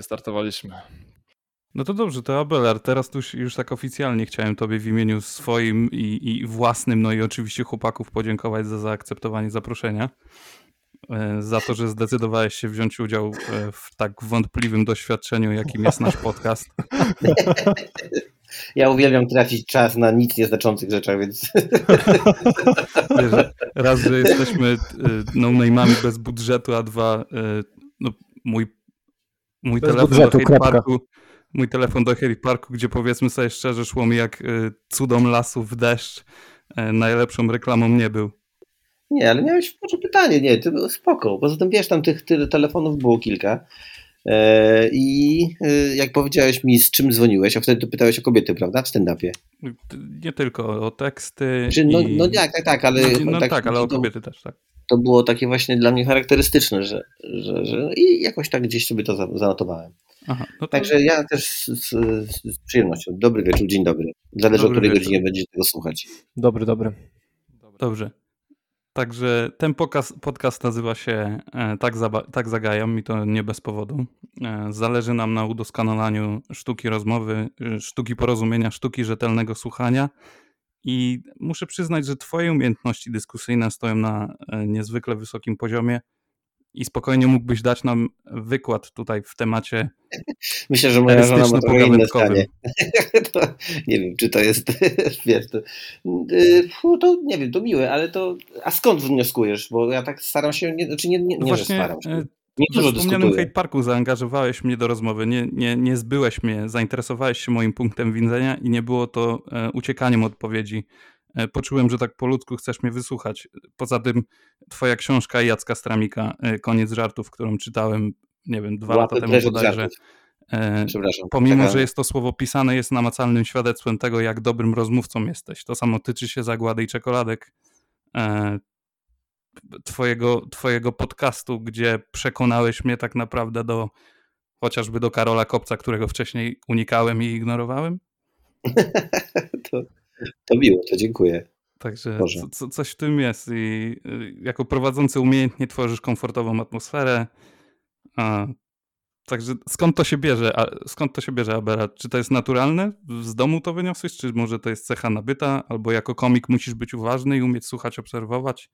wystartowaliśmy. No to dobrze, to Abelard, teraz już, już tak oficjalnie chciałem Tobie w imieniu swoim i, i własnym, no i oczywiście chłopaków podziękować za zaakceptowanie zaproszenia. E, za to, że zdecydowałeś się wziąć udział e, w tak wątpliwym doświadczeniu, jakim jest nasz podcast. Ja uwielbiam tracić czas na nic nieznaczących rzeczach, więc. Wiesz, raz, że jesteśmy e, no bez budżetu, a dwa, no, mój, mój telefon budżetu, do Hate Parku, mój telefon do Hate Parku, gdzie powiedzmy sobie szczerze, szło mi jak cudom lasu w deszcz, najlepszą reklamą nie był. Nie, ale miałeś może pytanie, nie, to było spoko. Poza tym wiesz, tam tych telefonów było kilka. E, I e, jak powiedziałeś mi, z czym dzwoniłeś, a wtedy to pytałeś o kobiety, prawda? W stand-upie. Nie tylko o teksty. No, i... no tak, tak, tak, ale. No tak, tak ale o kobiety też, tak. To było takie właśnie dla mnie charakterystyczne, że, że, że i jakoś tak gdzieś sobie to zanotowałem. Aha, no to... Także ja też z, z, z, przyjemnością. Dobry wieczór, dzień dobry. Zależy dobry o której wieczór. godzinie będziecie tego słuchać. Dobry, dobry. Dobrze. Także ten podcast, podcast nazywa się e, tak, tak Zagajam i to nie bez powodu. E, zależy nam na udoskonalaniu sztuki rozmowy, e, sztuki porozumienia, sztuki rzetelnego słuchania. I muszę przyznać, że Twoje umiejętności dyskusyjne stoją na niezwykle wysokim poziomie i spokojnie mógłbyś dać nam wykład tutaj w temacie. Myślę, że moja żona ma trochę inne zdanie. nie wiem, czy to jest, wiesz, to, y, to, nie wiem, to miłe, ale to, a skąd wnioskujesz? Bo ja tak staram się, nie, znaczy nie, nie, nie Właśnie, że staram się. Nie dużo w wspomnianym Hate Parku zaangażowałeś mnie do rozmowy, nie, nie, nie zbyłeś mnie, zainteresowałeś się moim punktem widzenia i nie było to e, uciekaniem odpowiedzi E, poczułem, że tak po ludzku chcesz mnie wysłuchać. Poza tym twoja książka Jacka Stramika, e, Koniec żartów, którą czytałem, nie wiem, dwa Łapy lata temu bodajże. E, pomimo, Taka... że jest to słowo pisane, jest namacalnym świadectwem tego, jak dobrym rozmówcą jesteś. To samo tyczy się zagłady i czekoladek. Twojego, twojego podcastu, gdzie przekonałeś mnie tak naprawdę do chociażby do Karola Kopca, którego wcześniej unikałem i ignorowałem? to, to miło, to dziękuję. Także co, coś w tym jest i y, jako prowadzący umiejętnie tworzysz komfortową atmosferę. A, także skąd to się bierze? A, skąd to się bierze, Abera? Czy to jest naturalne? Z domu to wyniosłeś? Czy może to jest cecha nabyta? Albo jako komik musisz być uważny i umieć słuchać, obserwować?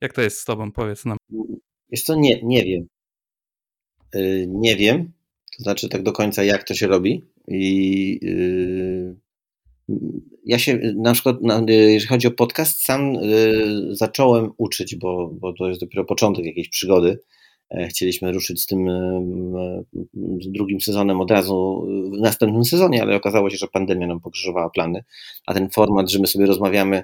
Jak to jest z tobą? Powiedz nam. Jest to nie, nie wiem. Yy, nie wiem. To znaczy tak do końca jak to się robi i yy, ja się na przykład, jeżeli chodzi o podcast, sam y, zacząłem uczyć, bo, bo to jest dopiero początek jakiejś przygody. E, chcieliśmy ruszyć z tym y, drugim sezonem od razu w następnym sezonie, ale okazało się, że pandemia nam pokrzyżowała plany, a ten format, że my sobie rozmawiamy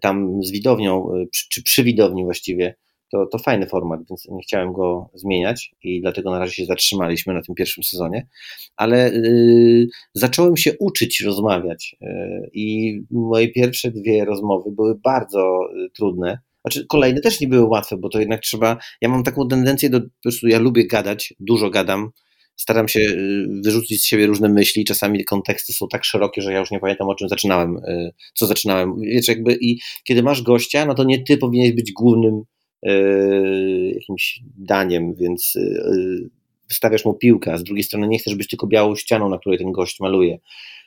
tam z widownią, y, czy przy widowni właściwie, to, to fajny format, więc nie chciałem go zmieniać i dlatego na razie się zatrzymaliśmy na tym pierwszym sezonie, ale y, zacząłem się uczyć rozmawiać y, i moje pierwsze dwie rozmowy były bardzo y, trudne. Znaczy, kolejne też nie były łatwe, bo to jednak trzeba. Ja mam taką tendencję do. Po prostu ja lubię gadać, dużo gadam, staram się wyrzucić z siebie różne myśli. Czasami konteksty są tak szerokie, że ja już nie pamiętam o czym zaczynałem, co zaczynałem. Wiesz, jakby i kiedy masz gościa, no to nie ty powinieneś być głównym E, jakimś daniem, więc wystawiasz mu piłkę, a z drugiej strony nie chcesz być tylko białą ścianą, na której ten gość maluje.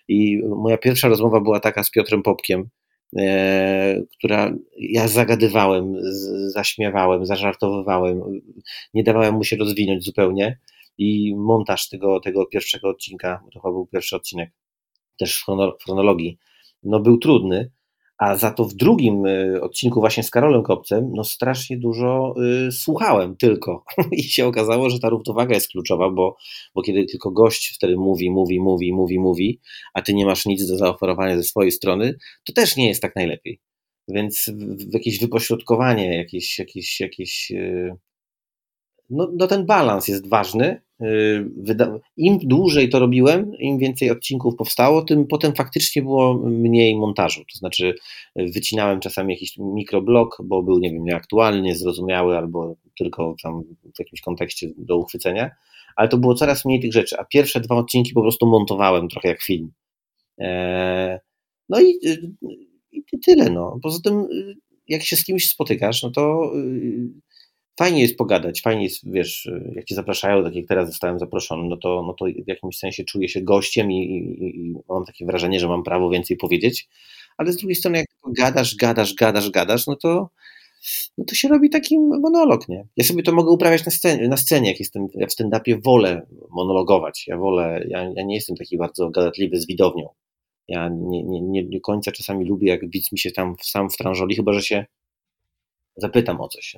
I moja pierwsza rozmowa była taka z Piotrem Popkiem, e, która ja zagadywałem, zaśmiewałem, zażartowywałem, nie dawałem mu się rozwinąć zupełnie i montaż tego, tego pierwszego odcinka, to chyba był pierwszy odcinek, też w chronologii, no był trudny, a za to w drugim y, odcinku właśnie z Karolem Kopcem, no strasznie dużo y, słuchałem tylko i się okazało, że ta równowaga jest kluczowa, bo, bo kiedy tylko gość wtedy mówi, mówi, mówi, mówi, mówi, a ty nie masz nic do zaoferowania ze swojej strony, to też nie jest tak najlepiej. Więc w, w jakieś wypośrodkowanie, jakieś, jakieś, jakieś y, no, no ten balans jest ważny. Y, Im dłużej to robiłem, im więcej odcinków powstało, tym potem faktycznie było mniej montażu. To znaczy, wycinałem czasami jakiś mikroblok, bo był, nie wiem, nieaktualny, niezrozumiały albo tylko tam w jakimś kontekście do uchwycenia, ale to było coraz mniej tych rzeczy. A pierwsze dwa odcinki po prostu montowałem trochę jak film. E, no i, i tyle. No. Poza tym, jak się z kimś spotykasz, no to fajnie jest pogadać, fajnie jest, wiesz, jak cię zapraszają, tak jak teraz zostałem zaproszony, no to, no to w jakimś sensie czuję się gościem i, i, i mam takie wrażenie, że mam prawo więcej powiedzieć, ale z drugiej strony jak gadasz, gadasz, gadasz, gadasz, no to no to się robi taki monolog, nie? Ja sobie to mogę uprawiać na scenie, na scenie jak jestem, ja w stand-upie wolę monologować, ja wolę, ja, ja nie jestem taki bardzo gadatliwy z widownią, ja nie, nie, nie do końca czasami lubię, jak widz mi się tam sam wtrążoli, chyba, że się zapytam o coś,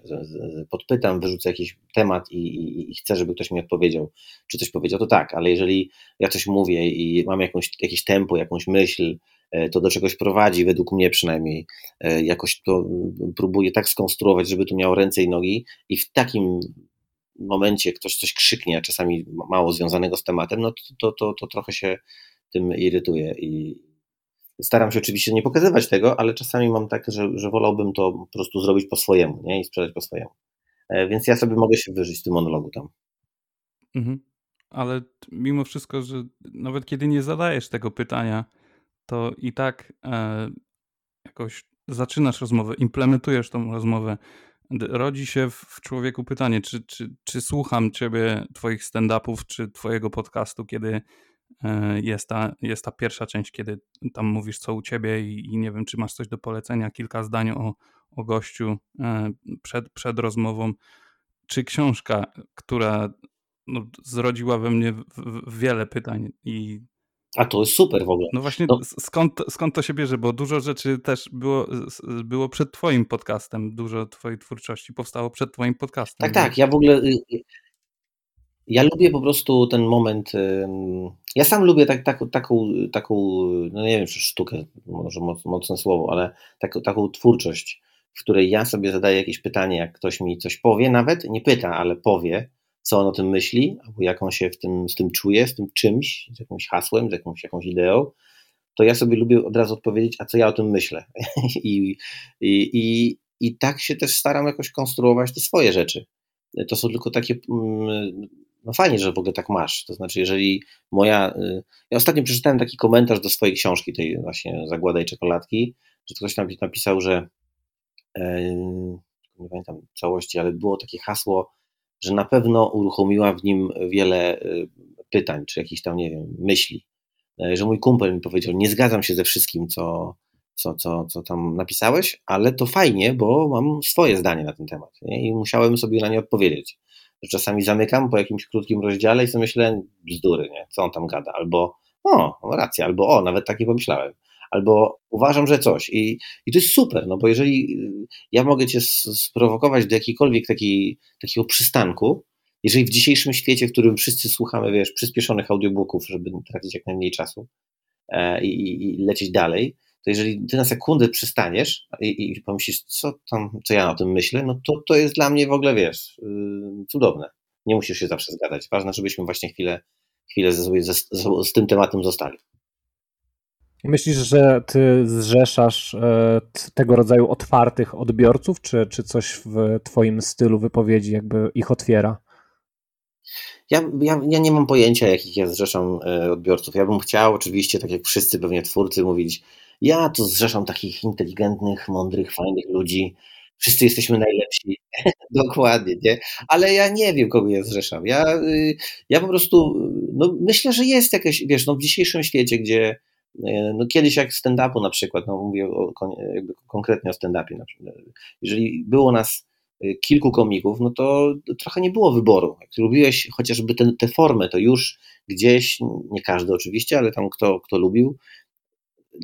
podpytam, wyrzucę jakiś temat i, i, i, chcę, żeby ktoś mi odpowiedział, czy coś powiedział, to tak, ale jeżeli ja coś mówię i mam jakąś, jakieś tempo, jakąś myśl, e, to do czegoś prowadzi, według mnie przynajmniej, e, jakoś to próbuję tak skonstruować, żeby to miało ręce i nogi i w takim momencie ktoś coś krzyknie, czasami mało związanego z tematem, no to, to, to, to trochę się tym irytuje i, Staram się oczywiście nie pokazywać tego, ale czasami mam tak, że, że wolałbym to po prostu zrobić po swojemu nie? i sprzedać po swojemu. E, więc ja sobie mogę się wyżyć w tym monologu tam. Mhm. Ale mimo wszystko, że nawet kiedy nie zadajesz tego pytania, to i tak e, jakoś zaczynasz rozmowę, implementujesz tą rozmowę. Rodzi się w człowieku pytanie, czy, czy, czy słucham ciebie, twoich stand-upów, czy twojego podcastu, kiedy jest ta, jest ta pierwsza część, kiedy tam mówisz co u ciebie i, i nie wiem, czy masz coś do polecenia, kilka zdań o, o gościu e, przed, przed rozmową, czy książka, która no, zrodziła we mnie w, w wiele pytań i a to jest super w ogóle. No właśnie, no. Skąd, skąd to się bierze? Bo dużo rzeczy też było, było przed Twoim podcastem, dużo Twojej twórczości powstało przed Twoim podcastem. Tak, tak. Ja w ogóle y, y, ja lubię po prostu ten moment. Ja sam lubię tak, tak, taką, taką, no nie wiem, czy sztukę, może mocne słowo, ale tak, taką twórczość, w której ja sobie zadaję jakieś pytanie, jak ktoś mi coś powie, nawet nie pyta, ale powie, co on o tym myśli, albo jak on się w tym, z tym czuje, z tym czymś, z jakimś hasłem, z jakąś, jakąś ideą, to ja sobie lubię od razu odpowiedzieć, a co ja o tym myślę. I, i, i, I tak się też staram jakoś konstruować te swoje rzeczy. To są tylko takie mm, no fajnie, że w ogóle tak masz. To znaczy, jeżeli moja. Y, ja ostatnio przeczytałem taki komentarz do swojej książki, tej właśnie Zagłada i czekoladki, że ktoś tam napisał, że nie pamiętam całości, ale było takie hasło, że na pewno uruchomiła w nim wiele y, pytań, czy jakichś tam, nie wiem, myśli. E, że mój kumpel mi powiedział, nie zgadzam się ze wszystkim, co, co, co, co tam napisałeś, ale to fajnie, bo mam swoje zdanie na ten temat nie? i musiałem sobie na nie odpowiedzieć czasami zamykam po jakimś krótkim rozdziale i sobie myślę, bzdury, nie? co on tam gada, albo o, racja, albo o, nawet tak nie pomyślałem, albo uważam, że coś. I, i to jest super, no bo jeżeli y, ja mogę cię sprowokować do jakiejkolwiek takiej, takiego przystanku, jeżeli w dzisiejszym świecie, w którym wszyscy słuchamy, wiesz, przyspieszonych audiobooków, żeby tracić jak najmniej czasu e, i, i lecieć dalej, to jeżeli ty na sekundę przystaniesz i, i pomyślisz, co tam, co ja o tym myślę, no to to jest dla mnie w ogóle, wiesz, yy, cudowne. Nie musisz się zawsze zgadzać. Ważne, żebyśmy właśnie chwilę, chwilę z, z, z tym tematem zostali. Myślisz, że ty zrzeszasz e, tego rodzaju otwartych odbiorców, czy, czy coś w twoim stylu wypowiedzi jakby ich otwiera? Ja, ja, ja nie mam pojęcia, jakich ja zrzeszam e, odbiorców. Ja bym chciał oczywiście, tak jak wszyscy pewnie twórcy, mówić, ja tu zrzeszam takich inteligentnych, mądrych, fajnych ludzi. Wszyscy jesteśmy najlepsi. Dokładnie, nie? Ale ja nie wiem, kogo ja zrzeszam. Ja, y, ja po prostu no, myślę, że jest jakieś, wiesz, no, w dzisiejszym świecie, gdzie y, no, kiedyś jak stand-upu na przykład, no, mówię o, jakby konkretnie o stand-upie, jeżeli było nas y, kilku komików, no to trochę nie było wyboru. Jak lubiłeś chociażby tę formę, to już gdzieś, nie każdy oczywiście, ale tam kto, kto lubił,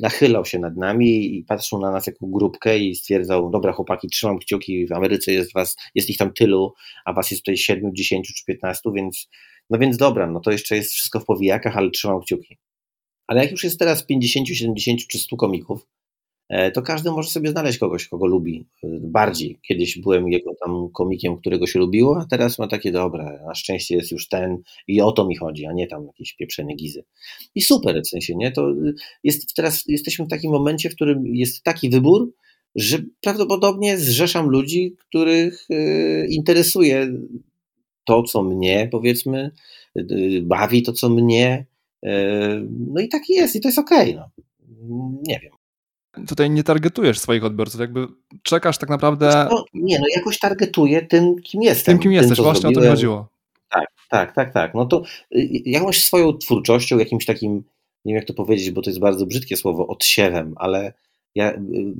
nachylał się nad nami i patrzył na nas jako grupkę i stwierdzał, dobra chłopaki, trzymam kciuki, w Ameryce jest was, jest ich tam tylu, a was jest tutaj 7, 10 czy 15, więc no więc dobra, no to jeszcze jest wszystko w powijakach, ale trzymam kciuki. Ale jak już jest teraz 50, 70 czy 100 komików, to każdy może sobie znaleźć kogoś, kogo lubi e, bardziej. Kiedyś byłem jego tam komikiem, którego się lubiło, a teraz ma takie dobre, na szczęście jest już ten i o to mi chodzi, a nie tam jakieś pieprzenie gizy. I super w sensie, nie? To jest, teraz jesteśmy w takim momencie, w którym jest taki wybór, że prawdopodobnie zrzeszam ludzi, których e, interesuje to, co mnie, powiedzmy, bawi to, co mnie. No i tak jest, i to jest okej. Okay, no. Nie wiem. Tutaj nie targetujesz swoich odbiorców, jakby czekasz tak naprawdę... No, nie, no jakoś targetuję tym, kim jestem. Tym, kim jesteś, tym, właśnie zrobiłem. o to chodziło. Tak, tak, tak, tak. No to y, jakąś swoją twórczością, jakimś takim, nie wiem jak to powiedzieć, bo to jest bardzo brzydkie słowo, odsiewem, ale ja y,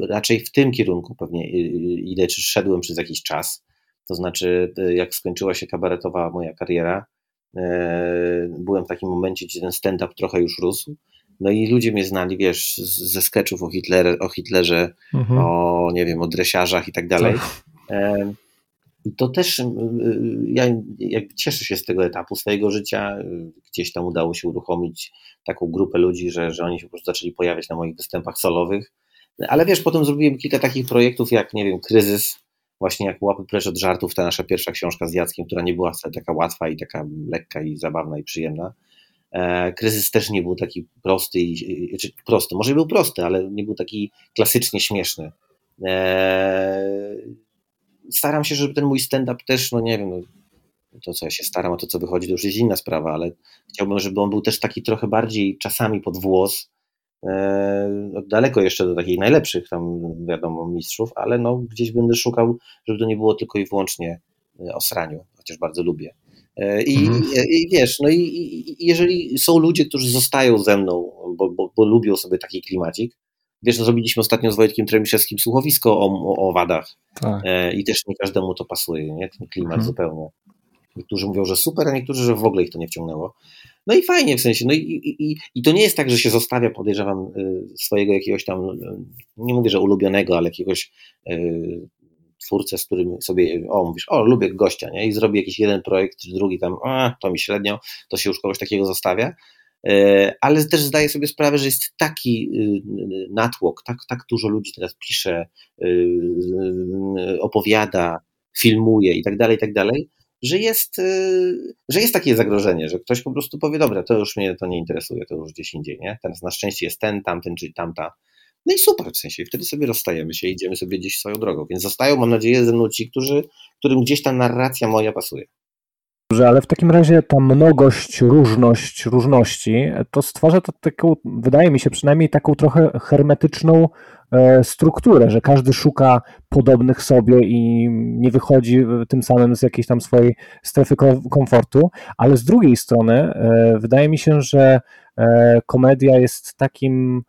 raczej w tym kierunku pewnie idę, czy szedłem przez jakiś czas. To znaczy, jak skończyła się kabaretowa moja kariera, byłem w takim momencie, gdzie ten stand-up trochę już rósł no i ludzie mnie znali, wiesz, ze sketchów o, Hitler, o Hitlerze, mhm. o, nie wiem, o dresiarzach i tak dalej. Tak. I to też ja jakby cieszę się z tego etapu swojego życia. Gdzieś tam udało się uruchomić taką grupę ludzi, że, że oni się po prostu zaczęli pojawiać na moich występach solowych. Ale wiesz, potem zrobiłem kilka takich projektów, jak, nie wiem, Kryzys, właśnie jak Łapy precz od żartów, ta nasza pierwsza książka z Jackiem, która nie była wcale taka łatwa i taka lekka i zabawna i przyjemna. E, kryzys też nie był taki prosty, czy prosty, może był prosty, ale nie był taki klasycznie śmieszny. E, staram się, żeby ten mój stand-up też, no nie wiem, no, to co ja się staram, a to co wychodzi to już jest inna sprawa, ale chciałbym, żeby on był też taki trochę bardziej czasami pod włos, e, no, daleko jeszcze do takich najlepszych tam wiadomo mistrzów, ale no gdzieś będę szukał, żeby to nie było tylko i wyłącznie o sraniu, chociaż bardzo lubię. E, I, mhm. i, wiesz, no i, i, jeżeli są ludzie, którzy zostają ze mną, bo, bo, bo lubią sobie taki klimacik, wiesz, no zrobiliśmy ostatnio z Wojtkiem Tremiszewskim słuchowisko o, o, o wadach tak. e, i też nie każdemu to pasuje, nie? ten klimat mhm. zupełnie. Niektórzy mówią, że super, a niektórzy, że w ogóle ich to nie wciągnęło. No i fajnie w sensie, no i, i, i to nie jest tak, że się zostawia, podejrzewam, swojego jakiegoś tam, nie mówię, że ulubionego, ale jakiegoś twórcę, z którym sobie, o mówisz, o lubię gościa, nie? I zrobi jakiś jeden projekt, czy drugi tam, a to mi średnio, to się już kogoś takiego zostawia. E, ale też zdaję sobie sprawę, że jest taki y, natłok, tak, tak dużo ludzi teraz pisze, y, y, opowiada, filmuje i tak dalej, i tak dalej, że jest, że jest takie zagrożenie, że ktoś po prostu powie, dobra, to już mnie to nie interesuje, to już gdzieś indziej, nie? Teraz na szczęście jest ten, tamten czy tamta no i super, w sensie wtedy sobie rozstajemy się, idziemy sobie gdzieś swoją drogą. Więc zostają, mam nadzieję, ze mną ci, którzy, którym gdzieś ta narracja moja pasuje. Dobrze, ale w takim razie ta mnogość, różność, różności, to stwarza to taką, wydaje mi się przynajmniej taką trochę hermetyczną e, strukturę, że każdy szuka podobnych sobie i nie wychodzi tym samym z jakiejś tam swojej strefy komfortu, ale z drugiej strony e, wydaje mi się, że e, komedia jest takim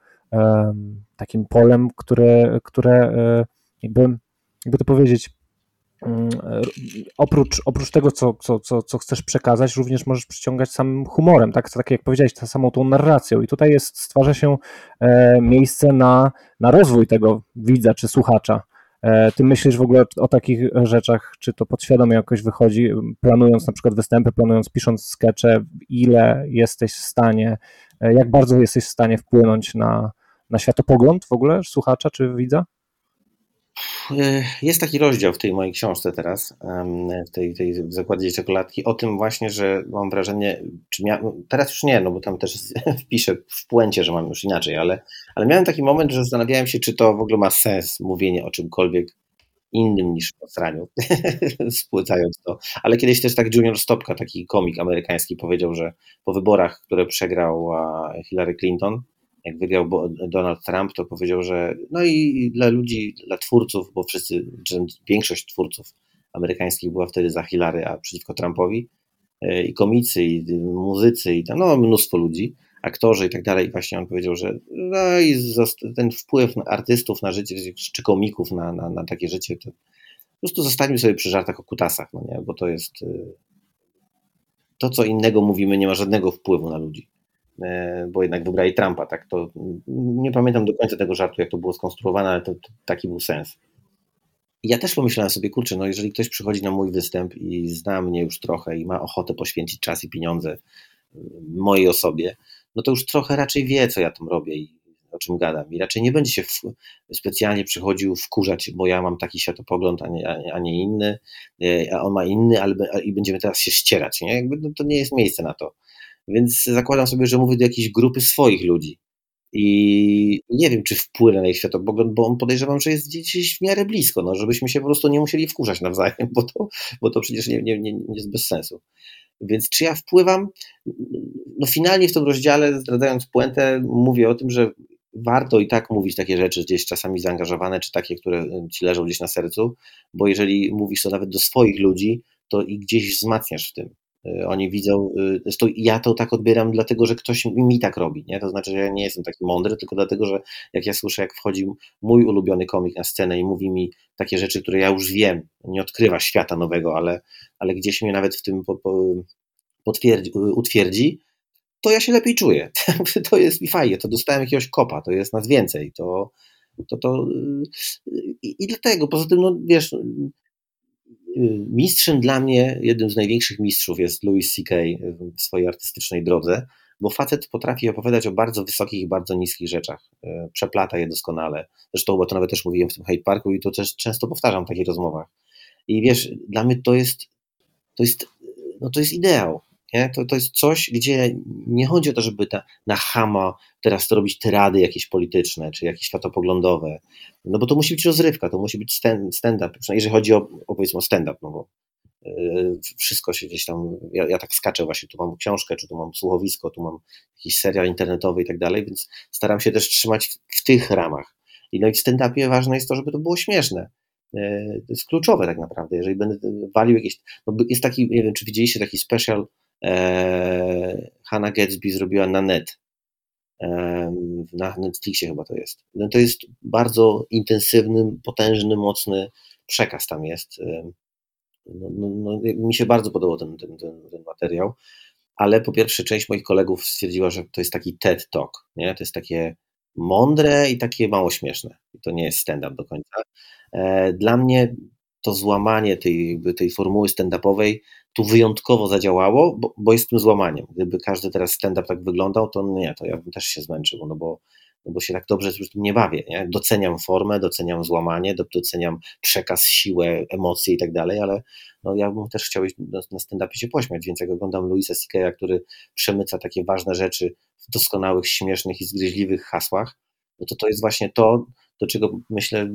takim polem, które, które e, jakby, jakby to powiedzieć, mm, oprócz, oprócz tego, co, co, co, co chcesz przekazać, również możesz przyciągać samym humorem, tak, tak jak powiedziałeś, tą samą tą narracją. I tutaj jest, stwarza się e, miejsce na, na rozwój tego widza czy słuchacza. E, ty myślisz w ogóle o takich rzeczach, czy to podświadomie jakoś wychodzi, planując na przykład występy, planując, pisząc skecze, ile jesteś w stanie, jak bardzo jesteś w stanie wpłynąć na, na światopogląd w ogóle słuchacza czy widza? Jest taki rozdział w tej mojej książce teraz, w tej, tej zakładzie czekoladki, o tym właśnie, że mam wrażenie, czy mia... teraz już nie, no bo tam też wpiszę w puencie, że mam już inaczej, ale, ale miałem taki moment, że zastanawiałem się, czy to w ogóle ma sens mówienie o czymkolwiek innym niż o sraniu, spłycając to. Ale kiedyś też tak Junior Stopka, taki komik amerykański, powiedział, że po wyborach, które przegrał Hillary Clinton, jak wygrał Donald Trump, to powiedział, że no i dla ludzi, dla twórców, bo wszyscy, czy większość twórców amerykańskich była wtedy za Hillary, a przeciwko Trumpowi, e, i komicy, i muzycy, i tam, no mnóstwo ludzi, aktorzy i tak dalej. I właśnie on powiedział, że no i ten wpływ artystów na życie, czy komików na, na, na takie życie, to po prostu zostańmy sobie przy żartach o kutasach, no nie? bo to jest e, to, co innego mówimy, nie ma żadnego wpływu na ludzi. E, bo jednak wybrali Trumpa, tak to nie pamiętam do końca tego żartu, jak to było skonstruowane, ale to, to taki był sens. Ja też pomyślałem sobie, kurczę, no jeżeli ktoś przychodzi na mój występ i zna mnie już trochę i ma ochotę poświęcić czas i pieniądze e, mojej osobie, no to już trochę raczej wie, co ja tam robię i o czym gadam. I raczej nie będzie się w, specjalnie przychodził wkurzać, bo ja mam taki światopogląd, a nie, a nie inny, e, a on ma inny, ale, i będziemy teraz się ścierać. Nie? Jakby, no, to nie jest miejsce na to. Więc zakładam sobie, że mówię do jakiejś grupy swoich ludzi. I nie wiem, czy wpłynę na ich światopogląd, bo on podejrzewam, że jest gdzieś w miarę blisko, no, żebyśmy się po prostu nie musieli wkurzać nawzajem, bo to, bo to przecież nie, nie, nie, nie jest bez sensu. Więc czy ja wpływam? No finalnie w tym rozdziale, zdradzając puentę, mówię o tym, że warto i tak mówić takie rzeczy gdzieś czasami zaangażowane, czy takie, które ci leżą gdzieś na sercu, bo jeżeli mówisz to nawet do swoich ludzi, to i gdzieś wzmacniasz w tym. Y, oni widzą, y, zresztą ja to tak odbieram, dlatego że ktoś mi tak robi. Nie? To znaczy, że ja nie jestem taki mądry, tylko dlatego, że jak ja słyszę, jak wchodzi mój ulubiony komik na scenę i mówi mi takie rzeczy, które ja już wiem, nie odkrywa świata nowego, ale, ale gdzieś mnie nawet w tym potwierdzi, utwierdzi, to ja się lepiej czuję. to jest mi fajnie, to dostałem jakiegoś kopa, to jest nas więcej. To, to, to y, i, i dlatego, poza tym, no wiesz, mistrzem dla mnie, jednym z największych mistrzów jest Louis C.K. w swojej artystycznej drodze, bo facet potrafi opowiadać o bardzo wysokich i bardzo niskich rzeczach. E, przeplata je doskonale. Zresztą, bo to nawet też mówiłem w tym Hate Parku i to też często powtarzam w takich rozmowach. I wiesz, dla mnie to jest, to jest, no to jest ideał. Nie? To, to jest coś, gdzie nie chodzi o to, żeby ta, na hama teraz to robić tyrady jakieś polityczne, czy jakieś światopoglądowe, no bo to musi być rozrywka, to musi być stand-up, jeżeli chodzi o, o powiedzmy stand-up, no bo yy, wszystko się gdzieś tam, ja, ja, tak skaczę właśnie, tu mam książkę, czy tu mam słuchowisko, tu mam jakiś serial internetowy i tak dalej, więc staram się też trzymać w, w tych ramach. I no i w stand-upie ważne jest to, żeby to było śmieszne. Yy, to jest kluczowe tak naprawdę, jeżeli będę walił jakieś, no jest taki, nie wiem, czy widzieliście taki special e, Hannah Gatsby zrobiła na net. E, na Netflixie chyba to jest. No to jest bardzo intensywny, potężny, mocny przekaz tam jest. E, no, no, no, mi się bardzo podobał ten, ten, ten, ten, materiał, ale po pierwsze część moich kolegów stwierdziła, że to jest taki TED Talk, nie? to jest takie mądre i takie mało śmieszne. I to nie jest stand-up do końca. E, dla mnie to złamanie tej, tej formuły stand-upowej tu wyjątkowo zadziałało, bo, bo jest tym złamaniem. Gdyby każdy teraz stand-up tak wyglądał, to nie, to ja bym też się zmęczył, no bo, no bo się tak dobrze z tym nie bawię. Nie? Doceniam formę, doceniam złamanie, doceniam przekaz, siłę, emocje i tak dalej, ale no, ja bym też chciał na, stand-upie się pośmiać, więc jak oglądam Louisa C.K., który przemyca takie ważne rzeczy w doskonałych, śmiesznych i zgryźliwych hasłach, no to to jest właśnie to, do czego myślę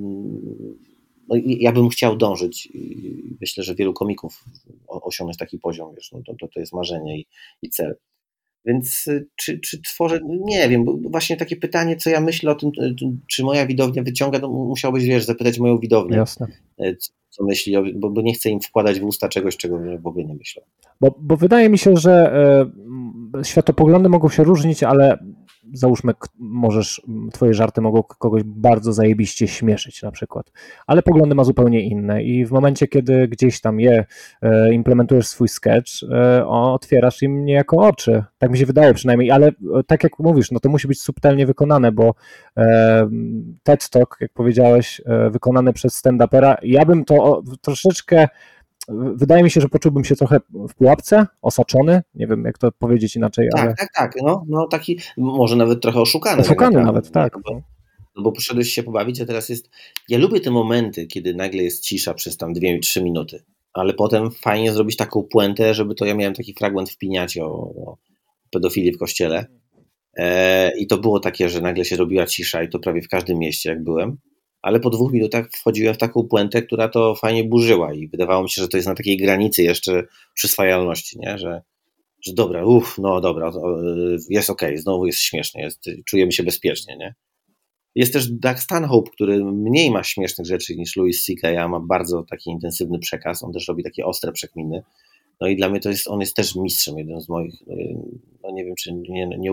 no, ja bym chciał dążyć i myślę, że wielu komików osiągnąć taki poziom, wiesz, no to, to jest marzenie i, i cel. Więc y, czy, czy tworzę, nie wiem, bo właśnie takie pytanie, co ja myślę o tym, y, czy moja widownia wyciąga, to musiałbyś, wiesz, zapytać moją widownię, Jasne. Y, co, co myśli, bo, bo nie chcę im wkładać w usta czegoś, czego w ogóle nie myślę. Bo, bo wydaje mi się, że światopoglądy mogą się różnić, ale załóżmy, możesz, twoje żarty mogą kogoś bardzo zajebiście śmieszyć na przykład, ale poglądy ma zupełnie inne i w momencie, kiedy gdzieś tam je e, implementujesz swój sketch, e, otwierasz im niejako oczy, tak mi się wydaje przynajmniej, ale e, tak jak mówisz, no to musi być subtelnie wykonane, bo TED Talk, jak powiedziałeś, wykonany przez stand-upera, ja bym to troszeczkę wydaje mi się, że poczułbym się trochę w pułapce, osaczony, nie wiem jak to powiedzieć inaczej. Tak, ale... tak, tak, no, no taki, może nawet trochę oszukany. Oszukany tak nawet, tak. Bo, no bo poszedłeś się pobawić, a teraz jest, ja lubię te momenty, kiedy nagle jest cisza przez tam 2-3 minuty, ale potem fajnie zrobić taką puentę, żeby to, ja miałem taki fragment w Piniacie o, o pedofilii w kościele e, i to było takie, że nagle się robiła cisza i to prawie w każdym mieście jak byłem ale po dwóch minutach wchodziłem w taką puentę, która to fajnie burzyła i wydawało mi się, że to jest na takiej granicy jeszcze przyswajalności, nie? Że, że dobra, uff, no dobra, jest okej, okay, znowu jest śmiesznie, jest, czujemy się bezpiecznie, nie? Jest też Doug Stanhope, który mniej ma śmiesznych rzeczy niż Louis C.K., a ma bardzo taki intensywny przekaz, on też robi takie ostre przekminy. No i dla mnie to jest, on jest też mistrzem, jeden z moich, no nie wiem czy nie, nie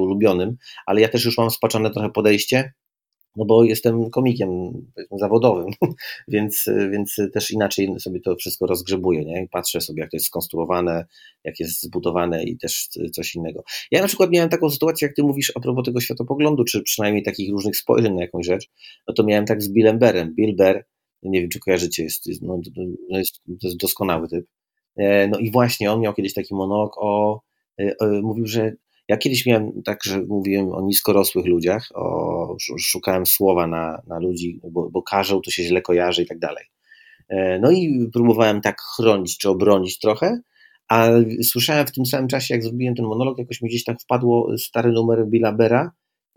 ale ja też już mam spaczone trochę podejście, no bo jestem komikiem zawodowym, więc, więc też inaczej sobie to wszystko rozgrzebuję, nie? patrzę sobie, jak to jest skonstruowane, jak jest zbudowane i też coś innego. Ja na przykład miałem taką sytuację, jak ty mówisz a propos tego światopoglądu, czy przynajmniej takich różnych spojrzeń na jakąś rzecz, no to miałem tak z Billem Berem. Bill Bear, nie wiem, czy kojarzycie, jest, no, jest, to jest doskonały typ. E, no i właśnie on miał kiedyś taki monolog o, e, mówił, że ja kiedyś miałem tak, że mówiłem o niskorosłych ludziach, o, szukałem słowa na, na ludzi, bo, bo karzeł to się źle kojarzy i tak dalej. E, no i próbowałem tak chronić czy obronić trochę, a słyszałem w tym samym czasie, jak zrobiłem ten monolog, jakoś mi gdzieś tak wpadło stary numer Billa Bera,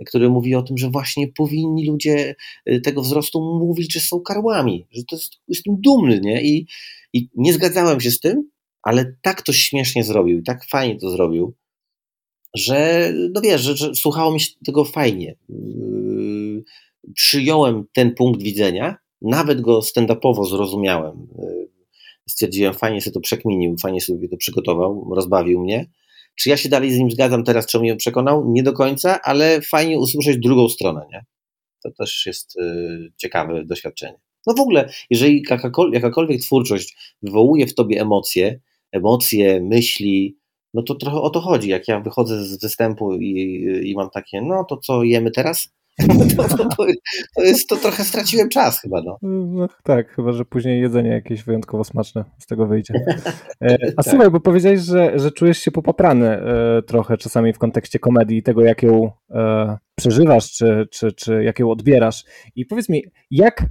który mówi o tym, że właśnie powinni ludzie e, tego wzrostu mówić, że są karłami, że to jest, jestem dumny, nie? I, I nie zgadzałem się z tym, ale tak to śmiesznie zrobił, tak fajnie to zrobił, że no wiesz, że, że słuchało mi się tego fajnie. Yy, przyjąłem ten punkt widzenia, nawet go stand-upowo zrozumiałem. Yy, stwierdziłem, fajnie sobie to przekminił, fajnie sobie to przygotował, rozbawił mnie. Czy ja się dalej z nim zgadzam teraz, czy on mnie przekonał? Nie do końca, ale fajnie usłyszeć drugą stronę, nie? To też jest y, ciekawe doświadczenie. No w ogóle, jeżeli jakakolwiek, jakakolwiek twórczość wywołuje w tobie emocje, emocje, myśli, no to trochę o to chodzi. Jak ja wychodzę z występu i, i mam takie, no to co jemy teraz? To, to, to, to, jest, to trochę straciłem czas chyba. No. no. tak, chyba, że później jedzenie jakieś wyjątkowo smaczne z tego wyjdzie. E, a tak. słuchaj, bo powiedziałeś, że, że czujesz się popaprany e, trochę czasami w kontekście komedii i tego, jak ją e, przeżywasz, czy, czy, czy jak ją odbierasz. I powiedz mi, jak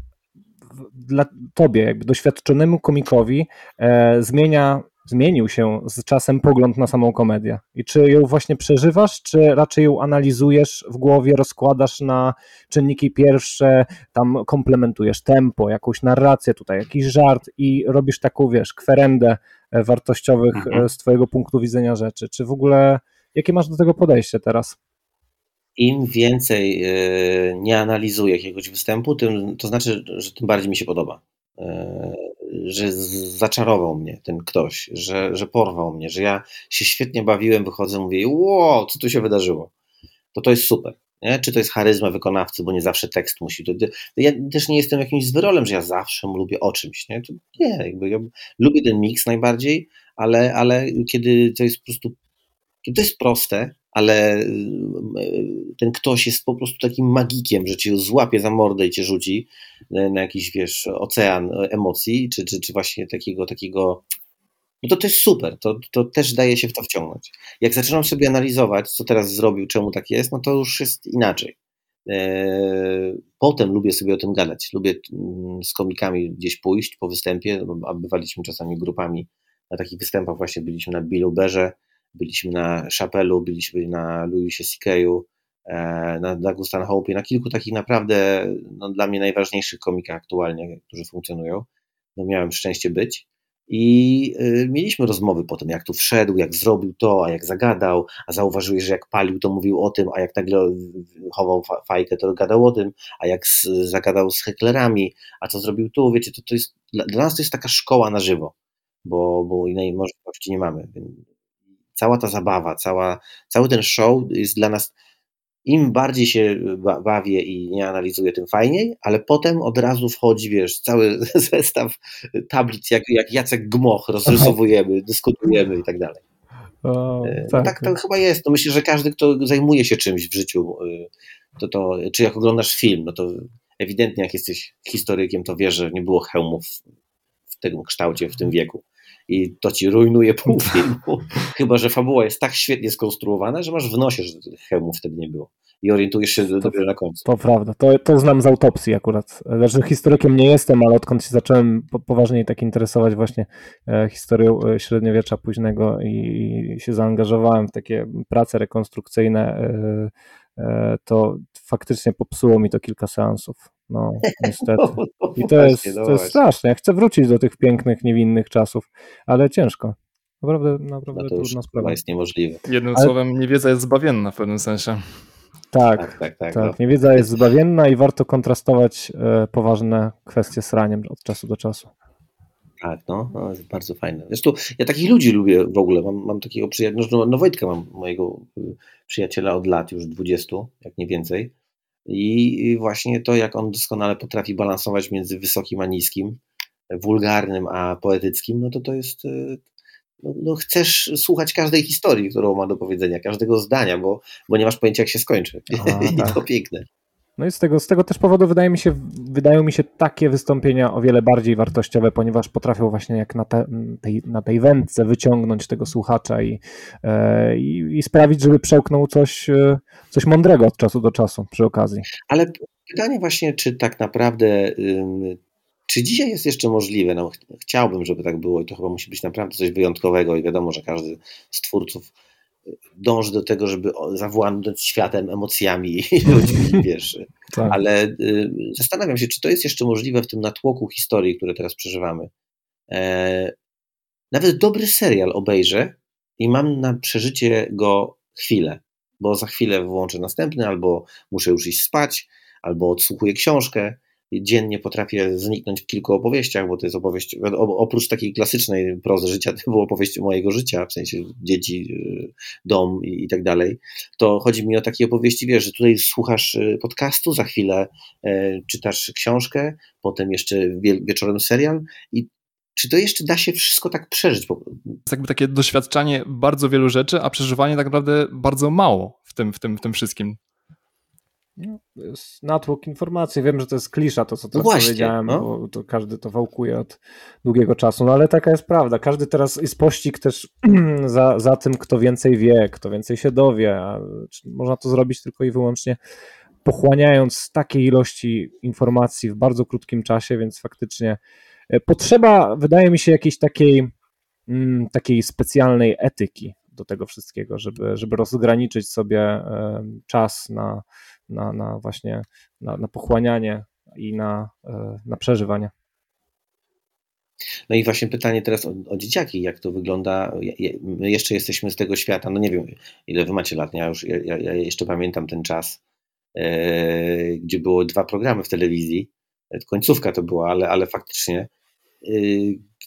dla tobie, jakby doświadczonemu komikowi, zmienia zmienił się z czasem pogląd na samą komedię? I czy ją właśnie przeżywasz, czy raczej ją analizujesz w głowie, rozkładasz na czynniki pierwsze, tam komplementujesz tempo, jakąś narrację tutaj, jakiś żart i robisz taką, wiesz, kwerendę e, wartościowych mhm. E, z twojego punktu widzenia rzeczy? Czy w ogóle, jakie masz do tego podejście teraz? Im więcej e, nie analizuję jakiegoś występu, tym, to znaczy, że tym bardziej mi się podoba że zaczarował mnie ten ktoś, że, że porwał mnie, że ja się świetnie bawiłem, wychodzę, mówię, wow, co tu się wydarzyło? To to jest super. Nie? Czy to jest charyzma wykonawcy, bo nie zawsze tekst musi. Ja też nie jestem jakimś zwyrolem, że ja zawsze lubię o czymś. Nie, nie jakby ja lubię ten miks najbardziej, ale, ale kiedy to jest po prostu, kiedy to jest proste, ale y, ten ktoś jest po prostu takim magikiem, że cię złapie za mordę i cię rzuci na jakiś, wiesz, ocean emocji, czy, czy, czy właśnie takiego, takiego no to to jest super, to, to też daje się w to wciągnąć. Jak zaczynam sobie analizować, co teraz zrobił, czemu tak jest, no to już jest inaczej. E, potem lubię sobie o tym gadać. Lubię mm, z komikami gdzieś pójść po występie, a bywaliśmy czasami grupami na takich występach, właśnie byliśmy na Billu Berze, byliśmy na Chapelu, byliśmy na Louisie C.K.'u, na Douglas Stanhope, na kilku takich naprawdę no, dla mnie najważniejszych komikach aktualnie, którzy funkcjonują. No, miałem szczęście być. I y, mieliśmy rozmowy po tym, jak tu wszedł, jak zrobił to, a jak zagadał, a zauważyłeś, że jak palił, to mówił o tym, a jak nagle chował fajkę, to gadał o tym, a jak z, zagadał z heklerami, a co zrobił tu, wiecie, to, to jest, dla nas to jest taka szkoła na żywo, bo, bo innej możliwości nie mamy cała ta zabawa, cała, cały ten show jest dla nas, im bardziej się bawię i nie analizuję, tym fajniej, ale potem od razu wchodzi, wiesz, cały zestaw tablic, jak, jak Jacek Gmoch, rozrysowujemy, dyskutujemy i tak dalej. O, e, tak. tak to chyba jest. To myślę, że każdy, kto zajmuje się czymś w życiu, y, to, to, czy jak oglądasz film, no to ewidentnie jak jesteś historykiem, to wiesz, że nie było hełmów w tym kształcie, w tym wieku i to ci rujnuje pół filmu. Chyba, że fabuła jest tak świetnie skonstruowana, że masz w nosie, że hełmu wtedy nie było. I orientujesz się to, dopiero na końcu. To prawda, to, to znam z autopsji akurat. Znaczy, historykiem nie jestem, ale odkąd się zacząłem poważniej tak interesować właśnie e, historią e, średniowiecza późnego i, się zaangażowałem w takie prace rekonstrukcyjne, e, to faktycznie popsuło mi to kilka seansów. No, niestety. I to jest, to jest straszne. Ja chcę wrócić do tych pięknych, niewinnych czasów, ale ciężko. Naprawdę, naprawdę no to trudna sprawa. jest niemożliwe. Jednym ale... słowem, niewiedza jest zbawienna w pewnym sensie. Tak, tak, tak. tak, tak. No. Niewiedza jest zbawienna i warto kontrastować e, poważne kwestie z raniem od czasu do czasu. Tak, no, no jest bardzo fajne. Zresztą ja takich ludzi lubię w ogóle. Mam, mam takiego przyjaciela, no, no Wojtka mam mojego y, przyjaciela od lat, już 20, jak nie więcej. I właśnie to, jak on doskonale potrafi balansować między wysokim a niskim, wulgarnym a poetyckim, no to to jest. E, no, no chcesz słuchać każdej historii, którą ma do powiedzenia, każdego zdania, bo, bo nie masz pojęcia, jak się skończy. A, I tak. to piękne. No i z tego, z tego też powodu wydaje mi się, wydają mi się takie wystąpienia o wiele bardziej wartościowe, ponieważ potrafią właśnie jak na, te, tej, na tej wędce wyciągnąć tego słuchacza i, e, i, i, sprawić, żeby przełknął coś, e, coś mądrego od czasu do czasu przy okazji. Ale pytanie właśnie, czy tak naprawdę, czy dzisiaj jest jeszcze możliwe, no chciałbym, żeby tak było i to chyba musi być naprawdę coś wyjątkowego i wiadomo, że każdy z twórców dąży do tego, żeby zawładnąć światem, emocjami i ludźmi, wiesz. Tak. Ale y, zastanawiam się, czy to jest jeszcze możliwe w tym natłoku historii, które teraz przeżywamy. E, nawet dobry serial obejrzę i mam na przeżycie go chwilę, bo za chwilę włączę następny, albo muszę już iść spać, albo odsłuchuję książkę, dziennie potrafię zniknąć w kilku opowieściach, bo to jest opowieść, oprócz takiej klasycznej prozy życia, to była opowieść mojego życia, w sensie dzieci, y, dom i, i, tak dalej, to chodzi mi o takie opowieści, wiesz, że tutaj słuchasz y, podcastu, za chwilę e, czytasz książkę, potem jeszcze wie, wieczorem serial i czy to jeszcze da się wszystko tak przeżyć? Jest jakby takie doświadczanie bardzo wielu rzeczy, a przeżywanie tak naprawdę bardzo mało w tym, w tym, w tym wszystkim. Natłok informacji. Wiem, że to jest klisza, to co no teraz no powiedziałem, no. bo to każdy to wałkuje od długiego czasu, no ale taka jest prawda. Każdy teraz jest pościg też za, za tym, kto więcej wie, kto więcej się dowie. A można to zrobić tylko i wyłącznie pochłaniając takiej ilości informacji w bardzo krótkim czasie, więc faktycznie e, potrzeba, wydaje mi się, jakiejś takiej, mm, takiej specjalnej etyki do tego wszystkiego, żeby, żeby rozgraniczyć sobie czas na na, na właśnie na, na pochłanianie i na, e, na przeżywanie. No i właśnie pytanie teraz o, o, dzieciaki, jak to wygląda. My jeszcze jesteśmy z tego świata, no nie wiem, ile wy macie lat, ja już ja, ja jeszcze pamiętam ten czas, e, gdzie było dwa programy w telewizji, końcówka to była, ale, ale faktycznie e,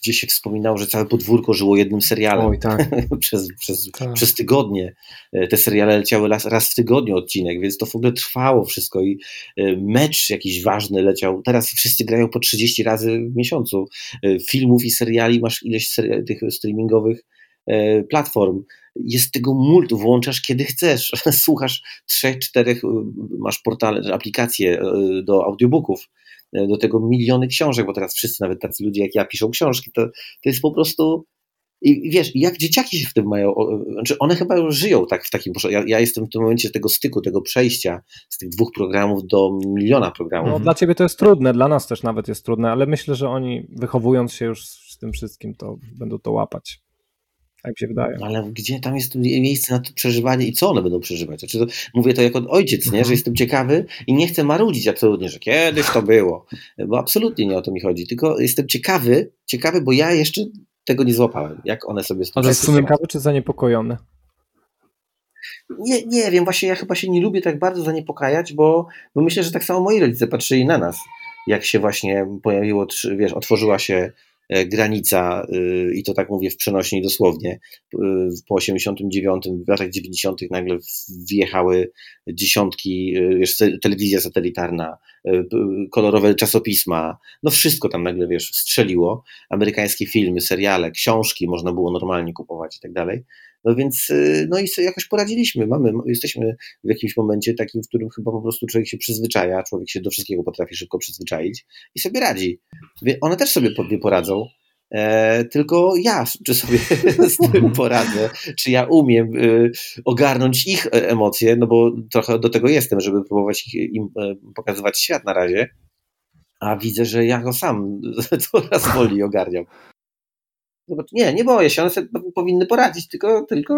gdzie się wspominało, że całe podwórko żyło jednym serialem Oj, tak. przez, przez, tak. przez tygodnie. E, te seriale leciały raz, raz w tygodniu odcinek, więc to w ogóle trwało wszystko i e, mecz jakiś ważny leciał. Teraz wszyscy grają po 30 razy w miesiącu. E, filmów i seriali masz ileś seri tych streamingowych platform. Jest tego multu, włączasz kiedy chcesz, słuchasz trzech, czterech, masz portale, aplikacje do audiobooków do tego miliony książek, bo teraz wszyscy, nawet tacy ludzie jak ja, piszą książki. To, to jest po prostu. I wiesz, jak dzieciaki się w tym mają, znaczy one chyba już żyją tak w takim, ja, ja jestem w tym momencie tego styku, tego przejścia z tych dwóch programów do miliona programów. No, dla ciebie to jest trudne, dla nas też nawet jest trudne, ale myślę, że oni wychowując się już z tym wszystkim, to będą to łapać. Tak mi się wydaje. Ale gdzie tam jest miejsce na to przeżywanie i co one będą przeżywać? Znaczy to, mówię to jako ojciec, nie? że mhm. jestem ciekawy i nie chcę marudzić absolutnie, że kiedyś to było, bo absolutnie nie o to mi chodzi, tylko jestem ciekawy, ciekawy, bo ja jeszcze tego nie złapałem, jak one sobie Ale jesteś ciekawy czy zaniepokojony? Nie, nie wiem, właśnie ja chyba się nie lubię tak bardzo zaniepokajać, bo, bo myślę, że tak samo moi rodzice patrzyli na nas, jak się właśnie pojawiło, wiesz, otworzyła się granica, y, i to tak mówię w przenośni dosłownie, y, po 89, w latach 90. nagle wjechały dziesiątki, y, wiesz, telewizja satelitarna, kolorowe czasopisma, no wszystko tam nagle, wiesz, strzeliło, amerykańskie filmy, seriale, książki można było normalnie kupować i tak dalej. No więc, y, no i sobie jakoś poradziliśmy. Mamy, jesteśmy w jakimś momencie takim, w którym chyba po prostu człowiek się przyzwyczaja, człowiek się do wszystkiego potrafi szybko przyzwyczaić i sobie radzi. One też sobie poradzą. E, tylko ja, czy sobie z tym mhm. poradzę, czy ja umiem y, ogarnąć ich e, emocje, no bo trochę do tego jestem, żeby próbować im e, pokazywać świat na razie, a widzę, że ja go sam coraz wolniej ogarniam. Zobacz, nie, nie boję się, one sobie powinny poradzić, tylko, tylko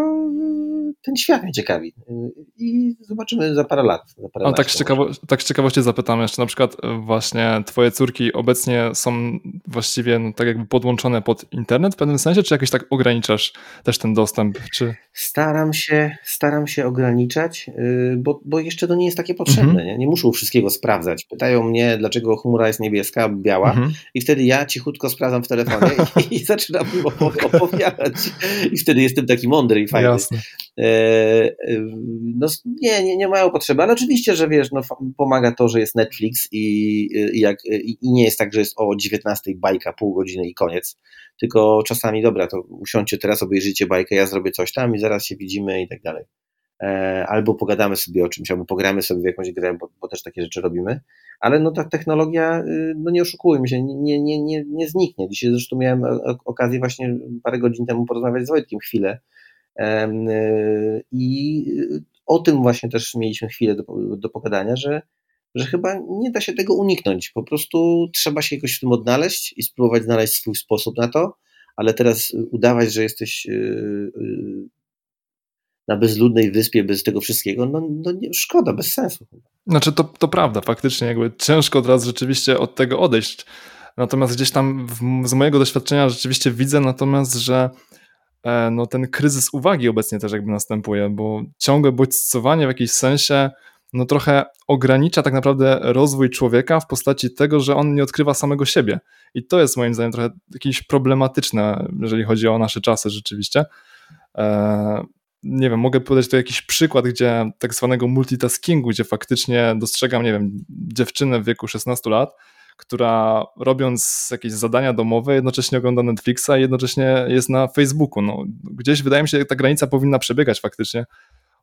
ten świat mnie ciekawi. Y, I zobaczymy za parę lat. Za parę A tak, z ciekawo, tak z ciekawości zapytam jeszcze, na przykład y, właśnie twoje córki obecnie są właściwie no, tak jakby podłączone pod internet w pewnym sensie, czy jakoś tak ograniczasz też ten dostęp? Czy... Staram się, staram się ograniczać, bo, bo jeszcze to nie jest takie potrzebne. Mhm. Nie? nie muszą wszystkiego sprawdzać. Pytają mnie, dlaczego chmura jest niebieska, biała mhm. i wtedy ja cichutko sprawdzam w telefonie i, i zaczynam opowiadać. I wtedy jestem taki mądry i fajny. Jasne. E, e, no, nie, nie, nie mają potrzeby, ale oczywiście, że wiesz, no, pomaga to, że jest Netflix i, i, jak, i nie jest tak, że jest o 19 bajka, pół godziny i koniec, tylko czasami, dobra, to usiądźcie teraz, obejrzyjcie bajkę, ja zrobię coś tam i zaraz się widzimy i tak dalej. E, albo pogadamy sobie o czymś, albo pogramy sobie w jakąś grę, bo, bo też takie rzeczy robimy, ale no ta technologia, y, no nie oszukujmy się, nie, nie, nie, nie zniknie. Dzisiaj zresztą miałem okazję właśnie parę godzin temu porozmawiać z Wojtkiem chwilę i o tym właśnie też mieliśmy chwilę do, do pogadania, że, że chyba nie da się tego uniknąć. Po prostu trzeba się jakoś w tym odnaleźć i spróbować znaleźć swój sposób na to, ale teraz udawać, że jesteś y, na bezludnej wyspie bez tego wszystkiego, no, no nie, szkoda, bez sensu. Znaczy to, to prawda, faktycznie jakby ciężko teraz rzeczywiście od tego odejść. Natomiast gdzieś tam w, z mojego doświadczenia rzeczywiście widzę natomiast, że e, no ten kryzys uwagi obecnie też jakby następuje, bo ciągłe bodźcowanie w jakimś sensie no trochę ogranicza tak naprawdę rozwój człowieka w postaci tego, że on nie odkrywa samego siebie. I to jest moim zdaniem trochę jakieś problematyczne, jeżeli chodzi o nasze czasy rzeczywiście. E, nie wiem, mogę podać tu jakiś przykład, gdzie tak zwanego multitaskingu, gdzie faktycznie dostrzegam, nie wiem, dziewczynę w wieku 16 lat, która robiąc jakieś zadania domowe, jednocześnie ogląda Netflixa i jednocześnie jest na Facebooku. No, gdzieś wydaje mi się, że ta granica powinna przebiegać faktycznie,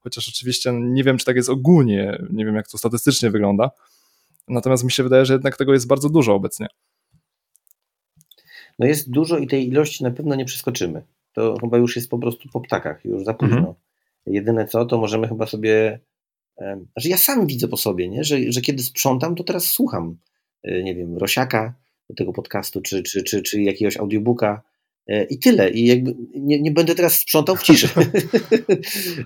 chociaż oczywiście nie wiem, czy tak jest ogólnie, nie wiem, jak to statystycznie wygląda. Natomiast mi się wydaje, że jednak tego jest bardzo dużo obecnie. No jest dużo i tej ilości na pewno nie przeskoczymy. To chyba już jest po prostu po ptakach, już za późno. Mhm. Jedyne co, to możemy chyba sobie. Znaczy ja sam widzę po sobie, nie? Że, że kiedy sprzątam, to teraz słucham, nie wiem, Rosiaka tego podcastu, czy, czy, czy, czy jakiegoś audiobooka e, i tyle. I jakby nie, nie będę teraz sprzątał w ciszy.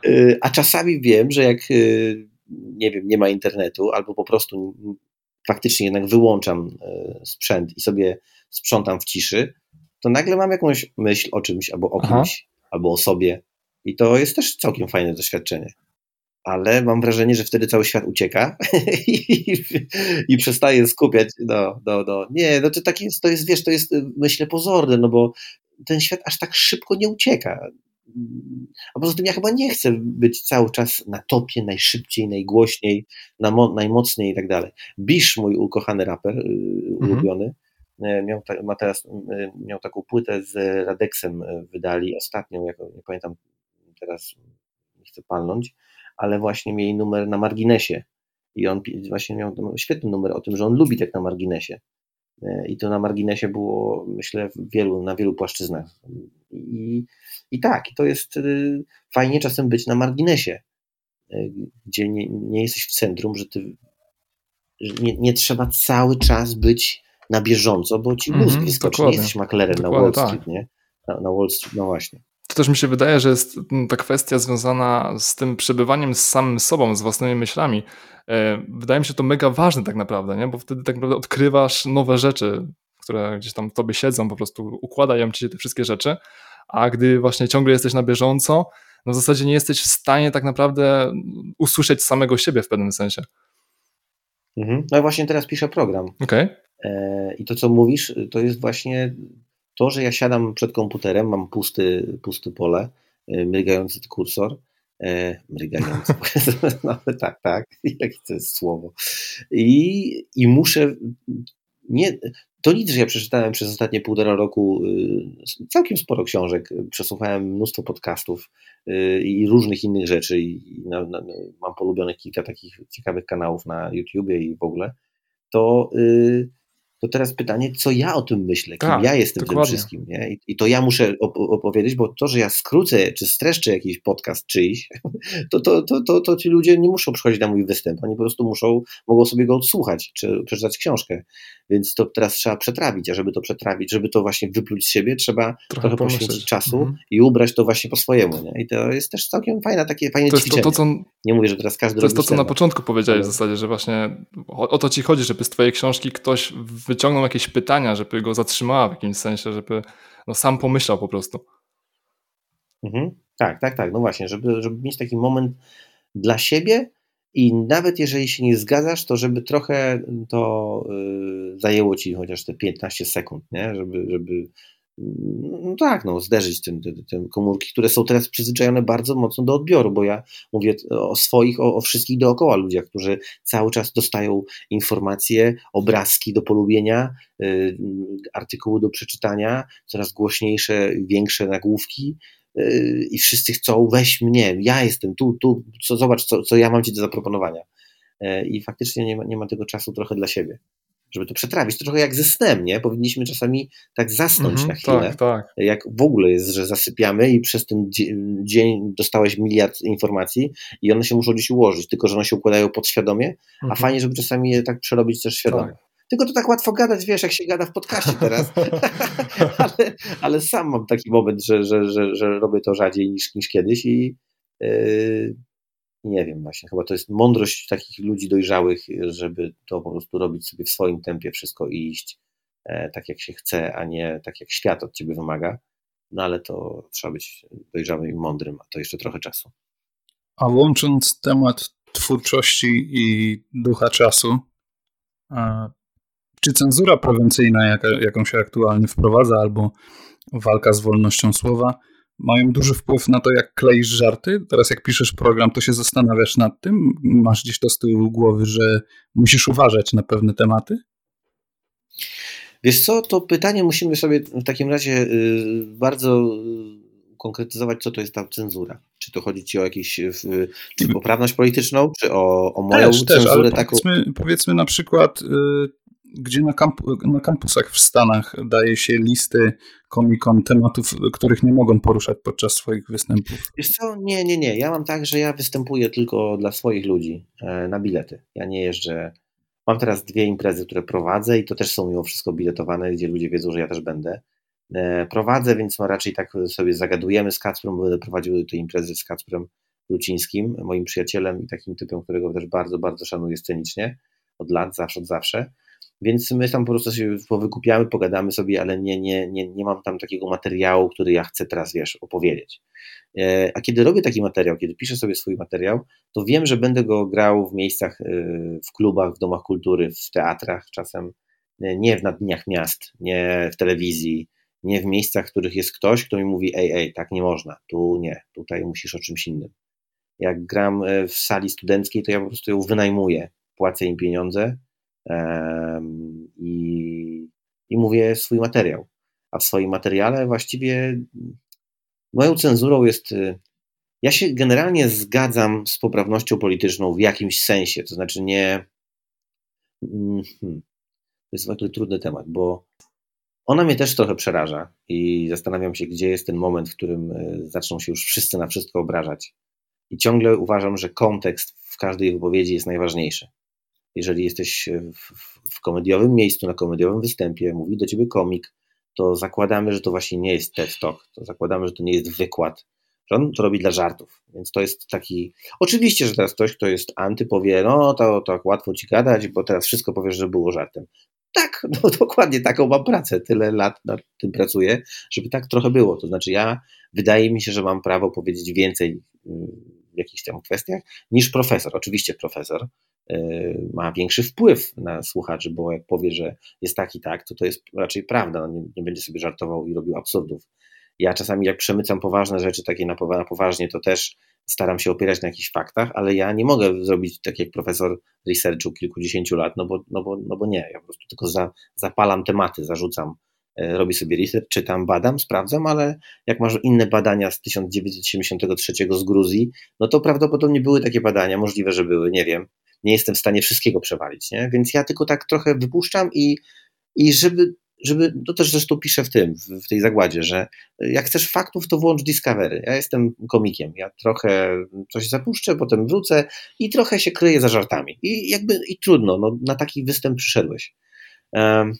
E, a czasami wiem, że jak nie wiem, nie ma internetu, albo po prostu faktycznie jednak wyłączam sprzęt i sobie sprzątam w ciszy, to nagle mam jakąś myśl o czymś, albo o kimś, Aha. albo o sobie. I to jest też całkiem fajne doświadczenie. Ale mam wrażenie, że wtedy cały świat ucieka i, i przestaje skupiać. No, no, no. Nie, no to tak jest, to jest, wiesz, to jest myślę pozorne, no bo ten świat aż tak szybko nie ucieka. A poza tym ja chyba nie chcę być cały czas na topie, najszybciej, najgłośniej, na najmocniej i tak dalej. Bisz, mój ukochany raper, y, mhm. ulubiony, E, miał, ma teraz, miał taką płytę z Radexem wydali, ostatnią, jak, nie pamiętam teraz, nie chcę palnąć, ale właśnie mieli numer na marginesie i on właśnie miał świetny numer o tym, że on lubi tak na marginesie i to na marginesie było, myślę, wielu, na wielu płaszczyznach i, i tak, i to jest fajnie czasem być na marginesie, gdzie nie, nie jesteś w centrum, że ty że nie, nie trzeba cały czas być na bieżąco, bo ci mózg mm, wyskoczy, nie jesteś maklerem na Wall Street, tak. nie? Na, na Wall Street, no właśnie. Też mi się wydaje, że jest ta kwestia związana z tym przebywaniem z samym sobą, z własnymi myślami. E, wydaje mi się to mega ważne tak naprawdę, nie? bo wtedy tak naprawdę odkrywasz nowe rzeczy, które gdzieś tam w tobie siedzą, po prostu układają ci się te wszystkie rzeczy, a gdy właśnie ciągle jesteś na bieżąco, no w zasadzie nie jesteś w stanie tak naprawdę usłyszeć samego siebie w pewnym sensie. Mhm. No i właśnie teraz piszę program. Okay. E, I to, co mówisz, to jest właśnie to, że ja siadam przed komputerem, mam pusty, pusty pole, e, mrygający kursor, e, mrygający, no, tak, tak, jakie to jest słowo. I, i muszę, nie, to nic, że ja przeczytałem przez ostatnie półtora roku y, całkiem sporo książek, przesłuchałem mnóstwo podcastów y, i różnych innych rzeczy i na, na, mam polubionych kilka takich ciekawych kanałów na YouTubie i w ogóle, to to teraz pytanie, co ja o tym myślę, kim tak, ja jestem dokładnie. tym wszystkim. Nie? I, I, to ja muszę op opowiedzieć, bo to, że ja skrócę czy streszczę jakiś podcast czyjś, to, to, to, to, to ci ludzie nie muszą przychodzić na mój występ, oni po prostu muszą, mogą sobie go odsłuchać, czy przeczytać książkę. Więc to teraz trzeba przetrawić, a żeby to przetrawić, żeby to właśnie wypluć z siebie, trzeba trochę, trochę poświęcić czasu mm -hmm. i ubrać to właśnie po swojemu. Nie? I to jest też całkiem fajne, takie fajne to ćwiczenie. To, to, co, nie mówię, że teraz każdy To jest to, co na początku powiedziałeś w zasadzie, że właśnie o, o to ci chodzi, żeby z twojej książki ktoś wyciągnął jakieś pytania, żeby go zatrzymała w jakimś sensie, żeby no, sam pomyślał po prostu. Mhm. Tak, tak, tak. No właśnie, żeby, żeby mieć taki moment dla siebie i nawet jeżeli się nie zgadzasz, to żeby trochę to y, zajęło ci chociaż te 15 sekund, nie? Żeby, żeby no tak, no, zderzyć tym, tym, tym, komórki, które są teraz przyzwyczajone bardzo mocno do odbioru, bo ja mówię o swoich, o, o, wszystkich dookoła ludziach, którzy cały czas dostają informacje, obrazki do polubienia, y, artykuły do przeczytania, coraz głośniejsze, większe nagłówki y, i wszyscy chcą, weź mnie, ja jestem tu, tu, co, zobacz, co, co ja mam ci do zaproponowania. Y, I faktycznie nie ma, nie ma tego czasu trochę dla siebie żeby to przetrawić. To trochę jak ze snem, nie? Powinniśmy czasami tak zasnąć -hmm, na chwilę. Tak, tak. Jak w ogóle jest, że zasypiamy i przez ten dzień dostałeś miliard informacji i one się muszą gdzieś ułożyć, tylko że one się układają podświadomie, a mhm. fajnie, żeby czasami je tak przerobić też świadomie. Tak. Tylko to tak łatwo gadać, wiesz, jak się gada w podcaście teraz. ale, ale, sam mam taki moment, że, że, że, że robię to rzadziej niż, niż kiedyś i yy, nie wiem właśnie, chyba to jest mądrość takich ludzi dojrzałych, żeby to po prostu robić sobie w swoim tempie wszystko i iść e, tak jak się chce, a nie tak jak świat od ciebie wymaga. no ale to trzeba być dojrzałym i mądrym, a to jeszcze trochę czasu. A łącząc temat twórczości i ducha czasu, czy cenzura prewencyjna, jaka, jaką się aktualnie wprowadza, albo walka z wolnością słowa, mają duży wpływ na to, jak kleisz żarty? Teraz jak piszesz program, to się zastanawiasz nad tym? Masz gdzieś to z tyłu głowy, że musisz uważać na pewne tematy? Wiesz co, to pytanie musimy sobie w takim razie y, bardzo y, konkretyzować, co to jest ta cenzura. Czy to chodzi ci o jakąś czy poprawność polityczną, czy o, o moją też, cenzurę też, taką? Powiedzmy, powiedzmy na przykład, y, gdzie na, na kampusach w Stanach daje się listy komikom tematów, których nie mogą poruszać podczas swoich występów. Wiesz co, nie, nie, nie. Ja mam tak, że ja występuję tylko dla swoich ludzi e, na bilety. Ja nie jeżdżę Mam teraz dwie imprezy, które prowadzę i to też są mimo wszystko biletowane, gdzie ludzie wiedzą, że ja też będę. E, prowadzę, więc no raczej tak sobie zagadujemy z Kacprem, będę prowadził te imprezy z Kacprem Lucińskim, moim przyjacielem i takim typem, którego też bardzo, bardzo szanuję scenicznie od lat, zawsze, od zawsze. Więc my tam po prostu się powykupiamy, pogadamy sobie, ale nie, nie, nie, nie mam tam takiego materiału, który ja chcę teraz, wiesz, opowiedzieć. E, a kiedy robię taki materiał, kiedy piszę sobie swój materiał, to wiem, że będę go grał w miejscach, e, w klubach, w domach kultury, w teatrach, czasem e, nie w dniach miast, nie w telewizji, nie w miejscach, w których jest ktoś, kto mi mówi, ej, ej, tak nie można, tu nie, tutaj musisz o czymś innym. Jak gram w sali studenckiej, to ja po prostu ją wynajmuję, płacę im pieniądze i, i mówię swój materiał. A w swoim materiale właściwie moją cenzurą jest. Y, ja się generalnie zgadzam z poprawnością polityczną w jakimś sensie, to znaczy nie. Mm, hmm, to jest zwykle trudny temat, bo ona mnie też trochę przeraża i zastanawiam się, gdzie jest ten moment, w którym y, zaczną się już wszyscy na wszystko obrażać. I ciągle uważam, że kontekst w każdej wypowiedzi jest najważniejszy. Jeżeli jesteś w, w komediowym miejscu, na komediowym występie, mówi do ciebie komik, to zakładamy, że to właśnie nie jest TED Talk, to zakładamy, że to nie jest wykład, że on to robi dla żartów. Więc to jest taki. Oczywiście, że teraz ktoś, kto jest anty, powie, no to tak łatwo ci gadać, bo teraz wszystko powiesz, że było żartem. Tak, no dokładnie taką mam pracę. Tyle lat nad tym pracuję, żeby tak trochę było. To znaczy, ja wydaje mi się, że mam prawo powiedzieć więcej w jakichś tam kwestiach niż profesor. Oczywiście profesor Y, ma większy wpływ na słuchaczy, bo jak powie, że jest tak i tak, to to jest raczej prawda, nie, nie będzie sobie żartował i robił absurdów. Ja czasami jak przemycam poważne rzeczy, takie na, na poważnie, to też staram się opierać na jakichś faktach, ale ja nie mogę zrobić tak jak profesor researchu kilkudziesięciu lat, no bo, no bo, no bo nie, ja po prostu tylko za, zapalam tematy, zarzucam, e, robię sobie research, czytam, badam, sprawdzam, ale jak masz inne badania z 1973 z Gruzji, no to prawdopodobnie były takie badania, możliwe, że były, nie wiem, nie jestem w stanie wszystkiego przewalić, nie? więc ja tylko tak trochę wypuszczam i, i żeby, żeby, to też zresztą piszę w tym, w, w tej zagładzie, że jak chcesz faktów, to włącz Discovery. Ja jestem komikiem, ja trochę coś zapuszczę, potem wrócę i trochę się kryję za żartami. I jakby, i trudno, no, na taki występ przyszedłeś. Um,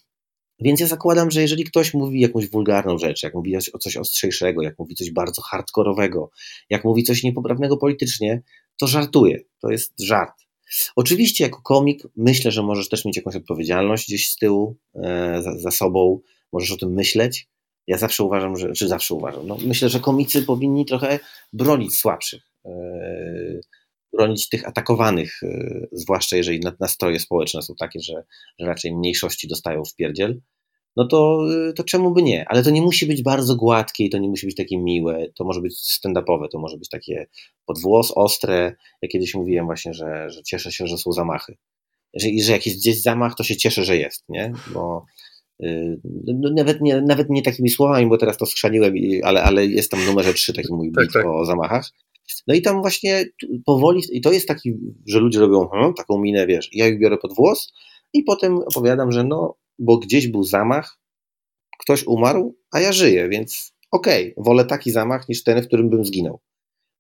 więc ja zakładam, że jeżeli ktoś mówi jakąś wulgarną rzecz, jak mówi o coś ostrzejszego, jak mówi coś bardzo hardkorowego, jak mówi coś niepoprawnego politycznie, to żartuje. To jest żart. Oczywiście, jako komik, myślę, że możesz też mieć jakąś odpowiedzialność gdzieś z tyłu, e, za, za sobą, możesz o tym myśleć. Ja zawsze uważam, że, czy zawsze uważam, no, myślę, że komicy powinni trochę bronić słabszych, e, bronić tych atakowanych, e, zwłaszcza jeżeli nastroje społeczne są takie, że, że raczej mniejszości dostają w pierdziel no to, to czemu by nie? Ale to nie musi być bardzo gładkie i to nie musi być takie miłe, to może być stand-upowe, to może być takie podwłos, ostre. Ja kiedyś mówiłem właśnie, że, że cieszę się, że są zamachy. Jeżeli że jak jest gdzieś zamach, to się cieszę, że jest, nie? Bo yy, no, nawet, nie, nawet nie takimi słowami, bo teraz to skrzaniłem, ale, ale jest tam numerze 3, taki mój tak, tak. o zamachach. No i tam właśnie powoli, i to jest taki, że ludzie robią hmm, taką minę, wiesz, ja ich biorę pod włos i potem opowiadam, że no bo gdzieś był zamach, ktoś umarł, a ja żyję, więc okej, okay, wolę taki zamach niż ten, w którym bym zginął.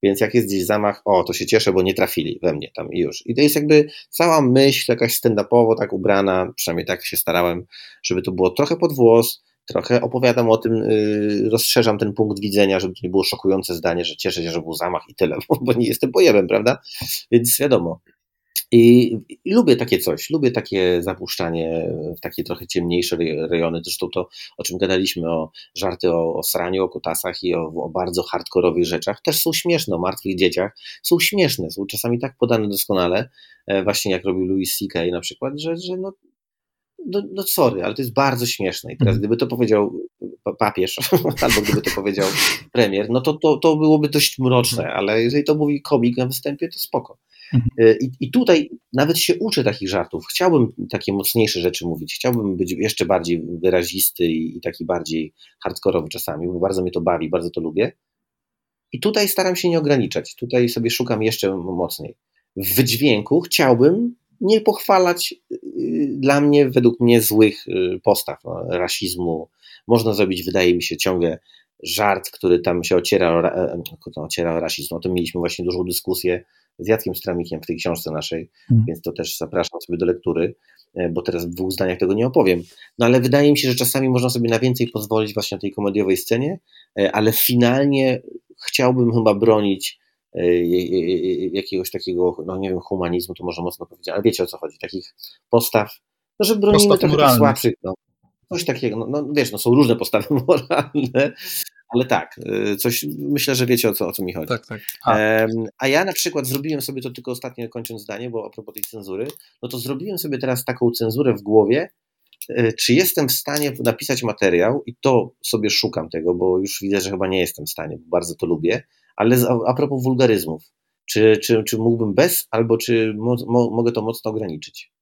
Więc jak jest gdzieś zamach, o, to się cieszę, bo nie trafili we mnie tam i już. I to jest jakby cała myśl jakaś stand-upowo tak ubrana, przynajmniej tak się starałem, żeby to było trochę pod włos, trochę opowiadam o tym, yy, rozszerzam ten punkt widzenia, żeby to nie było szokujące zdanie, że cieszę się, że był zamach i tyle, bo, nie jestem pojemem, prawda? Więc wiadomo, I, I, lubię takie coś, lubię takie zapuszczanie w takie trochę ciemniejsze rejony. Zresztą to, o czym gadaliśmy, o żarty o, o sraniu, o kutasach i o, o, bardzo hardkorowych rzeczach, też są śmieszne, o martwych dzieciach, są śmieszne, są czasami tak podane doskonale, e, właśnie jak robił Louis C.K. na przykład, że, że no, no, no sorry, ale to jest bardzo śmieszne. I teraz mhm. gdyby to powiedział papież, albo gdyby to powiedział premier, no to, to, to byłoby dość mroczne, mhm. ale jeżeli to mówi komik na występie, to spoko. Mhm. E, I, I tutaj nawet się uczę takich żartów. Chciałbym takie mocniejsze rzeczy mówić. Chciałbym być jeszcze bardziej wyrazisty i, i taki bardziej hardkorowy czasami, bo bardzo mnie to bawi, bardzo to lubię. I tutaj staram się nie ograniczać. Tutaj sobie szukam jeszcze mocniej. W wydźwięku chciałbym nie pochwalać y, dla mnie, według mnie, złych y, postaw, no, rasizmu. Można zrobić, wydaje mi się, ciągle żart, który tam się ociera e, no, ociera o rasizm. O tym mieliśmy właśnie dużą dyskusję z Jackiem Stramikiem w tej książce naszej, hmm. więc to też zapraszam sobie do lektury, e, bo teraz w dwóch zdaniach tego nie opowiem. No ale wydaje mi się, że czasami można sobie na więcej pozwolić właśnie na tej komediowej scenie, e, ale finalnie chciałbym chyba bronić jakiegoś takiego, no nie wiem, humanizmu, to może mocno powiedzieć, ale wiecie o co chodzi, takich postaw, no że bronimy postaw trochę tych słabszych, no, coś takiego, no, no wiesz, no są różne postawy moralne, ale tak, y, coś, myślę, że wiecie o co, o co mi chodzi. Tak, tak. A. a ja na przykład zrobiłem sobie to tylko ostatnio kończąc zdanie, bo a propos tej cenzury, no to zrobiłem sobie teraz taką cenzurę w głowie, y, czy jestem w stanie napisać materiał i to sobie szukam tego, bo już widzę, że chyba nie jestem w stanie, bo bardzo to lubię, ale a propos wulgaryzmów, czy, czy, czy mógłbym bez, albo czy mo, mo, mogę to mocno ograniczyć?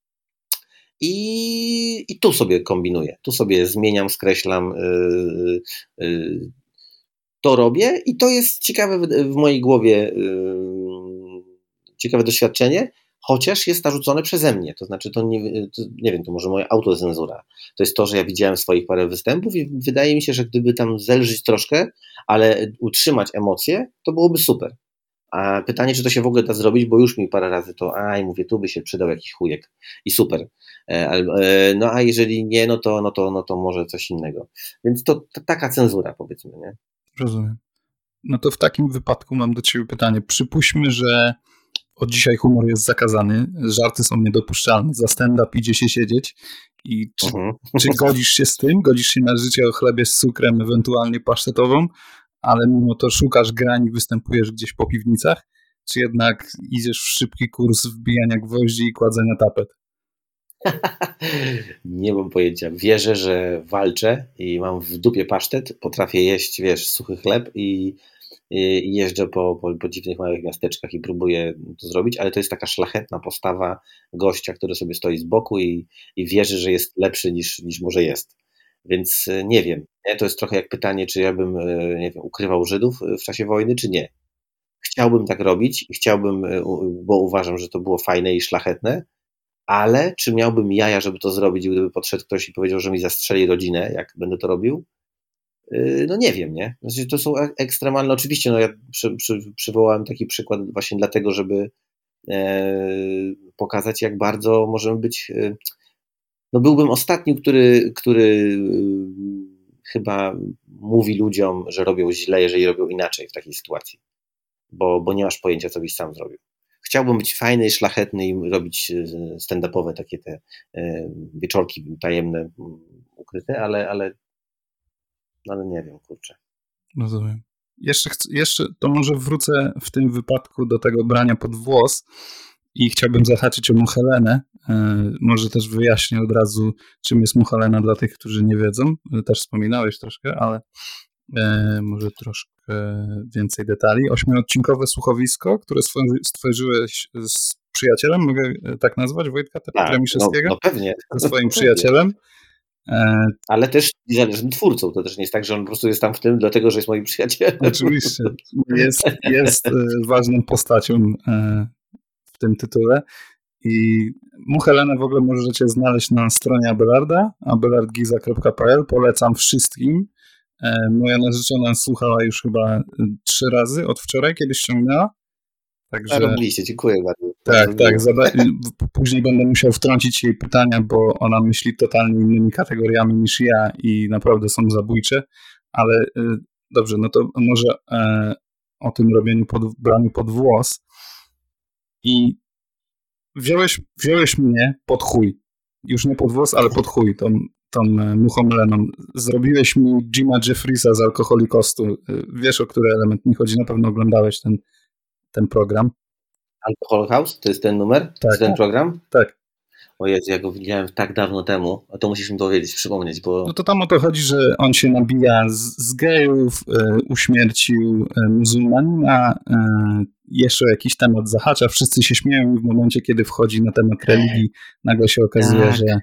I, I tu sobie kombinuję, tu sobie zmieniam, skreślam, yy, yy, to robię i to jest ciekawe w, mojej głowie, yy, ciekawe doświadczenie, chociaż jest narzucone przeze mnie. To znaczy, to nie, to nie wiem, to może moja autocenzura. To jest to, że ja widziałem swoich parę występów i wydaje mi się, że gdyby tam zelżyć troszkę, ale utrzymać emocje, to byłoby super. A pytanie, czy to się w ogóle da zrobić, bo już mi parę razy to, aj, mówię, tu by się przydał jakiś chujek i super. E, e, no a jeżeli nie, no to, no to, no to może coś innego. Więc to, to taka cenzura, powiedzmy, nie? Rozumiem. No to w takim wypadku mam do Ciebie pytanie. Przypuśćmy, że od dzisiaj humor jest zakazany, żarty są niedopuszczalne, za stand-up idzie się siedzieć i czy, uh mhm. -huh. czy godzisz się z tym? Godzisz się na życie o chlebie z cukrem, ewentualnie pasztetową, ale mimo to szukasz grań i występujesz gdzieś po piwnicach? Czy jednak idziesz w szybki kurs wbijania gwoździ i kładzenia tapet? Nie mam pojęcia. Wierzę, że walczę i mam w dupie pasztet, potrafię jeść, wiesz, suchy chleb i i jeżdżę po, po, po dziwnych małych miasteczkach i próbuję to zrobić, ale to jest taka szlachetna postawa gościa, który sobie stoi z boku i, i wierzy, że jest lepszy niż, niż może jest. Więc e, nie wiem. To jest trochę jak pytanie, czy ja bym e, nie wiem, ukrywał Żydów e, w czasie wojny, czy nie. Chciałbym tak robić i chciałbym, bo uważam, że to było fajne i szlachetne, ale czy miałbym jaja, żeby to zrobić, gdyby podszedł ktoś i powiedział, że mi zastrzeli rodzinę, jak będę to robił? Y, no nie wiem, nie? Znaczy, to są ekstremalne, oczywiście, no ja przy, przy, przywołałem taki przykład właśnie dlatego, żeby e, pokazać, jak bardzo możemy być, e, no byłbym ostatnim, który, który e, chyba mówi ludziom, że robią źle, jeżeli robią inaczej w takiej sytuacji, bo, bo nie masz pojęcia, co byś sam zrobił. Chciałbym być fajny, szlachetny i robić e, stand-upowe takie te e, wieczorki tajemne, ukryte, ale, ale no ale nie wiem, kurczę. Rozumiem. Jeszcze, jeszcze to może wrócę w tym wypadku do tego brania pod włos i chciałbym zahaczyć o Muchelenę. E, może też wyjaśnię od razu, czym jest Muchelena dla tych, którzy nie wiedzą. Też wspominałeś troszkę, ale może troszkę więcej detali. Ośmiodcinkowe słuchowisko, które stworzyłeś z przyjacielem, mogę tak nazwać, Wojtka tak, Tremiszewskiego? No, no pewnie. Ze swoim przyjacielem. E, Ale też niezależnym twórcą. To też nie jest tak, że on po prostu jest tam w tym, dlatego że jest moim przyjacielem. Oczywiście. Jest, jest e, ważną postacią e, w tym tytule. I Muchelenę w ogóle możecie znaleźć na stronie Abelarda, abelardgiza.pl. Polecam wszystkim. Moja narzeczona słuchała już chyba trzy razy od wczoraj, kiedyś ściągnęła. Także... Robiliście, dziękuję bardzo. Tak, tak. Później będę musiał wtrącić jej pytania, bo ona myśli totalnie innymi kategoriami niż ja i naprawdę są zabójcze, ale y, dobrze, no to może e, o tym robieniu pod, braniu pod włos. I wziąłeś, wziąłeś mnie pod chuj. Już nie pod włos, ale pod chuj, tą, tą e, muchą meleną. Zrobiłeś mi Jima Jeffrisa z Alkoholikostu. E, wiesz, o który element mi chodzi, na pewno oglądałeś ten, ten program. Alcohol House? To jest ten numer? Tak. To jest ten program? Tak. O Jezu, ja go widziałem tak dawno temu, a to musisz mi powiedzieć, przypomnieć, bo... No to tam o to chodzi, że on się nabija z, z gejów, e, uśmiercił e, muzułmanina, e, jeszcze jakiś temat zahacza, wszyscy się śmieją i w momencie, kiedy wchodzi na temat religii, nagle się okazuje, tak. że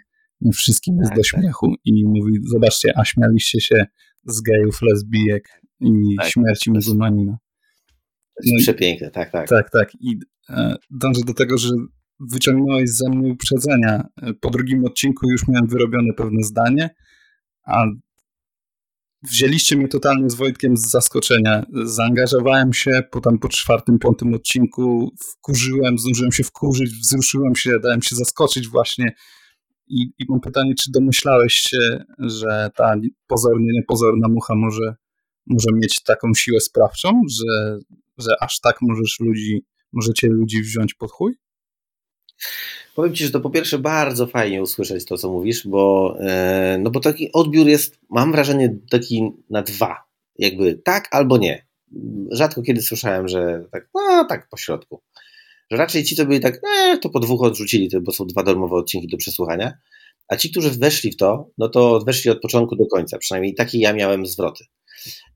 wszystkim jest tak, do tak. śmiechu i mówi, zobaczcie, a śmialiście się z gejów, lesbijek i tak. śmierci muzułmanina. To jest no przepiękne, tak, tak. Tak, tak. I e, dążę do tego, że wyciągnąłeś ze mnie uprzedzenia. Po drugim odcinku już miałem wyrobione pewne zdanie, a wzięliście mnie totalnie z Wojtkiem z zaskoczenia. Zaangażowałem się, potem po czwartym, piątym odcinku wkurzyłem, zdążyłem się wkurzyć, wzruszyłem się, dałem się zaskoczyć właśnie. I, I mam pytanie, czy domyślałeś się, że ta pozornie niepozorna mucha może, może mieć taką siłę sprawczą, że, że aż tak możesz ludzi, możecie ludzi wziąć pod chuj? Powiem Ci, że to po pierwsze bardzo fajnie usłyszeć to, co mówisz, bo, e, no bo taki odbiór jest, mam wrażenie, taki na dwa. Jakby tak albo nie. Rzadko kiedy słyszałem, że tak, no tak po środku. Że raczej ci, co byli tak, e, to po dwóch odrzucili, bo są dwa darmowe odcinki do przesłuchania. A ci, którzy weszli w to, no to weszli od początku do końca. Przynajmniej takie ja miałem zwroty.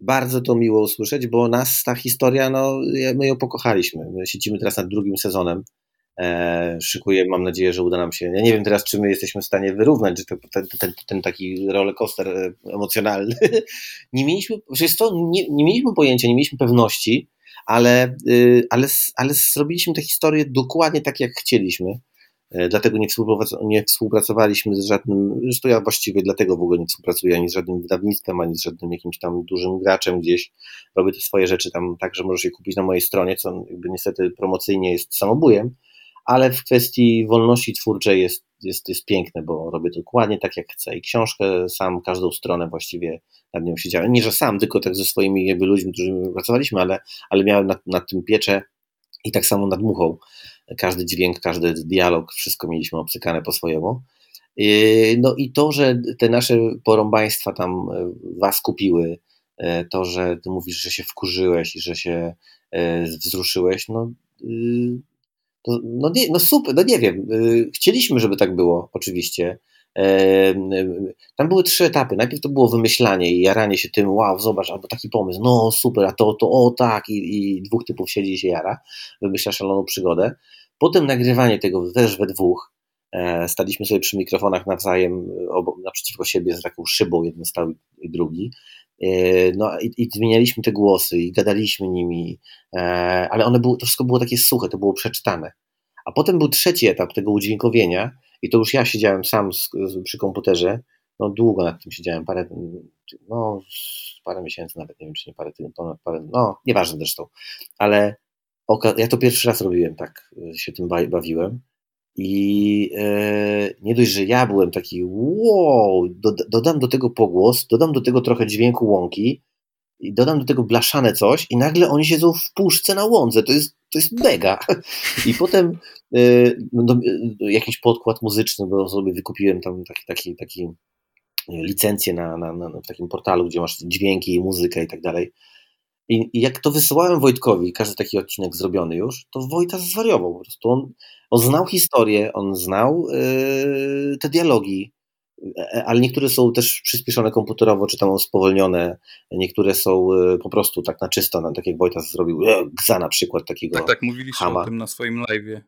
Bardzo to miło usłyszeć, bo nas ta historia, no my ją pokochaliśmy. My siedzimy teraz nad drugim sezonem e, szykuję. Mam nadzieję, że uda nam się. Ja nie wiem teraz, czy my jesteśmy w stanie wyrównać że ten, ten, ten taki rollercoaster e, emocjonalny. nie mieliśmy, przecież to, nie, nie mieliśmy pojęcia, nie mieliśmy pewności, ale, y, ale, ale zrobiliśmy tę historię dokładnie tak, jak chcieliśmy. E, dlatego nie, nie współpracowaliśmy z żadnym, zresztą ja właściwie dlatego w ogóle nie współpracuję ani z żadnym wydawnictwem, ani z żadnym jakimś tam dużym graczem gdzieś. Robię te swoje rzeczy tam tak, że możesz je kupić na mojej stronie, co jakby niestety promocyjnie jest samobujem, ale w kwestii wolności twórczej jest, jest, jest piękne, bo robię dokładnie tak, jak chcę. I książkę sam, każdą stronę właściwie nad nią siedziałem. Nie, że sam, tylko tak ze swoimi jakby ludźmi, którzy pracowaliśmy, ale, ale miałem nad, nad tym pieczę i tak samo nad muchą. Każdy dźwięk, każdy dialog, wszystko mieliśmy obcykane po swojemu. Yy, no i to, że te nasze porąbaństwa tam e, was kupiły, e, to, że ty mówisz, że się wkurzyłeś i że się wzruszyłeś, no yy, no, nie, no super, no nie wiem. Y, chcieliśmy, żeby tak było, oczywiście. Tam były trzy etapy. Najpierw to było wymyślanie i jaranie się tym, wow, zobacz, albo taki pomysł, no super, a to, to o tak, i, i dwóch typów siedzi i się jara, wymyśla szaloną przygodę. Potem nagrywanie tego też we dwóch. E, staliśmy sobie przy mikrofonach nawzajem, naprzeciwko siebie z taką szybą, jeden stał i drugi. E, no i, i, zmienialiśmy te głosy i gadaliśmy nimi, e, ale one to wszystko było takie suche, to było przeczytane. A potem był trzeci etap tego udźwiękowienia i to już ja siedziałem sam z, z, przy komputerze, no długo nad tym siedziałem, parę, no parę miesięcy nawet, nie wiem czy nie parę tygodni, parę, no nieważne zresztą, ale ja to pierwszy raz robiłem tak, się tym bawiłem i e, nie dość, że ja byłem taki wow, do, dodam do tego pogłos, dodam do tego trochę dźwięku łąki i dodam do tego blaszane coś i nagle oni siedzą w puszce na łące. To jest, to jest mega. I potem e, no, e, jakiś podkład muzyczny, bo sobie wykupiłem tam taki, taki, taki licencję na, na, na, w takim portalu, gdzie masz dźwięki i muzykę i tak dalej. I, I, jak to wysyłałem Wojtkowi, każdy taki odcinek zrobiony już, to Wojta zwariował po prostu. On, on znał historię, on znał yy, te dialogi, e, ale niektóre są też przyspieszone komputerowo, czy tam spowolnione, niektóre są yy, po prostu tak na czysto, no, tak jak Wojta zrobił, yy, Gza na przykład takiego Tak, tak, mówiliście hama. o tym na swoim live'ie.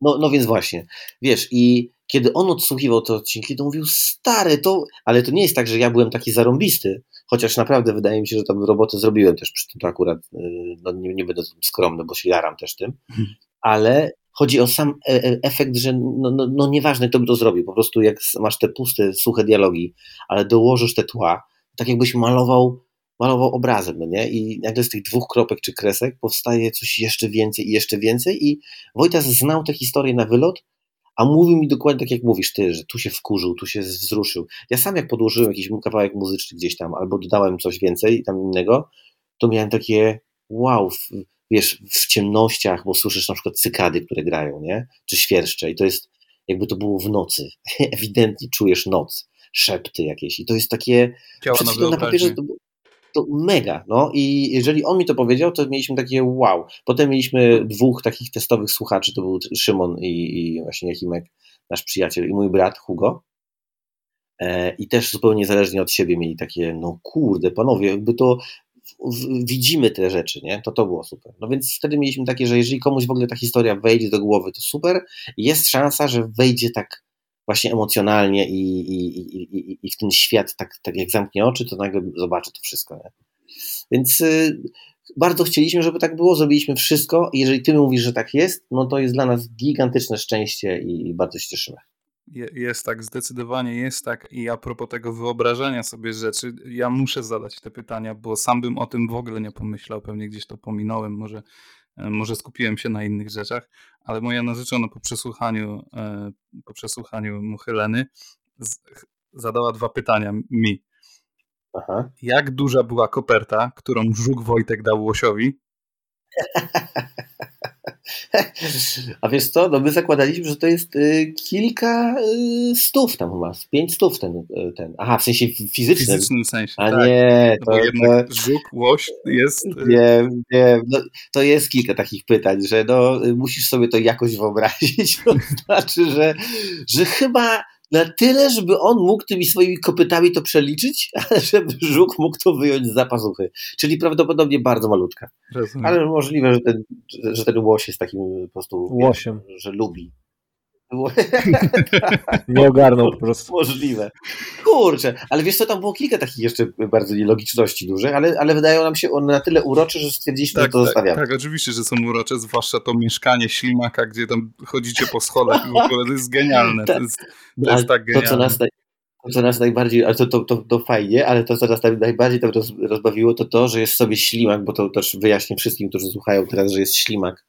No, no więc właśnie, wiesz, i kiedy on odsłuchiwał te odcinki, to mówił, stary, to, ale to nie jest tak, że ja byłem taki zarąbisty, chociaż naprawdę wydaje mi się, że tam robotę zrobiłem też przy tym, to akurat y, no, nie, nie będę skromny, bo się jaram też tym, hmm. ale chodzi o sam e, e, efekt, że no, no, no nieważne kto by to zrobił, po prostu jak masz te puste, suche dialogi, ale dołożysz te tła, tak jakbyś malował, malował obrazem, no nie? I nagle z tych dwóch kropek czy kresek powstaje coś jeszcze więcej i jeszcze więcej i Wojtas znał tę historię na wylot, a mówił mi dokładnie tak, jak mówisz ty, że tu się wkurzył, tu się wzruszył. Ja sam jak podłożyłem jakiś kawałek muzyczny gdzieś tam, albo dodałem coś więcej tam innego, to miałem takie wow, wiesz, w ciemnościach, bo słyszysz na przykład cykady, które grają, nie? Czy świerszcze i to jest, jakby to było w nocy. Ewidentnie czujesz noc, szepty jakieś i to jest takie, na na papierze to, to mega, no i jeżeli on mi to powiedział, to mieliśmy takie wow. Potem mieliśmy dwóch takich testowych słuchaczy, to był Szymon i, i właśnie Jachimek, nasz przyjaciel i mój brat Hugo. E, I też zupełnie niezależnie od siebie mieli takie, no kurde, panowie, jakby to widzimy te rzeczy, nie? To to było super. No więc wtedy mieliśmy takie, że jeżeli komuś w ogóle ta historia wejdzie do głowy, to super. Jest szansa, że wejdzie tak właśnie emocjonalnie i, i, i, i, w ten świat, tak, tak jak zamknie oczy, to nagle zobaczy to wszystko, nie? Więc y, bardzo chcieliśmy, żeby tak było, zrobiliśmy wszystko jeżeli ty mówisz, że tak jest, no to jest dla nas gigantyczne szczęście i, bardzo się cieszymy. Je- Jest tak, zdecydowanie jest tak. I a propos tego wyobrażenia sobie rzeczy, ja muszę zadać te pytania, bo sam bym o tym w ogóle nie pomyślał. Pewnie gdzieś to pominąłem, może, może skupiłem się na innych rzeczach, ale moja narzeczona po przesłuchaniu, e, po przesłuchaniu Muchyleny zadała dwa pytania mi. Aha. Jak duża była koperta, którą Żuk Wojtek dał Łosiowi? A wiesz co, no my zakładaliśmy, że to jest y, kilka y, stów tam chyba, pięć stów ten, y, ten. Aha, w sensie W fizycznym. fizycznym sensie. A tak. nie, to, jednak to, Żuk, Łoś jest... e, Wiem, wiem. No, to jest kilka takich pytań, że no, y, musisz sobie to jakoś wyobrazić. To znaczy, że, że chyba na tyle, żeby on mógł tymi swoimi kopytami to przeliczyć, ale żeby żuk mógł to wyjąć z zapazuchy. Czyli prawdopodobnie bardzo malutka. Rozumiem. Ale możliwe, że ten, że- ten łoś jest takim po prostu, Łosiem. że lubi. Ło- Nie ogarnął po prostu. Możliwe. Kurczę, ale wiesz co, tam było kilka takich jeszcze bardzo nielogiczności dużych, ale, ale wydają nam się one na tyle urocze, że stwierdziliśmy, że Tak, to tak, zostawiamy. tak, oczywiście, że są urocze, zwłaszcza to mieszkanie ślimaka, gdzie tam chodzicie po schodach i w ogóle to jest genialne. To Tak. jest, to jest tak to, co genialne. nas, co nas najbardziej, ale to, to, to, to fajnie, ale to, co nas naj- najbardziej tam roz, rozbawiło, to to, że jest sobie ślimak, bo to też wyjaśnię wszystkim, którzy słuchają teraz, że jest ślimak.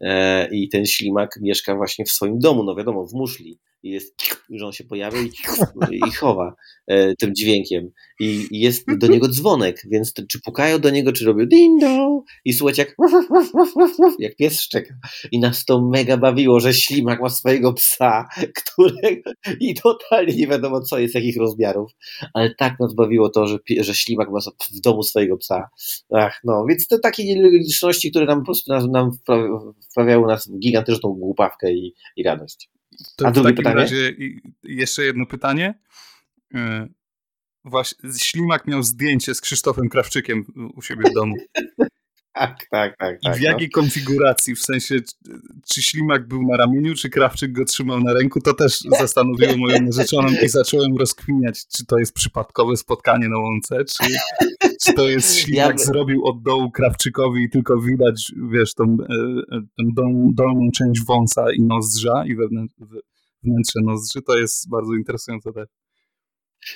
E, I ten ślimak mieszka właśnie w swoim domu, no wiadomo, w muszli. I jest, że on się pojawia i, i chowa e, tym dźwiękiem. I, jest do niego dzwonek, więc czy pukają do niego, czy robią ding dong i słuchać jak jak pies szczeka. I nas to mega bawiło, że ślimak ma swojego psa, którego i totalnie nie wiadomo co jest, jakich rozmiarów, ale tak nas bawiło to, że, że ślimak ma w domu swojego psa. Ach, no, więc to takie nielogiczności, które nam po prostu nam wpra- wprawiały nas w gigantyczną głupawkę i, i radość. To A w takim pytanie? razie jeszcze jedno pytanie. E, Właśnie, Ślimak miał zdjęcie z Krzysztofem Krawczykiem u siebie w domu. Tak, tak, tak. I tak w no. jakiej konfiguracji? W sensie, czy- Ślimak był na ramieniu, czy Krawczyk go trzymał na ręku? To też zastanowiło moją narzeczoną i zacząłem rozkminiać, czy to jest przypadkowe spotkanie na łące, czy, czy to jest Ślimak by- zrobił od dołu Krawczykowi i tylko widać, wiesz, tą, e, e, tą dol, dolną część wąsa i nozdrza i wewnę, we- wnętrze nozdrzy. To jest bardzo interesujące też.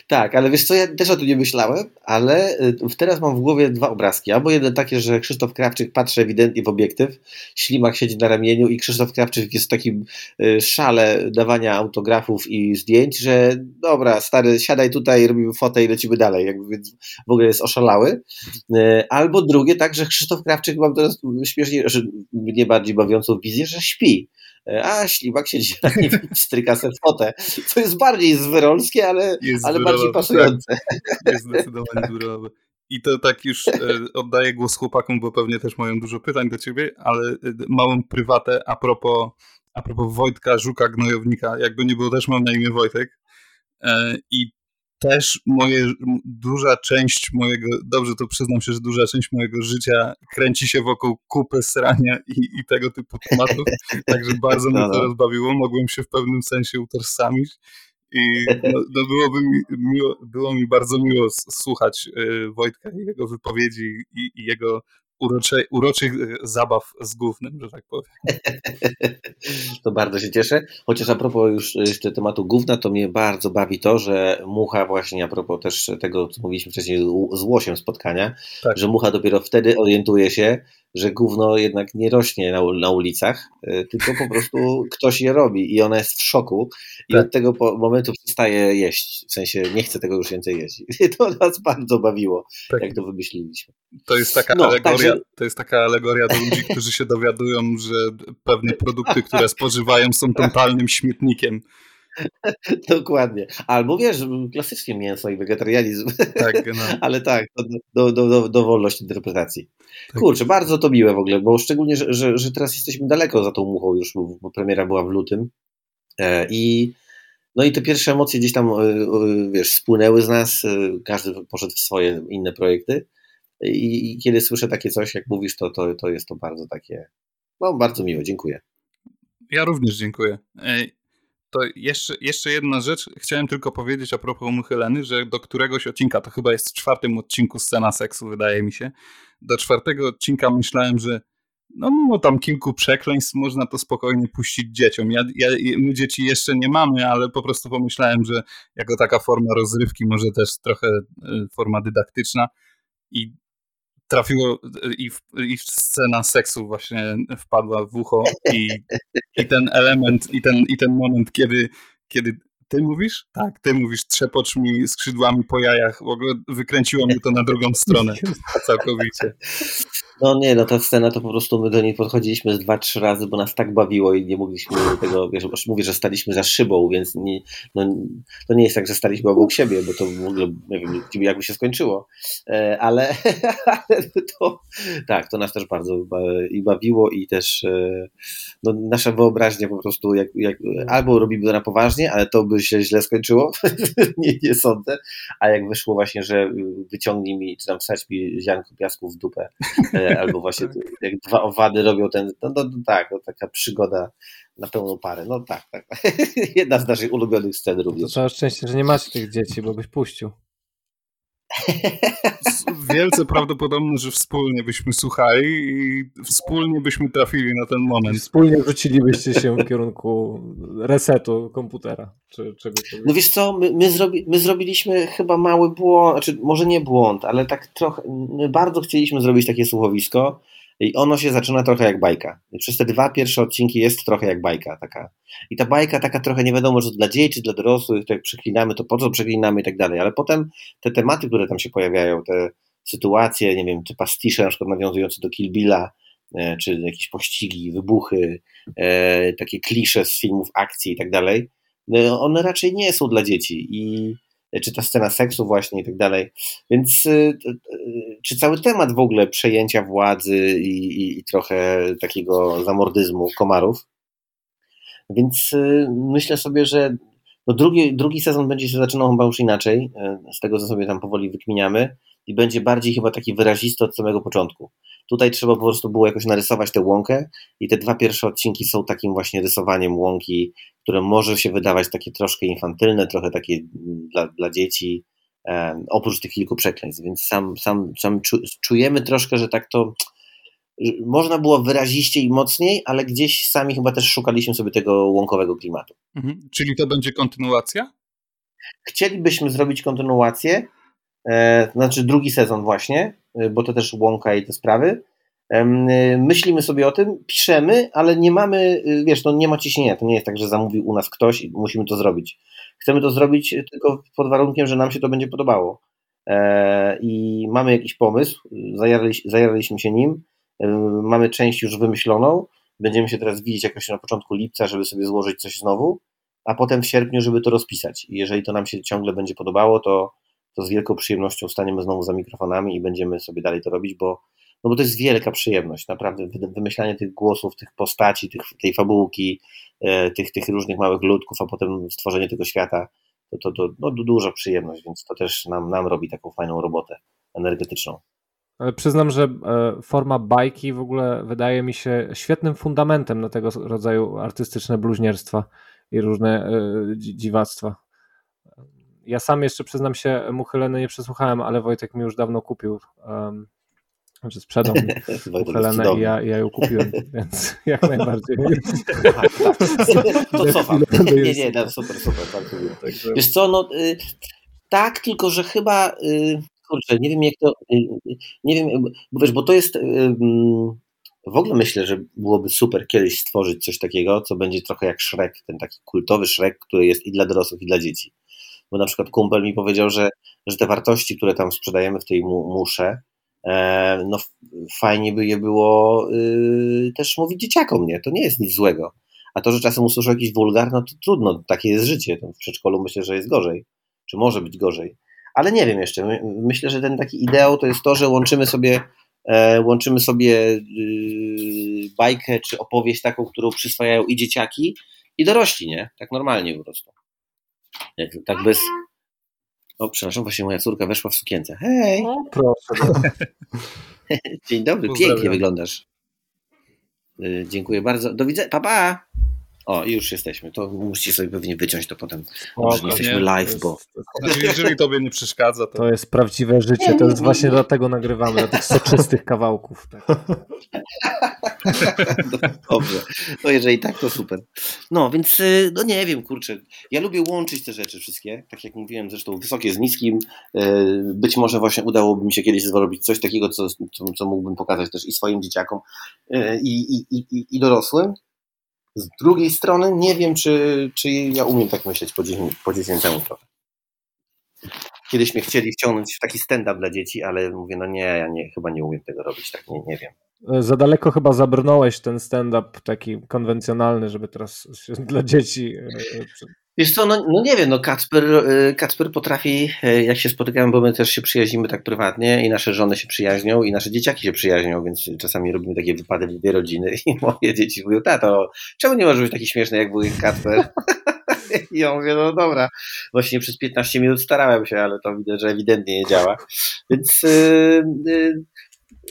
Tak, ale wiesz co, ja też o tym nie myślałem, ale y, teraz mam w głowie dwa obrazki. Albo jeden takie, że Krzysztof Krawczyk patrzy ewidentnie w obiektyw, ślimak siedzi na ramieniu i Krzysztof Krawczyk jest w takim y, szale dawania autografów i zdjęć, że dobra, stary, siadaj tutaj, robimy fotę i lecimy dalej. Jakby, więc w ogóle jest oszalały. Y, Albo drugie, tak, że Krzysztof Krawczyk, mam teraz śmiesznie, że mnie bardziej bawiącą wizję, że śpi. Y, A ślimak nim i stryka sobie fotę. Co jest bardziej zwyrolskie, ale Jest ale bardziej wyrolowe. pasujące. Tak, jest zdecydowanie wyrolowe. I to tak już e, oddaję głos chłopakom, bo pewnie też mają dużo pytań do ciebie, ale e, małą prywatę a propos, a propos Wojtka Żuka Gnojownika. Jakby nie było, też mam na imię Wojtek. E, I też moje, duża część mojego, dobrze to przyznam się, że duża część mojego życia kręci się wokół kupy, srania i, i tego typu tematów. Także bardzo mnie No, to no. rozbawiło. Mogłem się w pewnym sensie utożsamić. I no, no byłoby mi, miło, było mi bardzo miło słuchać y, Wojtka i jego wypowiedzi i, i jego urocze, uroczych y, zabaw z gównem, że tak powiem. To bardzo się cieszę. Chociaż a propos już jeszcze tematu gówna, to mnie bardzo bawi to, że Mucha właśnie a propos też tego, co mówiliśmy wcześniej z Łosiem spotkania, Tak. że Mucha dopiero wtedy orientuje się, że gówno jednak nie rośnie na, na ulicach, y, tylko po prostu ktoś je robi i ona jest w szoku i tak. od tego momentu przestaje jeść, w sensie nie chce tego już więcej jeść. I to nas bardzo bawiło, tak. jak to wymyśliliśmy. To jest taka no, alegoria, także... to jest taka alegoria do ludzi, którzy się dowiadują, że pewne produkty, które spożywają są totalnym śmietnikiem. Dokładnie. Albo wiesz, klasycznie mięso i wegetarianizm. Tak, no. Ale tak, do, do, do, do wolności interpretacji. Tak. Kurczę, bardzo to miłe w ogóle, bo szczególnie, że, że, że teraz jesteśmy daleko za tą muchą już, bo premiera była w lutym. E, I no i te pierwsze emocje gdzieś tam, e, e, wiesz, spłynęły z nas, każdy poszedł w swoje inne projekty. I, i kiedy słyszę takie coś, jak mówisz, to, to, to jest to bardzo takie, no bardzo miłe, dziękuję. Ja również dziękuję. To jeszcze, jeszcze jedna rzecz. Chciałem tylko powiedzieć a propos Muchyleny, że do któregoś odcinka, to chyba jest w czwartym odcinku scena seksu, wydaje mi się. Do czwartego odcinka myślałem, że no mimo tam kilku przekleństw można to spokojnie puścić dzieciom. Ja, ja, my dzieci jeszcze nie mamy, ale po prostu pomyślałem, że jako taka forma rozrywki, może też trochę y, forma dydaktyczna i trafiło i, i scena seksu właśnie wpadła w ucho i, i ten element, i ten, i ten moment, kiedy, kiedy ty mówisz? Tak, ty mówisz, trzepocz mi skrzydłami po jajach. W ogóle wykręciło mnie to na drugą stronę całkowicie. No nie, no ta scena to po prostu my do niej podchodziliśmy z dwa, trzy razy, bo nas tak bawiło i nie mogliśmy tego, wiesz, mówię, że staliśmy za szybą, więc nie, no, to nie jest tak, że staliśmy obok siebie, bo to w ogóle, nie wiem, jakby się skończyło, e, ale, ale to, tak, to nas też bardzo i bawiło i też e, no, nasza wyobraźnia po prostu, jak, jak, albo robimy to na poważnie, ale to by się źle skończyło, nie, nie sądzę, a jak wyszło właśnie, że wyciągnij mi, czy tam wsadź mi ziarnko piasku w dupę, e, albo właśnie jak dwa owady robią ten, no, no, no tak, no, taka przygoda na pełną parę, no tak, tak. Jedna z naszych ulubionych scen również. To całe szczęście, że nie macie tych dzieci, bo byś puścił. Wielce prawdopodobne, że wspólnie byśmy słuchali i wspólnie byśmy trafili na ten moment. Wspólnie wrzucilibyście się w kierunku resetu komputera. Czy no wiesz co, my, my, zrobi, my zrobiliśmy chyba mały błąd, znaczy może nie błąd, ale tak trochę, my bardzo chcieliśmy zrobić takie słuchowisko, i ono się zaczyna trochę jak bajka. I przez te dwa pierwsze odcinki jest trochę jak bajka taka. I ta bajka taka trochę nie wiadomo, czy dla dzieci, czy dla dorosłych, to jak przeklinamy, to po co przeklinamy i tak dalej. Ale potem te tematy, które tam się pojawiają, te sytuacje, nie wiem, czy pastisze na przykład nawiązujące do Kill Billa, e, czy jakieś pościgi, wybuchy, e, takie klisze z filmów akcji i tak dalej, no, one raczej nie są dla dzieci. I czy ta scena seksu właśnie i tak dalej. Więc y, y, czy cały temat w ogóle przejęcia władzy i, i, i trochę takiego zamordyzmu komarów. Więc y, myślę sobie, że no drugi, drugi sezon będzie się zaczynał chyba już inaczej, z tego co sobie tam powoli wykminiamy i będzie bardziej chyba taki wyrazisty od samego początku. Tutaj trzeba po prostu było jakoś narysować tę łąkę i te dwa pierwsze odcinki są takim właśnie rysowaniem łąki, które może się wydawać takie troszkę infantylne, trochę takie dla, dla dzieci, oprócz tych kilku przekleństw, więc sam, sam, sam czujemy troszkę, że tak to można było wyraziście i mocniej, ale gdzieś sami chyba też szukaliśmy sobie tego łąkowego klimatu. Mhm. Czyli to będzie kontynuacja? Chcielibyśmy zrobić kontynuację, e, znaczy drugi sezon właśnie, bo to też łąka i te sprawy, Y, myślimy sobie o tym, piszemy, ale nie mamy, y, wiesz, no nie ma ciśnienia. To nie jest tak, że zamówił u nas ktoś i musimy to zrobić. Chcemy to zrobić tylko pod warunkiem, że nam się to będzie podobało. E, I mamy jakiś pomysł, zajaraliśmy się nim, y, mamy część już wymyśloną. Będziemy się teraz widzieć jakoś na początku lipca, żeby sobie złożyć coś znowu, a potem w sierpniu, żeby to rozpisać. I jeżeli to nam się ciągle będzie podobało, to, to z wielką przyjemnością staniemy znowu za mikrofonami i będziemy sobie dalej to robić, bo no bo to jest wielka przyjemność, naprawdę, wymyślanie tych głosów, tych postaci, tych, tej fabułki, e, tych, tych różnych małych ludków, a potem stworzenie tego świata, to, to, to no, duża przyjemność, więc to też nam, nam robi taką fajną robotę energetyczną. Przyznam, że e, forma bajki w ogóle wydaje mi się świetnym fundamentem na tego rodzaju artystyczne bluźnierstwa i różne e, dziwactwa. Ja sam jeszcze przyznam się, Muchyleny nie przesłuchałem, ale Wojtek mi już dawno kupił znaczy sprzedał mi Helenę i ja, ja ją kupiłem, więc jak najbardziej. to cofam. Nie, nie, no, super, super. Bardzo Wiesz co, no y, tak, tylko że chyba y, kurczę, nie wiem jak to, y, y, nie wiem, bo wiesz, bo to jest, w ogóle myślę, że byłoby super kiedyś stworzyć coś takiego, co będzie trochę jak Shrek, ten taki kultowy Shrek, który jest i dla dorosłych, i dla dzieci. Bo na przykład kumpel mi powiedział, że, że te wartości, które tam sprzedajemy w tej musze, e, no fajnie by je było y, też mówić dzieciakom, nie? To nie jest nic złego. A to, że czasem usłyszą jakiś wulgar, no to trudno, takie jest życie. W przedszkolu myślę, że jest gorzej, czy może być gorzej. Ale nie wiem jeszcze. Myślę, że ten taki ideał to jest to, że łączymy sobie E, łączymy sobie y, bajkę czy opowieść taką, którą przyswajają i dzieciaki, i dorośli, nie? Tak normalnie po prostu. Jak, tak bez... O, przepraszam, właśnie moja córka weszła w sukience. Hej! O, proszę. Dzień dobry, pięknie wyglądasz. Y, dziękuję bardzo. Do widzenia. Pa, pa! O, już jesteśmy. To musicie sobie pewnie wyciąć to potem. Dobrze, jesteśmy nie? live, bo. Znaczy, jeżeli tobie nie przeszkadza, to. To jest prawdziwe życie. To jest właśnie dlatego nagrywamy, dla tych soczystych kawałków. Tak. Dobrze. No jeżeli tak, to super. No więc, y, no nie wiem, kurczę. Ja lubię łączyć te rzeczy wszystkie. Tak jak mówiłem, zresztą wysokie z niskim. Y, być może właśnie udałoby mi się kiedyś zrobić coś takiego, co, co, co mógłbym pokazać też i swoim dzieciakom, y, i, i, i, i dorosłym. Z drugiej strony nie wiem, czy, czy ja umiem tak myśleć po, po dziecięcemu trochę. Kiedyś mnie chcieli wciągnąć w taki stand-up dla dzieci, ale mówię, no nie, ja nie, chyba nie umiem tego robić, tak nie, nie wiem. Za daleko chyba zabrnąłeś ten stand-up taki konwencjonalny, żeby teraz dla dzieci e, Wiesz co, no, no nie wiem, no Kacper, y, Kacper potrafi, y, jak się spotykamy, bo my też się przyjaźnimy tak prywatnie i nasze żony się przyjaźnią i nasze dzieciaki się przyjaźnią, więc czasami robimy takie wypady w dwie rodziny i moje dzieci mówią, tato, czemu nie możesz być taki śmieszny jak wujek Kacper? I ja mówię, no dobra, właśnie przez 15 minut starałem się, ale to widzę, że ewidentnie nie działa. Więc yy, yy,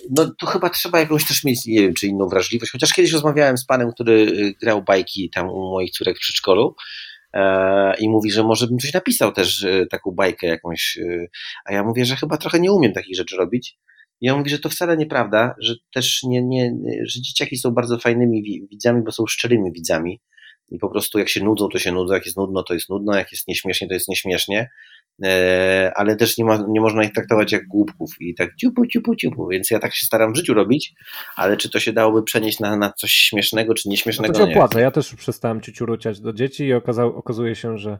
no to chyba trzeba jakąś też mieć, nie wiem, czy inną wrażliwość. Chociaż kiedyś rozmawiałem z panem, który grał bajki tam u moich córek w przedszkolu E, i mówi, że może bym coś napisał też, e, taką bajkę jakąś, e, a ja mówię, że chyba trochę nie umiem takich rzeczy robić. I on mówi, że to wcale nieprawda, że też nie, nie, że dzieciaki są bardzo fajnymi widzami, bo są szczerymi widzami i po prostu jak się nudzą, to się nudzą, jak jest nudno, to jest nudno, jak jest nieśmiesznie, to jest nieśmiesznie, e, ale też nie, ma, nie można ich traktować jak głupków i tak ciupu, ciupu, ciupu, więc ja tak się staram w życiu robić, ale czy to się dałoby przenieść na, na coś śmiesznego, czy nieśmiesznego, no to się opłaca, ja też przestałem ciuciuruciać do dzieci i okazał, okazuje się, że,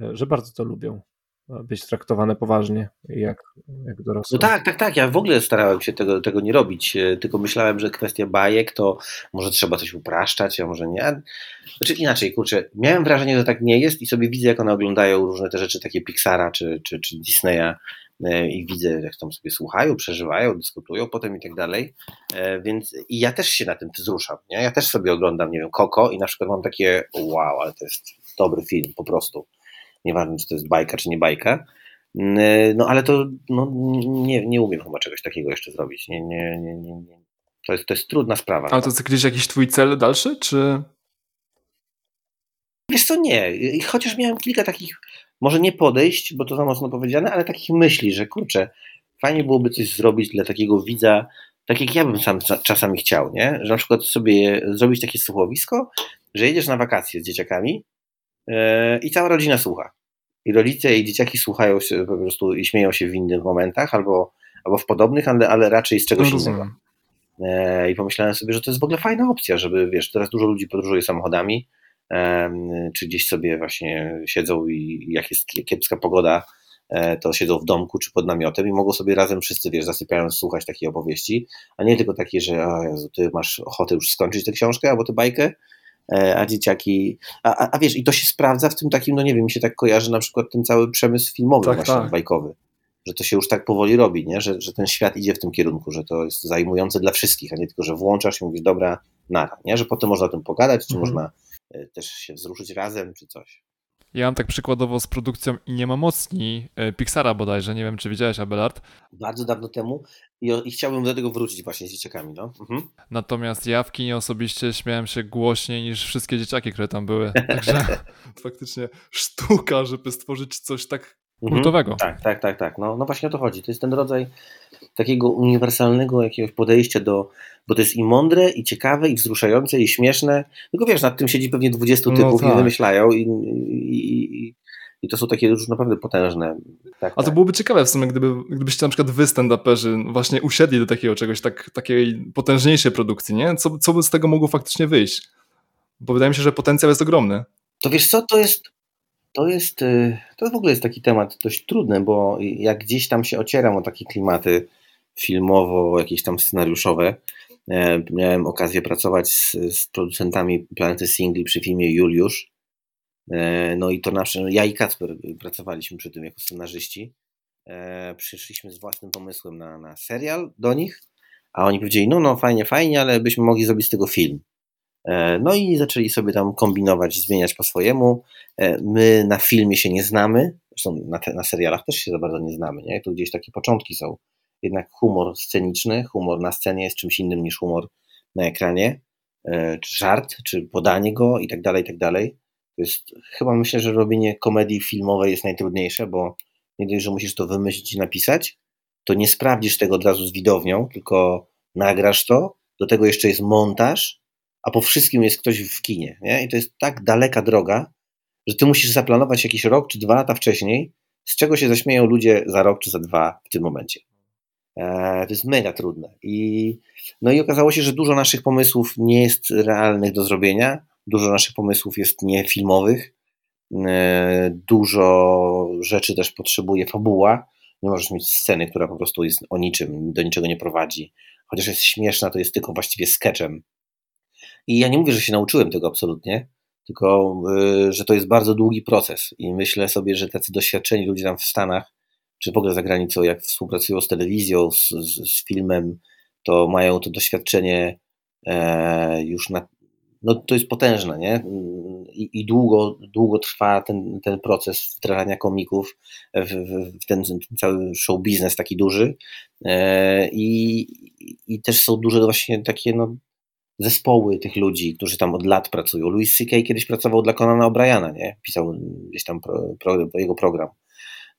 że bardzo to lubią być traktowane poważnie, jak, jak dorosłe. No tak, tak, tak. Ja w ogóle starałem się tego, tego nie robić, e, tylko myślałem, że kwestia bajek to może trzeba coś upraszczać, a może nie. Znaczy inaczej, kurczę, miałem wrażenie, że tak nie jest i sobie widzę, jak one oglądają różne te rzeczy, takie Pixara czy, czy, czy Disneya e, i widzę, jak tam sobie słuchają, przeżywają, dyskutują potem i tak dalej, e, więc i ja też się na tym wzruszam, nie? Ja też sobie oglądam, nie wiem, Koko i na przykład mam takie wow, ale to jest dobry film, po prostu nieważne czy to jest bajka, czy nie bajka. Mm, no ale to no, nie, nie umiem chyba czegoś takiego jeszcze zrobić. Nie, nie, nie, nie, nie. To, jest, to jest trudna sprawa. A to jest gdzieś jakiś twój cel dalszy, czy... Wiesz co, nie. Chociaż miałem kilka takich, może nie podejść, bo to za mocno powiedziane, ale takich myśli, że kurczę, fajnie byłoby coś zrobić dla takiego widza, tak jak ja bym sam czasami chciał, nie? Że na przykład sobie zrobić takie słuchowisko, że jedziesz na wakacje z dzieciakami yy, i cała rodzina słucha i rodzice i dzieciaki słuchają się po prostu i śmieją się w innych momentach albo, albo w podobnych, ale, ale raczej z czegoś no, innego. E, I pomyślałem sobie, że to jest w ogóle fajna opcja, żeby wiesz, teraz dużo ludzi podróżuje samochodami, czy gdzieś sobie właśnie siedzą i jak jest kiepska pogoda, e, to siedzą w domku czy pod namiotem i mogą sobie razem wszyscy, wiesz, zasypiając słuchać takiej opowieści, a nie tylko takie, że o Jezu, ty masz ochotę już skończyć tę książkę albo tę bajkę, a dzieciaki, a, a, wiesz, i to się sprawdza w tym takim, no nie wiem, mi się tak kojarzy na przykład ten cały przemysł filmowy tak, właśnie, tak. bajkowy, że to się już tak powoli robi, nie? Że, że ten świat idzie w tym kierunku, że to jest zajmujące dla wszystkich, a nie tylko, że włączasz i mówisz, dobra, nara, nie? Że potem można o tym pogadać, czy mhm. można e, też się wzruszyć razem, czy coś. Ja mam tak przykładowo z produkcją I nie ma mocni e, Pixara bodajże, nie wiem czy widziałeś Abelard. Bardzo dawno temu i, i chciałbym do tego wrócić właśnie z dzieciakami. No. Mhm. Natomiast ja w kinie osobiście śmiałem się głośniej niż wszystkie dzieciaki, które tam były. Także faktycznie sztuka, żeby stworzyć coś tak mhm. kultowego. Tak, tak, tak, tak. No, no właśnie o to chodzi. To jest ten rodzaj takiego uniwersalnego jakiegoś podejścia do, bo to jest i mądre, i ciekawe, i wzruszające, i śmieszne. Tylko wiesz, nad tym siedzi pewnie 20 no typów tak. i wymyślają i, i, I to są takie już naprawdę potężne. Tak, A to tak. byłoby ciekawe w sumie, gdyby, gdybyście na przykład wy stand-uperzy właśnie usiedli do takiego czegoś, tak, takiej potężniejszej produkcji, nie? Co, co by z tego mogło faktycznie wyjść? Bo wydaje mi się, że potencjał jest ogromny. To wiesz co, to jest, to jest, y, to w ogóle jest taki temat dość trudny, bo jak gdzieś tam się ocieram o takie klimaty filmowo, jakieś tam scenariuszowe, e, miałem okazję pracować z, z producentami Planety Singli przy filmie Juliusz, e, no i to nasze, ja i Kacper pracowaliśmy przy tym jako scenarzyści. E, przyszliśmy z własnym pomysłem na, na serial do nich, a oni powiedzieli, no no fajnie, fajnie, ale byśmy mogli zrobić z tego film. E, no i zaczęli sobie tam kombinować, zmieniać po swojemu. E, my na filmie się nie znamy, zresztą na, te, na serialach też się za bardzo nie znamy, nie? Tu gdzieś takie początki są. Jednak humor sceniczny, humor na scenie jest czymś innym niż humor na ekranie, e, czy żart, czy podanie go i tak dalej, i tak dalej. To jest, chyba myślę, że robienie komedii filmowej jest najtrudniejsze, bo nie dość, że musisz to wymyślić i napisać, to nie sprawdzisz tego od razu z widownią, tylko nagrasz to, do tego jeszcze jest montaż, a po wszystkim jest ktoś w kinie. Nie? I to jest tak daleka droga, że ty musisz zaplanować jakiś rok czy dwa lata wcześniej, z czego się zaśmieją ludzie za rok czy za dwa w tym momencie. E, to jest mega trudne. I, no i okazało się, że dużo naszych pomysłów nie jest realnych do zrobienia, dużo naszych pomysłów jest niefilmowych, e, dużo rzeczy też potrzebuje fabuła. Nie możesz mieć sceny, która po prostu jest o niczym, do niczego nie prowadzi. Chociaż jest śmieszna, to jest tylko właściwie sketchem i ja nie mówię, że się nauczyłem tego absolutnie, tylko y, że to jest bardzo długi proces. I myślę sobie, że tacy doświadczeni ludzie tam w Stanach, czy w ogóle za granicą, jak współpracują z telewizją, z, z, z filmem, to mają to doświadczenie e, już na. No to jest potężne, nie? I, i długo, długo trwa ten, ten proces wdrażania komików w, w, w ten, ten, cały show biznes taki duży. E, i, I też są duże właśnie takie no, zespoły tych ludzi, którzy tam od lat pracują. Louis C.K. kiedyś pracował dla Conana O'Briana, nie? Pisał gdzieś tam pro, pro, jego program.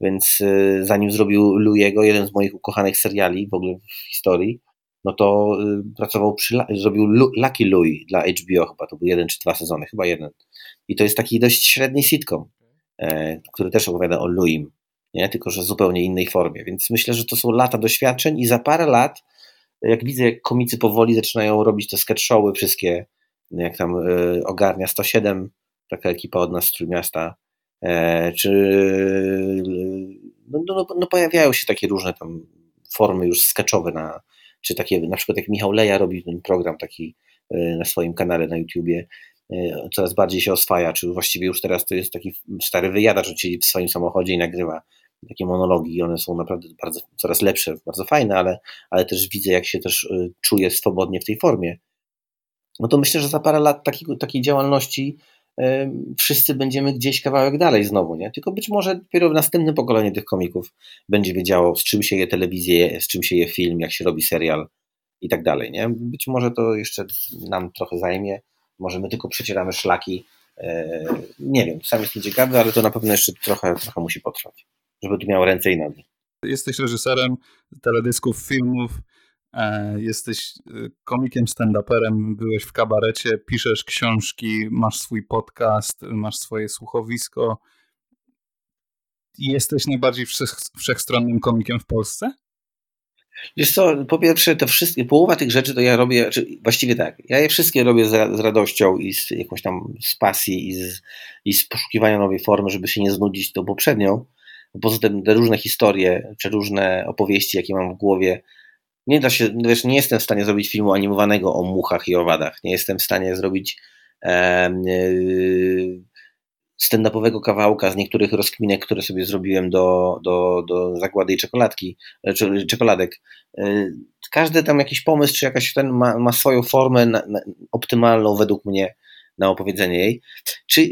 Więc y, zanim zrobił Louiego, jeden z moich ukochanych seriali w ogóle w historii, no to y, pracował przy, zrobił Lu, Lucky Louis dla HBO chyba, to był jeden czy dwa sezony, chyba jeden. I to jest taki dość średni sitcom, e, który też opowiada o Louim, nie? Tylko, że w zupełnie innej formie. Więc myślę, że to są lata doświadczeń i za parę lat jak widzę, jak komicy powoli zaczynają robić te sketch showy wszystkie, jak tam y, ogarnia 107, taka ekipa od nas z Trójmiasta, e, czy no, no, no, pojawiają się takie różne tam formy już sketchowe na, czy takie, na przykład jak Michał Leja robi ten program taki y, na swoim kanale na YouTubie, coraz bardziej się oswaja, czy właściwie już teraz to jest taki stary wyjadacz, siedzi w swoim samochodzie i nagrywa takie monologi one są naprawdę bardzo, coraz lepsze, bardzo fajne, ale, ale też widzę, jak się też y, czuję swobodnie w tej formie. No to myślę, że za parę lat takiej, takiej działalności wszyscy będziemy gdzieś kawałek dalej znowu, nie? Tylko być może dopiero w następnym pokoleniu tych komików będzie wiedziało, z czym się je telewizję, z czym się je film, jak się robi serial i tak dalej, nie? Być może to jeszcze nam trochę zajmie, może my tylko przecieramy szlaki, e, nie wiem, sam jestem ciekawy, ale to na pewno jeszcze trochę, trochę musi potrwać żeby tu miał ręce i nogi. Jesteś reżyserem teledysków, filmów, e, jesteś e, komikiem, stand-uperem, byłeś w kabarecie, piszesz książki, masz swój podcast, masz swoje słuchowisko. Jesteś najbardziej wszech, wszechstronnym komikiem w Polsce? Wiesz co, po pierwsze, to wszystkie, połowa tych rzeczy to ja robię, czy właściwie tak, ja je wszystkie robię z, z radością i z jakąś tam z pasji i z, i z poszukiwania nowej formy, żeby się nie znudzić tą poprzednią. Poza tym te różne historie, czy różne opowieści, jakie mam w głowie, nie da się, wiesz, nie jestem w stanie zrobić filmu animowanego o muchach i owadach. Nie jestem w stanie zrobić e, stand-upowego kawałka z niektórych rozkminek, które sobie zrobiłem do, do, do zagłady i czekoladki, e, czy, czekoladek. E, każdy tam jakiś pomysł, czy jakaś ten ma, ma swoją formę na, na, optymalną według mnie na opowiedzenie jej. Czy,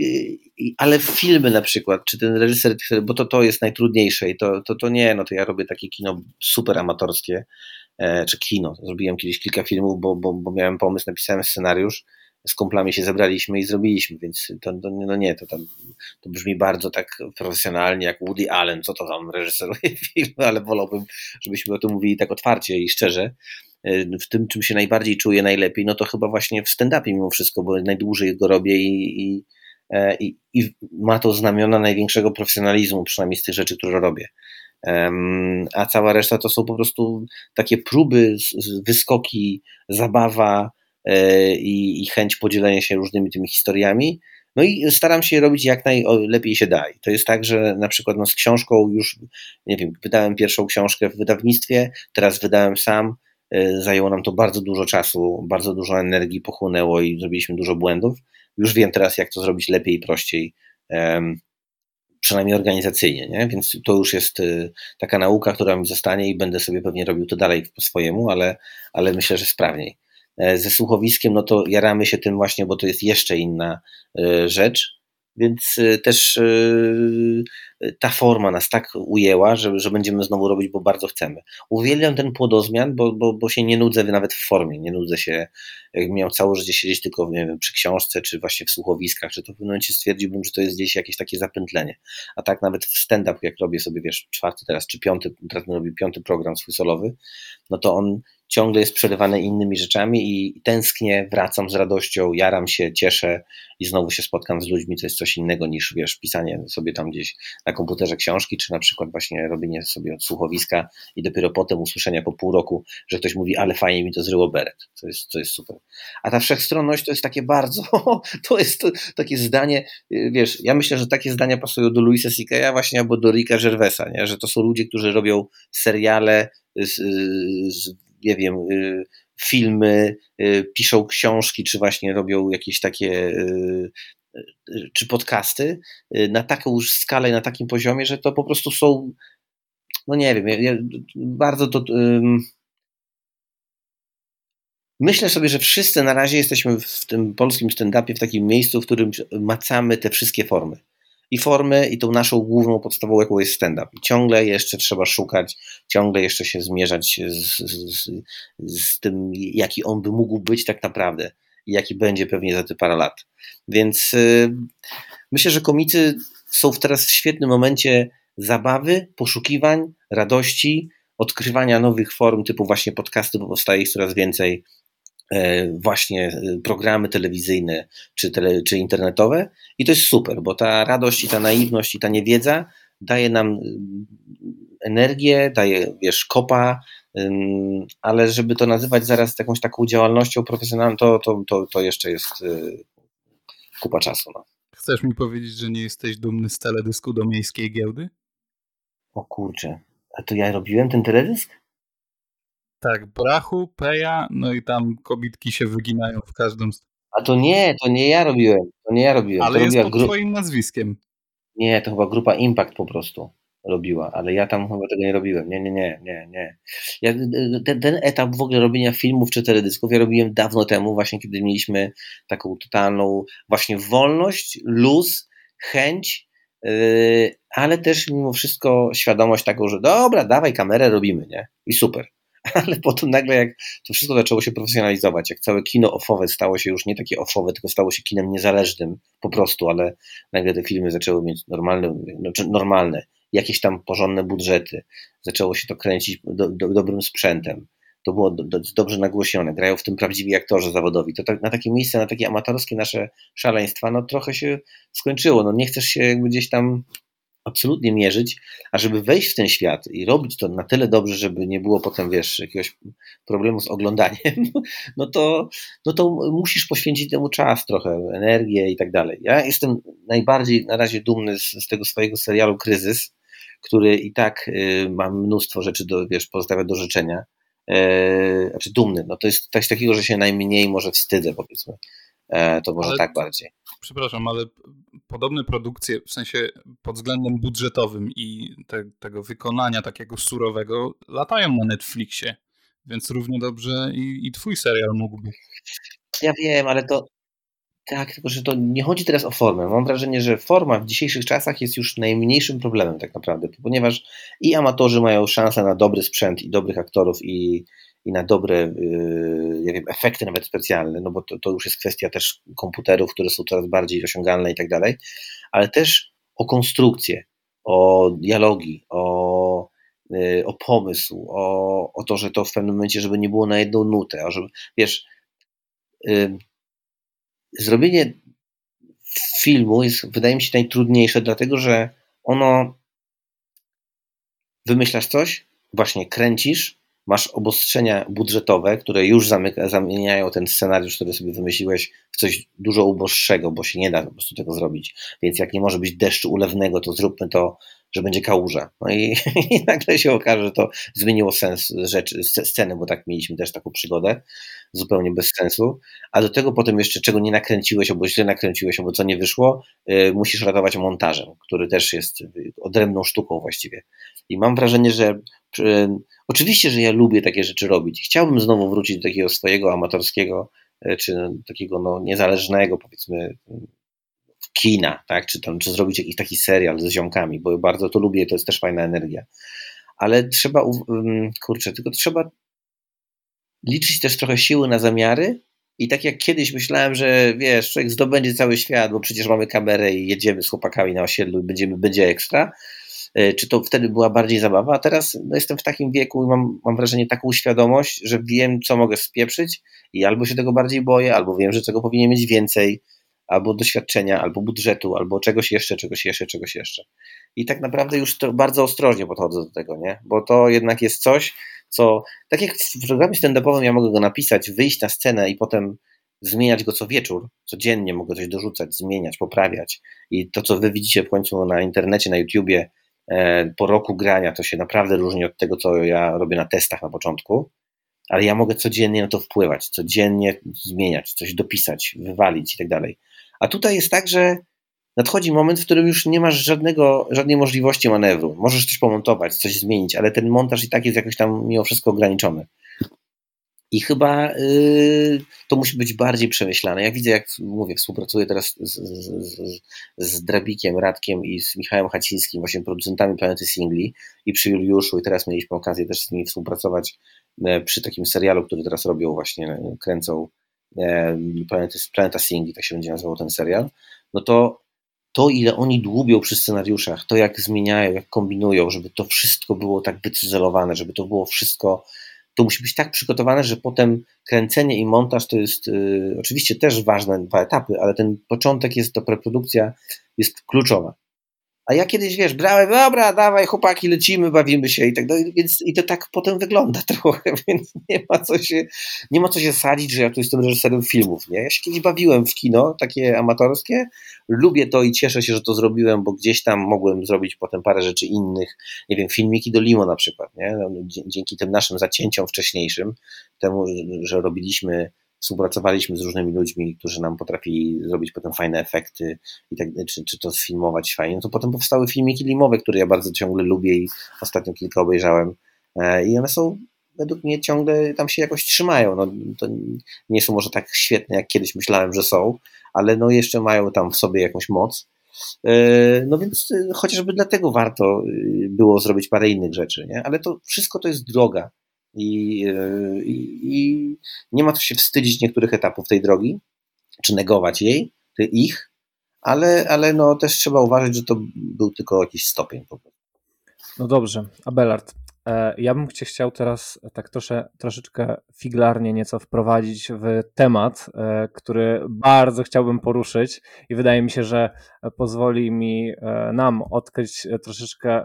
ale filmy na przykład, czy ten reżyser, bo to, to jest najtrudniejsze i to, to, to nie, no to ja robię takie kino super amatorskie, e, czy kino. Zrobiłem kiedyś kilka filmów, bo, bo, bo miałem pomysł, napisałem scenariusz, z kumplami się zebraliśmy i zrobiliśmy, więc to, to no nie, to, tam, to brzmi bardzo tak profesjonalnie jak Woody Allen, co to tam reżyseruje filmy, ale wolałbym, żebyśmy o tym mówili tak otwarcie i szczerze. E, w tym, czym się najbardziej czuję najlepiej, no to chyba właśnie w stand-upie mimo wszystko, bo najdłużej go robię i, i, i, i ma to znamiona największego profesjonalizmu, przynajmniej z tych rzeczy, które robię a cała reszta to są po prostu takie próby, wyskoki, zabawa e, i, i chęć podzielenia się różnymi tymi historiami. No i staram się robić jak najlepiej się da. to jest tak, że na przykład no z książką już, nie wiem, wydałem pierwszą książkę w wydawnictwie, teraz wydałem sam. E, zajęło nam to bardzo dużo czasu, bardzo dużo energii pochłonęło i zrobiliśmy dużo błędów. Już wiem teraz, jak to zrobić lepiej i prościej przynajmniej organizacyjnie, nie? więc to już jest y, taka nauka, która mi zostanie i będę sobie pewnie robił to dalej po swojemu, ale, ale myślę, że sprawniej. E, ze słuchowiskiem, no to jaramy się tym właśnie, bo to jest jeszcze inna rzecz, więc y, też y, ta forma nas tak ujęła, że, że będziemy znowu robić, bo bardzo chcemy. Uwielbiam ten płodozmian, bo, bo, bo się nie nudzę nawet w formie, nie nudzę się, jak miał całe życie siedzieć tylko wiem, przy książce, czy właśnie w słuchowiskach, czy to w pewnym momencie stwierdziłbym, że to jest gdzieś jakieś takie zapętlenie. A tak nawet w stand-up, jak robię sobie, wiesz, czwarty teraz, czy piąty, teraz robię piąty program swój solowy, no to on ciągle jest przerywany innymi rzeczami i tęsknię, wracam z radością, jaram się, cieszę i znowu się spotkam z ludźmi, to jest coś innego niż, wiesz, pisanie sobie tam gdzieś na komputerze książki, czy na przykład właśnie robienie sobie od słuchowiska i dopiero potem usłyszenia po pół roku, że ktoś mówi, ale fajnie mi to zryło beret. To jest, to jest super. A ta wszechstronność to jest takie bardzo, to jest takie zdanie, wiesz, ja myślę, że takie zdania pasują do Louisa C.K.'a właśnie albo do Ricka Gervaisa, nie? że to są ludzie, którzy robią seriale z, z nie wiem, y, filmy, y, piszą książki, czy właśnie robią jakieś takie y, czy podcasty na taką już skalę, na takim poziomie, że to po prostu są, no nie wiem, bardzo to. Myślę sobie, że wszyscy na razie jesteśmy w tym polskim stand-upie w takim miejscu, w którym macamy te wszystkie formy i formy, i tą naszą główną podstawą, jaką jest stand-up. Ciągle jeszcze trzeba szukać, ciągle jeszcze się zmierzać z, z, z tym, jaki on by mógł być tak naprawdę i jaki będzie pewnie za te parę lat. Więc y, myślę, że komicy są teraz w świetnym momencie zabawy, poszukiwań, radości, odkrywania nowych form, typu właśnie podcasty, bo powstaje ich coraz więcej, właśnie e, programy telewizyjne czy, tele, czy internetowe i to jest super, bo ta radość i ta naiwność i ta niewiedza daje nam e, energię, daje, wiesz, kopa, ale żeby to nazywać zaraz jakąś taką działalnością profesjonalną, to, to, to, to jeszcze jest kupa czasu. No. Chcesz mi powiedzieć, że nie jesteś dumny z teledysku do miejskiej giełdy? O kurczę, a to ja robiłem ten teledysk? Tak, brachu, peja, no i tam kobitki się wyginają w każdym. A to nie, to nie ja robiłem. To nie ja robiłem. Ale to jest pod gru... twoim nazwiskiem. Nie, to chyba grupa Impact po prostu robiła, ale ja tam chyba tego nie robiłem. Nie, nie, nie, nie, nie. Ja, ten, ten etap w ogóle robienia filmów czy teledysków ja robiłem dawno temu, właśnie kiedy mieliśmy taką totalną właśnie wolność, luz, chęć, yy, ale też mimo wszystko świadomość taką, że dobra, dawaj kamerę, robimy, nie? I super. ale potem nagle jak to wszystko zaczęło się profesjonalizować, jak całe kino offowe stało się już nie takie offowe, tylko stało się kinem niezależnym po prostu, ale nagle te filmy zaczęły mieć normalne, znaczy normalne jakieś tam porządne budżety, zaczęło się to kręcić do, do, dobrym sprzętem, to było do, dobrze nagłośnione, grają w tym prawdziwi aktorzy zawodowi, to tak, na takie miejsce, na takie amatorskie nasze szaleństwa, no trochę się skończyło, no nie chcesz się jakby gdzieś tam absolutnie mierzyć, a żeby wejść w ten świat i robić to na tyle dobrze, żeby nie było potem, wiesz, jakiegoś problemu z oglądaniem, no to, no to musisz poświęcić temu czas trochę, energię i tak dalej. Ja jestem najbardziej na razie dumny z, z tego swojego serialu Kryzys, który i tak y, ma mnóstwo rzeczy do, wiesz, pozostawia do życzenia. E, znaczy dumny, no to jest coś takiego, że się najmniej może wstydzę, powiedzmy. E, to może ale, tak bardziej. Przepraszam, ale podobne produkcje, w sensie pod względem budżetowym i te, tego wykonania takiego surowego, latają na Netflixie, więc równie dobrze i, i twój serial mógłby. Ja wiem, ale to tak, tylko że to nie chodzi teraz o formę. Mam wrażenie, że forma w dzisiejszych czasach jest już najmniejszym problemem tak naprawdę, ponieważ i amatorzy mają szansę na dobry sprzęt i dobrych aktorów i i na dobre y, wiem, efekty nawet specjalne, no bo to, to już jest kwestia też komputerów, które są coraz bardziej osiągalne i tak dalej, ale też o konstrukcję, o dialogi, o, y, o pomysł, o, o to, że to w pewnym momencie, żeby nie było na jedną nutę, a żeby, wiesz, y, zrobienie filmu jest, wydaje mi się, najtrudniejsze, dlatego że ono wymyślasz coś, właśnie kręcisz, masz obostrzenia budżetowe, które już zamyka, zamieniają ten scenariusz, który sobie wymyśliłeś, w coś dużo uboższego, bo się nie da po prostu tego zrobić. Więc jak nie może być deszczu ulewnego, to zróbmy to, że będzie kałuża. No i, i nagle się okaże, że to zmieniło sens rzeczy, sceny, bo tak mieliśmy też taką przygodę, zupełnie bez sensu. A do tego potem jeszcze czego nie nakręciłeś, albo źle nakręciłeś, albo co nie wyszło, yy, musisz ratować montażem, który też jest odrębną sztuką właściwie. I mam wrażenie, że yy, Oczywiście, że ja lubię takie rzeczy robić. Chciałbym znowu wrócić do takiego swojego amatorskiego, e, czy takiego no, niezależnego, powiedzmy, kina, tak? czy, tam, czy zrobić jakiś taki serial z ziomkami, bo bardzo to lubię, to jest też fajna energia. Ale trzeba, kurczę, tylko trzeba liczyć też trochę siły na zamiary i tak jak kiedyś myślałem, że wiesz, człowiek zdobędzie cały świat, bo przecież mamy kamerę i jedziemy z chłopakami na osiedlu i będziemy, będzie ekstra, E, czy to wtedy była bardziej zabawa, a teraz no, jestem w takim wieku i mam, mam wrażenie taką świadomość, że wiem, co mogę spieprzyć i albo się tego bardziej boję, albo wiem, że czego powinien mieć więcej, albo doświadczenia, albo budżetu, albo czegoś jeszcze, czegoś jeszcze, czegoś jeszcze. I tak naprawdę już bardzo ostrożnie podchodzę do tego, nie? Bo to jednak jest coś, co, tak jak w programie stand-upowym ja mogę go napisać, wyjść na scenę i potem zmieniać go co wieczór, codziennie mogę coś dorzucać, zmieniać, poprawiać. I to, co wy widzicie w końcu na internecie, na YouTubie, E, po roku grania to się naprawdę różni od tego, co ja robię na testach na początku, ale ja mogę codziennie na to wpływać, codziennie zmieniać, coś dopisać, wywalić i tak dalej. A tutaj jest tak, że nadchodzi moment, w którym już nie masz żadnego, żadnej możliwości manewru. Możesz coś pomontować, coś zmienić, ale ten montaż i tak jest jakoś tam mimo wszystko ograniczony. I chyba y, to musi być bardziej przemyślane. Ja widzę, jak mówię, współpracuję teraz z, z, z, Drabikiem, Radkiem i z Michałem Hacińskim, właśnie producentami Planety Singli i przy Juliuszu i teraz mieliśmy okazję też z nimi współpracować e, przy takim serialu, który teraz robią właśnie, e, kręcą Planety, Planeta Singli, tak się będzie nazywał ten serial, no to to, ile oni dłubią przy scenariuszach, to jak zmieniają, jak kombinują, żeby to wszystko było tak wycyzelowane, żeby to było wszystko to musi być tak przygotowane, że potem kręcenie i montaż to jest y, oczywiście też ważne dwa etapy, ale ten początek jest, to preprodukcja jest kluczowa. A ja kiedyś, wiesz, brałem, dobra, dawaj chłopaki, lecimy, bawimy się i tak dalej, więc i to tak potem wygląda trochę, więc nie ma co się, nie ma co się sadzić, że ja tu jestem reżyserem filmów, nie? Ja się kiedyś bawiłem w kino, takie amatorskie, lubię to i cieszę się, że to zrobiłem, bo gdzieś tam mogłem zrobić potem parę rzeczy innych, nie wiem, filmiki do Limo na przykład, nie? No, dzięki tym naszym zacięciom wcześniejszym, temu, że robiliśmy współpracowaliśmy z różnymi ludźmi, którzy nam potrafili zrobić potem fajne efekty i tak, czy, czy to sfilmować fajnie, no to potem powstały filmiki limowe, które ja bardzo ciągle lubię i ostatnio kilka obejrzałem e, i one są według mnie ciągle tam się jakoś trzymają. No, to nie są może tak świetne, jak kiedyś myślałem, że są, ale no jeszcze mają tam w sobie jakąś moc. E, no więc e, chociażby dlatego warto było zrobić parę innych rzeczy, nie? ale to wszystko to jest droga. E, I, i, nie ma co się wstydzić niektórych etapów tej drogi, czy negować jej, ich, ale, ale no też trzeba uważać, że to był tylko jakiś stopień. No dobrze, Abelard, e, ja bym cię chciał teraz tak trosze, troszeczkę figlarnie nieco wprowadzić w temat, e, który bardzo chciałbym poruszyć i wydaje mi się, że pozwoli mi nam odkryć troszeczkę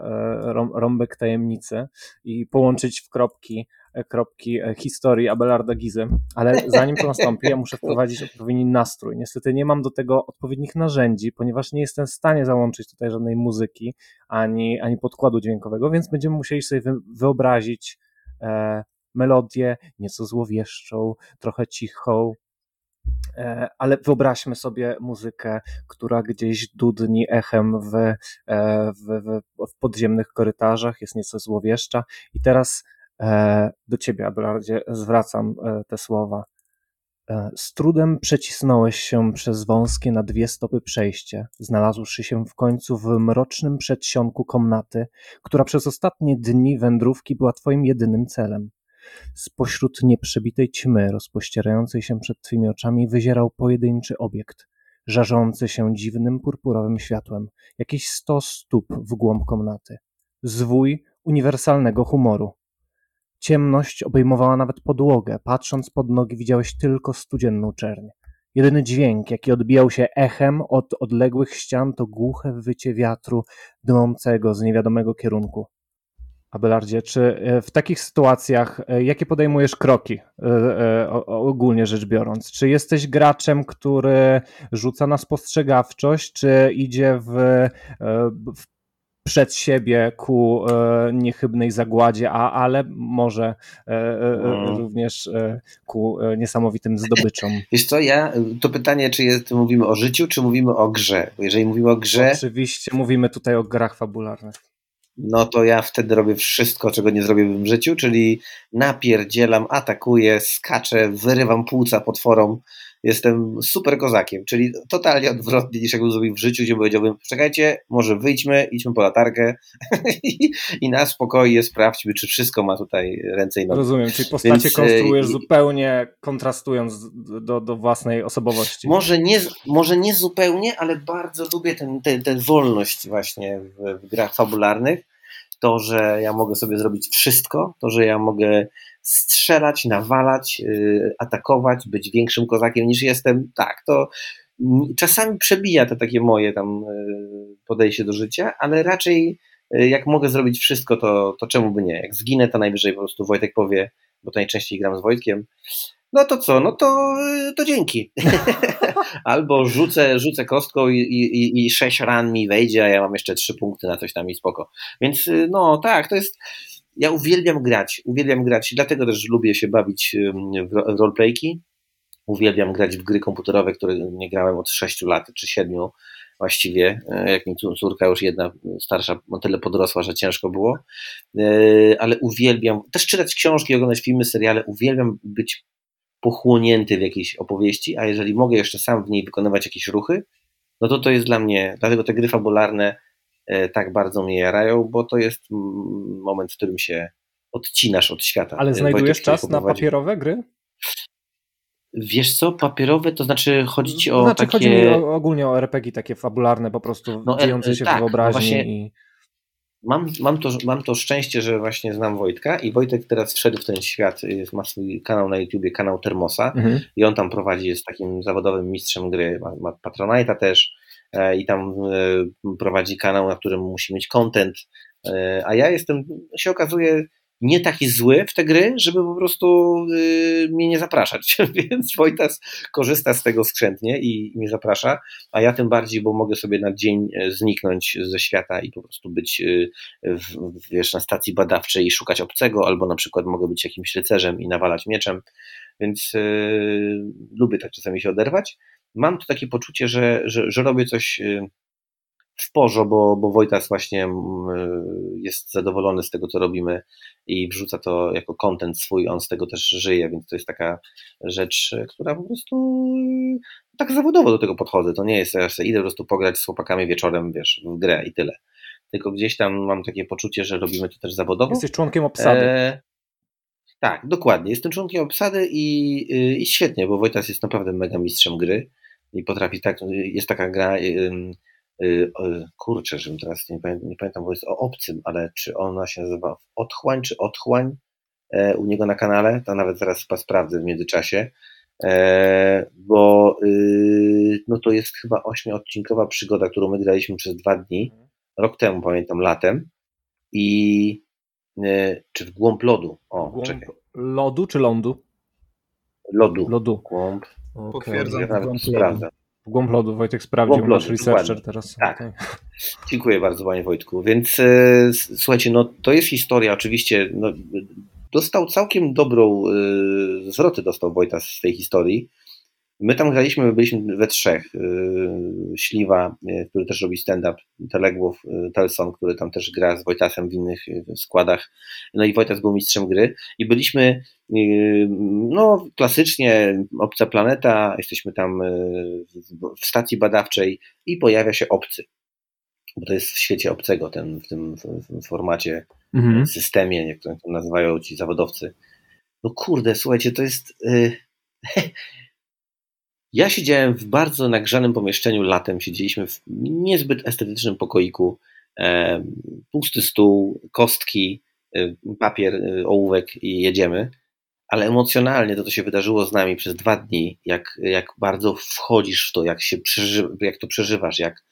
rąbek tajemnicy i połączyć w kropki kropki e, historii Abelarda Gizy, ale zanim to nastąpi, ja muszę wprowadzić odpowiedni nastrój. Niestety nie mam do tego odpowiednich narzędzi, ponieważ nie jestem w stanie załączyć tutaj żadnej muzyki ani, ani podkładu dźwiękowego, więc będziemy musieli sobie wyobrazić e, melodię nieco złowieszczą, trochę cichą, e, ale wyobraźmy sobie muzykę, która gdzieś dudni echem w, e, w, w, w podziemnych korytarzach, jest nieco złowieszcza. I teraz E, do ciebie, Abelardzie, zwracam e, te słowa. E, z trudem przecisnąłeś się przez wąskie na dwie stopy przejście, znalazłszy się w końcu w mrocznym przedsionku komnaty, która przez ostatnie dni wędrówki była twoim jedynym celem. Spośród nieprzebitej ćmy rozpościerającej się przed twymi oczami wyzierał pojedynczy obiekt, żarzący się dziwnym purpurowym światłem, jakieś sto stóp w głąb komnaty. Zwój uniwersalnego humoru, Ciemność obejmowała nawet podłogę, patrząc pod nogi widziałeś tylko studzienną czerń. Jedyny dźwięk, jaki odbijał się echem od odległych ścian, to głuche wycie wiatru dmącego z niewiadomego kierunku. Abelardzie, czy e, w takich sytuacjach e, jakie podejmujesz kroki, e, ogólnie rzecz biorąc? Czy jesteś graczem, który rzuca na spostrzegawczość, czy idzie w, w przed siebie ku niechybnej zagładzie, a, ale może no. również ku niesamowitym zdobyczom. Wiesz co, ja, to pytanie, czy jest, mówimy o życiu, czy mówimy o grze? Bo jeżeli mówimy o grze... Oczywiście mówimy tutaj o grach fabularnych no to ja wtedy robię wszystko, czego nie zrobiłbym w życiu, czyli napierdzielam, atakuję, skaczę, wyrywam płuca potworom, jestem super kozakiem, czyli totalnie odwrotnie niż jakbym zrobił w życiu, gdzie powiedziałbym, czekajcie, może wyjdźmy, idźmy po latarkę i, na spokojnie sprawdźmy, czy wszystko ma tutaj ręce i nogi. Rozumiem, czyli postacie Więc, konstruujesz i, zupełnie kontrastując do, do własnej osobowości. Może nie, może nie zupełnie, ale bardzo lubię tę ten, ten, wolność właśnie w, w grach fabularnych, to, że ja mogę sobie zrobić wszystko, to, że ja mogę strzelać, nawalać, y, atakować, być większym kozakiem niż jestem, tak, to czasami przebija to takie moje tam y, podejście do życia, ale raczej y, jak mogę zrobić wszystko, to, to czemu by nie? Jak zginę, to najwyżej po prostu Wojtek powie, bo to najczęściej gram z Wojtkiem, no to co, no to, to dzięki. Albo rzucę, rzucę kostką i, i, i sześć ran mi wejdzie, a ja mam jeszcze trzy punkty na coś tam i spoko. Więc no tak, to jest ja uwielbiam grać, uwielbiam grać, dlatego też lubię się bawić w roleplayki. Uwielbiam grać w gry komputerowe, które nie grałem od 6 lat czy 7 właściwie, e, jak mi córka już jedna starsza, o tyle podrosła, że ciężko było, e, ale uwielbiam też czytać książki, oglądać filmy, seriale, uwielbiam być pochłonięty w jakiejś opowieści, a jeżeli mogę jeszcze sam w niej wykonywać jakieś ruchy, no to to jest dla mnie, dlatego te gry fabularne E, tak bardzo mnie jarają, bo to jest moment, w którym się odcinasz od świata. Ale e, znajdujesz Wojtek, czas na papierowe gry? Wiesz co, papierowe, to znaczy chodzi ci o znaczy, takie... Chodzi mi o, ogólnie o RPG takie fabularne, po prostu no, dziejące e, się tak, w wyobraźni. i... mam, mam, to, mam to szczęście, że właśnie znam Wojtka i Wojtek teraz wszedł w ten świat, ma swój kanał na YouTubie, kanał Termosa mhm. i on tam prowadzi, jest takim zawodowym mistrzem gry, ma, ma Patronite'a też, E, i tam e, prowadzi kanał, na którym musi mieć content, e, a ja jestem, się okazuje, nie taki zły w te gry, żeby po prostu mnie nie zapraszać. Więc Wojtas korzysta z tego skrzętnie i mnie zaprasza, a ja tym bardziej, bo mogę sobie na dzień zniknąć ze świata i po prostu być w, wiesz, na stacji badawczej i szukać obcego, albo na przykład mogę być jakimś rycerzem i nawalać mieczem. Więc yy, lubię tak czasami się oderwać mam tu takie poczucie, że, że, że robię coś y, w porze, bo, bo Wojtas właśnie mm, y, jest zadowolony z tego, co robimy i wrzuca to jako content swój, on z tego też żyje, więc to jest taka rzecz, która po prostu y, tak zawodowo do tego podchodzę. To nie jest, ja sobie idę po prostu pograć z chłopakami wieczorem, wiesz, w grę i tyle. Tylko gdzieś tam mam takie poczucie, że robimy to też zawodowo. Jesteś członkiem obsady. E, tak, dokładnie. Jestem członkiem obsady i, i świetnie, bo Wojtas jest naprawdę mega mistrzem gry i potrafi tak, jest taka gra, y, y, kurczę, żebym teraz nie pamiętam, nie pamiętam, bo jest o obcym, ale czy ona się nazywa Otchłań, czy Otchłań e, u niego na kanale, to nawet zaraz sprawdzę w międzyczasie, e, bo y, no to jest chyba ośmiodcinkowa przygoda, którą my graliśmy przez dwa dni, rok temu pamiętam, latem i e, czy w głąb lodu, o, głąb czekaj. Lodu czy lądu? Lodu. Lodu. Głąb. Okay. Potwierdzam. Ja nawet sprawdzę. Głąb lodu, Wojtek sprawdził, głąb nasz researcher teraz. Tak. Okay. Dziękuję bardzo Panie Wojtku. Więc e, słuchajcie, no to jest historia, oczywiście no, dostał całkiem dobrą, e, zwroty dostał Wojtas z tej historii. My tam graliśmy, my byliśmy we trzech. Y, Śliwa, y, który też robi stand-up, Teległow, y, Telson, który tam też gra z Wojtasem w innych składach. No i Wojtas był mistrzem gry. I byliśmy, no klasycznie, obca planeta, jesteśmy tam w stacji badawczej i pojawia się obcy. Bo to jest w świecie obcego, ten, w tym formacie, mhm. systemie, jak to nazywają ci zawodowcy. No kurde, słuchajcie, to jest... Ja siedziałem w bardzo nagrzanym pomieszczeniu latem, siedzieliśmy w niezbyt estetycznym pokoiku, e, pusty stół, kostki, e, papier, e, ołówek i jedziemy. Ale emocjonalnie to, co się wydarzyło z nami przez dwa dni, jak, jak bardzo wchodzisz w to, jak, się przeży, jak to przeżywasz, jak,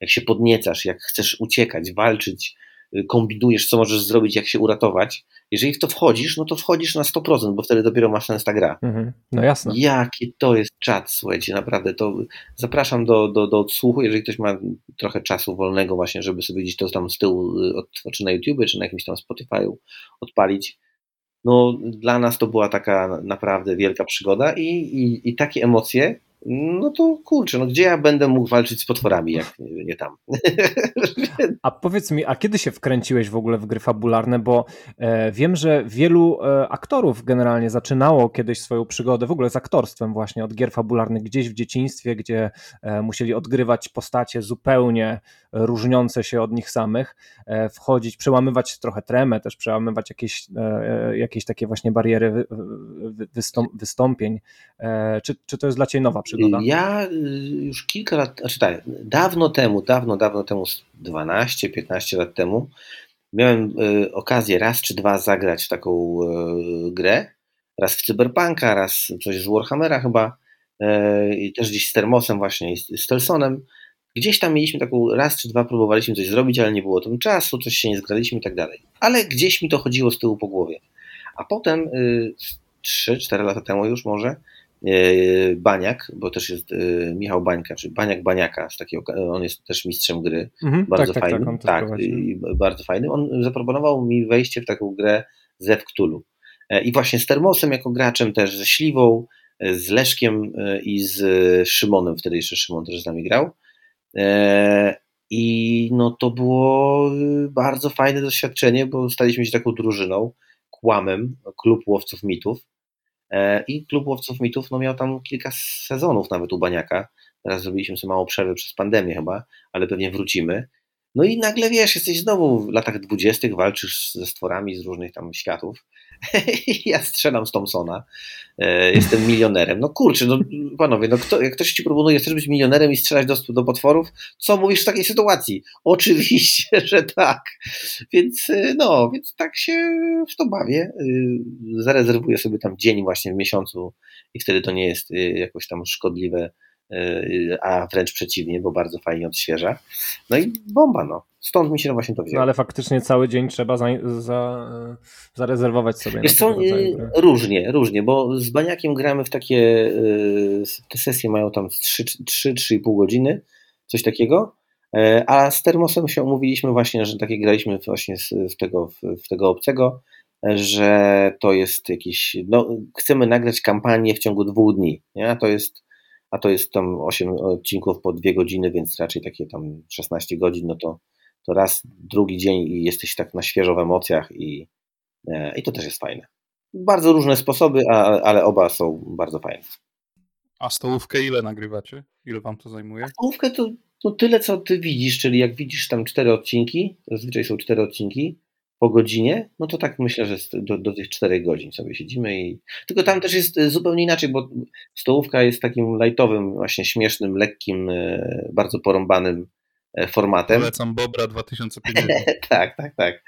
jak się podniecasz, jak chcesz uciekać, walczyć, y, kombinujesz, co możesz zrobić, jak się uratować. Jeżeli w to wchodzisz, no to wchodzisz na 100%, bo wtedy dopiero masz sens ta gra. Mhm. No jasne. Jaki to jest czat, słuchajcie, naprawdę to zapraszam do, do, do odsłuchu, jeżeli ktoś ma trochę czasu wolnego właśnie, żeby sobie gdzieś to tam z tyłu, y, czy na YouTube, czy na jakimś tam Spotify'u odpalić no, dla nas to była taka naprawdę wielka przygoda i, i, i takie emocje, no to kurczę, no gdzie ja będę mógł walczyć z potworami, jak nie tam. A powiedz mi, a kiedy się wkręciłeś w ogóle w gry fabularne? Bo e, wiem, że wielu e, aktorów generalnie zaczynało kiedyś swoją przygodę w ogóle z aktorstwem właśnie od gier fabularnych gdzieś w dzieciństwie, gdzie e, musieli odgrywać postacie zupełnie różniące się od nich samych, e, wchodzić, przełamywać trochę tremę, też przełamywać jakieś, e, e, jakieś takie właśnie bariery wystąpień. Czy, czy to jest dla Ciebie nowa przygoda? Ja y, już kilka lat, znaczy tak, dawno temu, dawno, dawno temu, 12-15 lat temu, miałem y, okazję raz czy dwa zagrać w taką y, grę. Raz w Cyberpunka, raz coś z Warhammera chyba. I też gdzieś z Termosem właśnie i z Telsonem. Gdzieś tam mieliśmy taką, raz czy dwa próbowaliśmy coś zrobić, ale nie było tym czasu, coś się nie zgraliśmy i tak dalej. Ale gdzieś mi to chodziło z tyłu po głowie. A potem, 3-4 lata temu już może, E, Baniak, bo też jest e, Michał Bańka, czy Baniak Baniaka, z takiego, on jest też mistrzem gry, mhm, bardzo tak, fajny, tak, tak, tak i bardzo fajny. On zaproponował mi wejście w taką grę Zew Cthulhu. E, I właśnie z Termosem jako graczem też, ze Śliwą, z Leszkiem i z Szymonem, wtedy jeszcze Szymon też z nami grał. I no to było bardzo fajne doświadczenie, bo staliśmy się taką drużyną, kłamem, klub łowców mitów. E, I klub łowców mitów no, miał tam kilka sezonów nawet u Baniaka. Teraz zrobiliśmy sobie małą przerwę przez pandemię chyba, ale pewnie wrócimy. No i nagle wiesz, jesteś znowu w latach dwudziestych, walczysz ze stworami z różnych tam światów. ja strzelam z Thompsona, e, jestem milionerem. No kurczę, no panowie, no kto, jak ktoś ci proponuje, chcesz być milionerem i strzelać do, do potworów, co mówisz w takiej sytuacji? Oczywiście, że tak. Więc e, no, więc tak się w to bawię. E, zarezerwuję sobie tam dzień właśnie w miesiącu i wtedy to nie jest jakoś tam szkodliwe a wręcz przeciwnie, bo bardzo fajnie odświeża. No i bomba, no. Stąd mi się właśnie to wzięło. No ale faktycznie cały dzień trzeba za, za, zarezerwować sobie. Wiesz co, różnie, różnie, bo z Baniakiem gramy w takie, e, te sesje mają tam 3-3,5 godziny, coś takiego, e, a z Termosem się umówiliśmy właśnie, że takie graliśmy właśnie w tego, w tego obcego, że to jest jakiś, no chcemy nagrać kampanię w ciągu dwóch dni, nie? to jest a to jest tam 8 odcinków po 2 godziny, więc raczej takie tam 16 godzin, no to, to raz, drugi dzień i jesteś tak na świeżo w emocjach i, e, i to też jest fajne. Bardzo różne sposoby, a, ale oba są bardzo fajne. A stołówkę ile nagrywacie? Ile wam to zajmuje? A stołówkę to, to tyle, co ty widzisz, czyli jak widzisz tam cztery odcinki, zazwyczaj są cztery odcinki, po godzinie, no to tak myślę, że do, do tych czterech godzin sobie siedzimy i tylko tam też jest e, zupełnie inaczej, bo stołówka jest takim lightowym, właśnie śmiesznym, lekkim, e, bardzo porąbanym formatem. Polecam Bobra 2050. tak, tak, tak.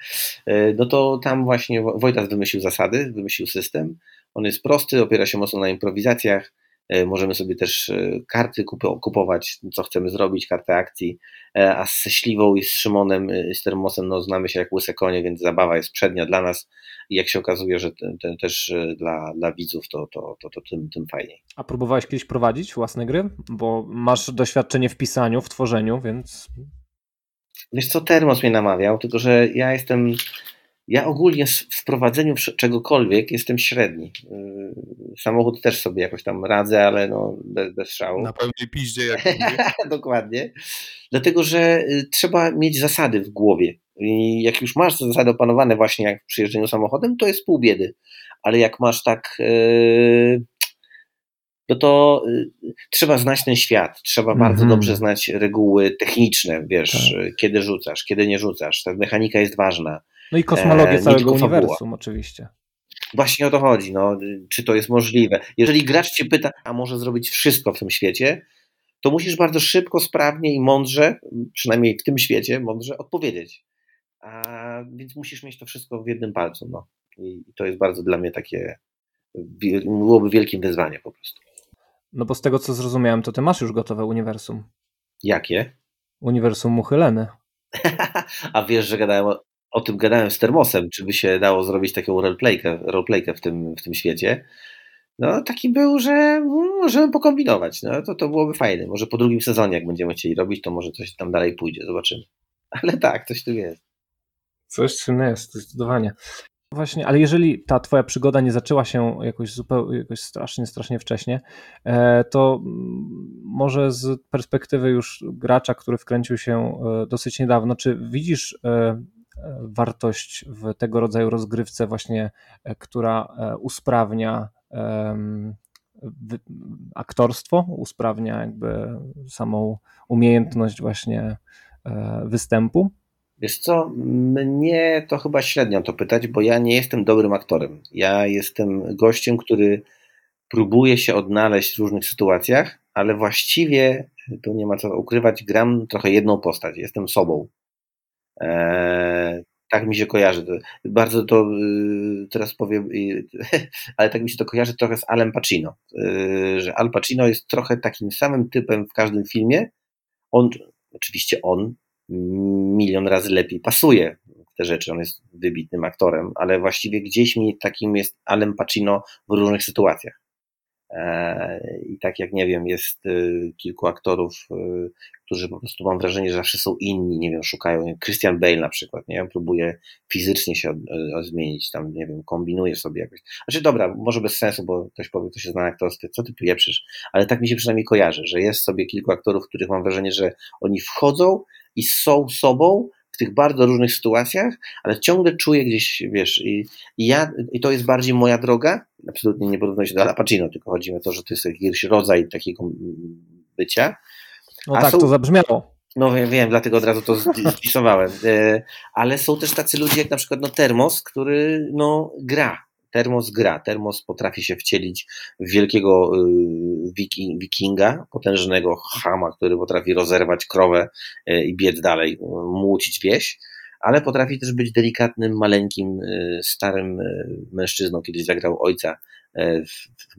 No to tam właśnie Wojtas wymyślił zasady, wymyślił system. On jest prosty, opiera się mocno na improwizacjach, E, możemy sobie też e, karty kupować, co chcemy zrobić, kartę akcji. E, a z Śliwą i z Szymonem, z Termosem, no znamy się jak łyse konie, więc zabawa jest przednia dla nas. I jak się okazuje, że ten, ten też dla, dla widzów, to, to, to, to tym, tym fajniej. A próbowałeś kiedyś prowadzić własne gry? Bo masz doświadczenie w pisaniu, w tworzeniu, więc. Wiesz co, Termos mnie namawiał, tylko że ja jestem ja ogólnie w prowadzeniu czegokolwiek jestem średni. Yy, samochód też sobie jakoś tam radzę, ale no bez, bez szału. Na pełnej piździe jak Dokładnie. Dlatego, że y, trzeba mieć zasady w głowie. I jak już masz zasady opanowane właśnie jak przy jeżdżeniu samochodem, to jest pół biedy. Ale jak masz tak yy, no to y, trzeba znać ten świat, trzeba mm -hmm. bardzo dobrze znać reguły techniczne, wiesz, tak. kiedy rzucasz, kiedy nie rzucasz, ta mechanika jest ważna. No i kosmologię e, całego uniwersum fabuła. oczywiście. Właśnie o to chodzi, no, czy to jest możliwe. Jeżeli gracz cię pyta, a może zrobić wszystko w tym świecie, to musisz bardzo szybko, sprawnie i mądrze, przynajmniej w tym świecie, mądrze odpowiedzieć. A, więc musisz mieć to wszystko w jednym palcu. No. I to jest bardzo dla mnie takie byłoby wielkim wyzwaniem po prostu. No bo z tego co zrozumiałem, to ty masz już gotowe uniwersum. Jakie? Uniwersum Muchyleny. A wiesz, że gadałem o, o, tym gadałem z Termosem, czy by się dało zrobić taką roleplaykę, roleplaykę w, tym, w tym świecie. No taki był, że możemy pokombinować. No to, to byłoby fajne. Może po drugim sezonie, jak będziemy chcieli robić, to może coś tam dalej pójdzie, zobaczymy. Ale tak, coś tu jest. Coś czym jest, zdecydowanie. Właśnie, ale jeżeli ta twoja przygoda nie zaczęła się jakoś zupełnie, jakoś strasznie, strasznie wcześnie, e, to może z perspektywy już gracza, który wkręcił się e, dosyć niedawno, czy widzisz e, wartość w tego rodzaju rozgrywce właśnie, która usprawnia aktorstwo, usprawnia jakby samą umiejętność właśnie występu? Wiesz co, mnie to chyba średnio to pytać, bo ja nie jestem dobrym aktorem. Ja jestem gościem, który próbuje się odnaleźć w różnych sytuacjach, ale właściwie, tu nie ma co ukrywać, gram trochę jedną postać. Jestem sobą. Eee, tak mi się kojarzy. Bardzo to y, teraz powiem, ale tak mi się to kojarzy trochę z Alem Pacino. Y, że Al Pacino jest trochę takim samym typem w każdym filmie. On, oczywiście on, milion razy lepiej pasuje w te rzeczy. On jest wybitnym aktorem, ale właściwie gdzieś mi takim jest Alem Pacino w różnych sytuacjach. E, I tak jak nie wiem, jest y, kilku aktorów, y, którzy po prostu mam wrażenie, że zawsze są inni, nie wiem, szukają. Christian Bale na przykład, nie wiem, próbuje fizycznie się y, zmienić, tam, nie wiem, kombinuje sobie jakoś. Znaczy, dobra, może bez sensu, bo ktoś powie, kto się zna na aktorstwie, co ty pieprzysz, ale tak mi się przynajmniej kojarzy, że jest sobie kilku aktorów, których mam wrażenie, że oni wchodzą i są sobą w tych bardzo różnych sytuacjach, ale ciągle czuję gdzieś, wiesz, i, i ja, i to jest bardziej moja droga, absolutnie nie porównuję się do Al Pacino, tylko chodzi o to, że to jest jakiś rodzaj takiego bycia. No A tak, są, to zabrzmiało. No wiem, wiem, dlatego od razu to spisowałem. E, ale są też tacy ludzie jak na przykład no, Termos, który no, gra Termos gra. Termos potrafi się wcielić w wielkiego y, wikinga, potężnego chama, który potrafi rozerwać krowę y, i biec dalej, młócić wieś, ale potrafi też być delikatnym, maleńkim, y, starym mężczyzną. Kiedyś zagrał ojca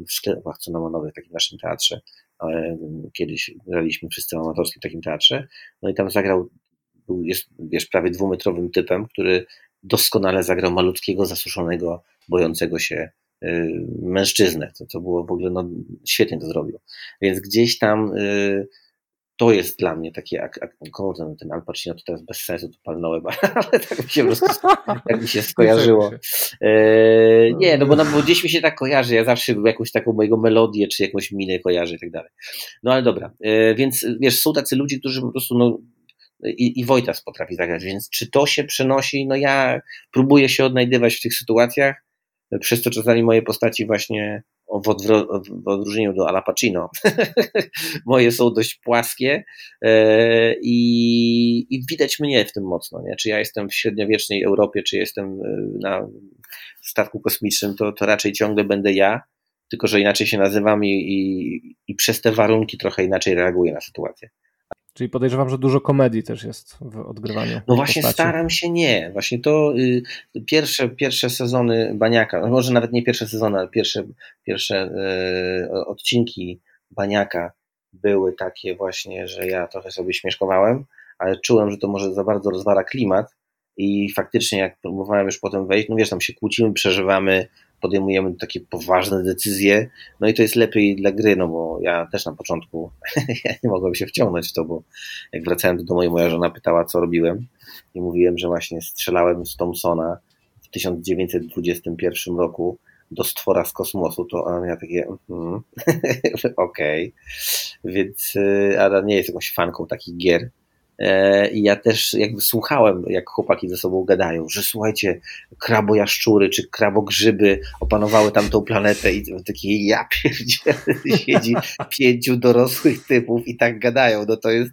w sklepach cynamonowych w takim naszym teatrze. Kiedyś graliśmy wszyscy w amatorskim takim teatrze. No i tam zagrał, był, jest wiesz, prawie dwumetrowym typem, który doskonale zagrał malutkiego, zasuszonego, bojącego się y, mężczyznę. To, to było w ogóle, no, świetnie to zrobił. Więc gdzieś tam y, to jest dla mnie takie, jak, jak ten, ten Al Pacino to teraz bez sensu to palnąłem, ale tak mi się tak mi się skojarzyło. E, nie, no bo, no bo gdzieś mi się tak kojarzy, ja zawsze jakąś taką mojego melodię, czy jakąś minę kojarzę i tak dalej. No ale dobra, e, więc wiesz, są tacy ludzie, którzy po prostu, no, i, i Wojtas potrafi zagrać, więc czy to się przenosi? No ja próbuję się odnajdywać w tych sytuacjach, przez to czasami moje postaci właśnie w, odwro- w odróżnieniu do Ala Pacino moje są dość płaskie e, i, i, widać mnie w tym mocno, nie? czy ja jestem w średniowiecznej Europie, czy jestem e, na statku kosmicznym, to, to raczej ciągle będę ja, tylko że inaczej się nazywam i, i, i przez te warunki trochę inaczej reaguję na sytuację. Czyli podejrzewam, że dużo komedii też jest w odgrywaniu. No właśnie postaci. staram się nie. Właśnie to y, pierwsze, pierwsze sezony Baniaka, no może nawet nie pierwsze sezony, ale pierwsze, pierwsze y, odcinki Baniaka były takie właśnie, że ja trochę sobie śmieszkowałem, ale czułem, że to może za bardzo rozwala klimat i faktycznie jak próbowałem już potem wejść, no wiesz, tam się kłócimy, przeżywamy podejmujemy takie poważne decyzje, no i to jest lepiej dla gry, no bo ja też na początku ja nie mogłem się wciągnąć w to, bo jak wracałem do domu i moja żona pytała, co robiłem i mówiłem, że właśnie strzelałem z Thompsona w 1921 roku do stwora z kosmosu, to ona miała takie mm, okej, okay. więc y, ale nie jest jakąś fanką takich gier, I ja też jakby słuchałem, jak chłopaki ze sobą gadają, że słuchajcie, krabojaszczury czy krabogrzyby opanowały tamtą planetę i taki ja pierdzielę, siedzi pięciu dorosłych typów i tak gadają, no to jest,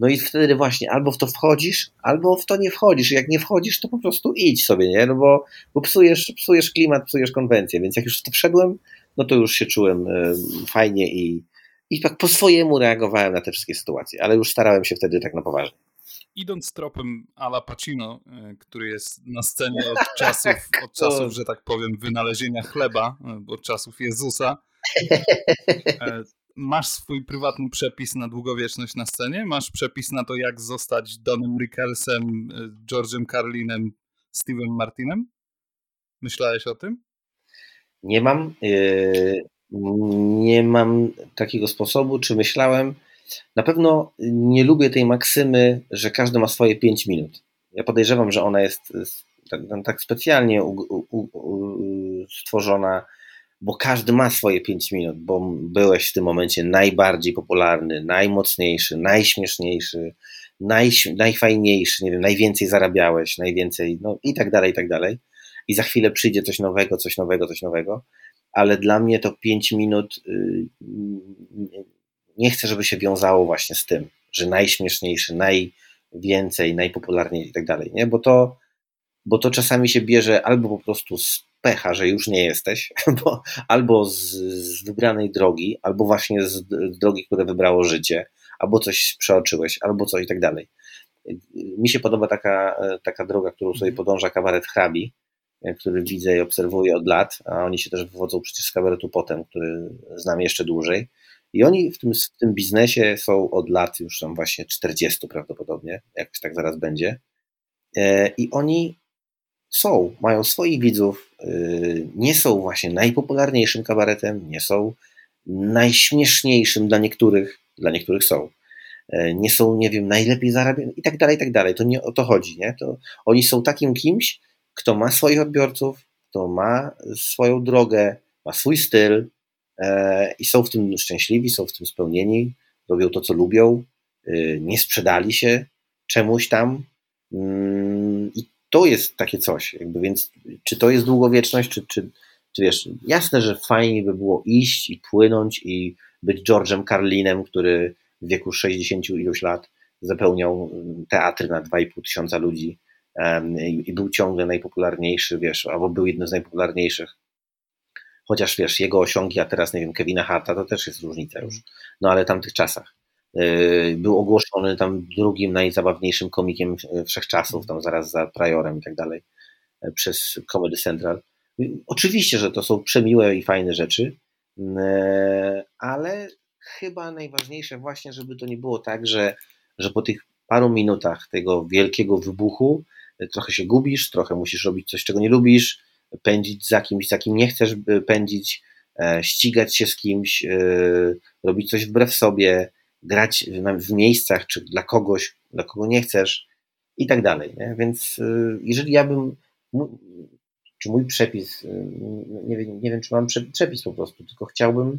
no i wtedy właśnie albo w to wchodzisz, albo w to nie wchodzisz. Jak nie wchodzisz, to po prostu idź sobie, nie? No bo, bo psujesz, psujesz klimat, psujesz konwencję. Więc jak już w to wszedłem, no to już się czułem fajnie i, i tak po swojemu reagowałem na te wszystkie sytuacje, ale już starałem się wtedy tak na poważnie. idąc tropem Ala Pacino, e, który jest na scenie od czasów, od czasów, że tak powiem, wynalezienia chleba, e, od czasów Jezusa, e, masz swój prywatny przepis na długowieczność na scenie? Masz przepis na to, jak zostać Donem Rickelsem, George'em Carlinem, Steve'em Martinem? Myślałeś o tym? Nie mam. Nie mam takiego sposobu, czy myślałem. Na pewno nie lubię tej maksymy, że każdy ma swoje 5 minut. Ja podejrzewam, że ona jest tak, tak specjalnie u, u, u, stworzona, bo każdy ma swoje 5 minut, bo byłeś w tym momencie najbardziej popularny, najmocniejszy, najśmieszniejszy, naj, najfajniejszy, nie wiem, najwięcej zarabiałeś, najwięcej, no i tak dalej, i tak dalej. I za chwilę przyjdzie coś nowego, coś nowego, coś nowego, ale dla mnie to 5 minut y, nie chcę, żeby się wiązało właśnie z tym, że najśmieszniejszy, najwięcej, najpopularniej i tak dalej, nie? Bo to, bo to czasami się bierze albo po prostu z pecha, że już nie jesteś, bo, albo z, z wybranej drogi, albo właśnie z, drogi, które wybrało życie, albo coś przeoczyłeś, albo coś i tak dalej. Mi się podoba taka, taka droga, którą sobie mhm. podąża kabaret hrabi, który widzę i obserwuję od lat, a oni się też wywodzą przecież z kabaretu potem, który znam jeszcze dłużej. I oni w tym, w tym biznesie są od lat, już tam właśnie 40 prawdopodobnie, jakoś tak zaraz będzie. E, I oni są, mają swoich widzów, e, nie są właśnie najpopularniejszym kabaretem, nie są najśmieszniejszym dla niektórych, dla niektórych są. E, nie są, nie wiem, najlepiej zarabiają i tak dalej, i tak dalej. To nie o to chodzi, nie? To oni są takim kimś, kto ma swoich odbiorców, kto ma swoją drogę, ma swój styl, E, i są w tym szczęśliwi, są w tym spełnieni, robią to, co lubią, e, nie sprzedali się czemuś tam. Mm, I to jest takie coś, jakby, więc czy to jest długowieczność, czy, czy, czy wiesz, jasne, że fajnie by było iść i płynąć i być George'em Carlinem, który w wieku 60 iluś lat zapełniał mm, teatry na 2,5 tysiąca ludzi i był ciągle najpopularniejszy, wiesz, albo był jednym z najpopularniejszych Chociaż wiesz, jego osiągi, a teraz nie wiem, Kevina Harta, to też jest różnica już. No ale tamtych czasach. Yy, był ogłoszony tam drugim najzabawniejszym komikiem wszechczasów, tam zaraz za Priorem i tak dalej, yy, przez Comedy Central. Yy, oczywiście, że to są przemiłe i fajne rzeczy, ale chyba najważniejsze właśnie, żeby to nie było tak, że, że po tych paru minutach tego wielkiego wybuchu trochę się gubisz, trochę musisz robić coś, czego nie lubisz, pędzić za kimś, za kim nie chcesz pędzić, e, ścigać się z kimś, e, robić coś wbrew sobie, grać w miejscach, czy dla kogoś, dla kogo nie chcesz i tak dalej. Nie? Więc e, jeżeli ja bym, czy mój przepis, nie wiem, nie wiem czy mam przepis po prostu, tylko chciałbym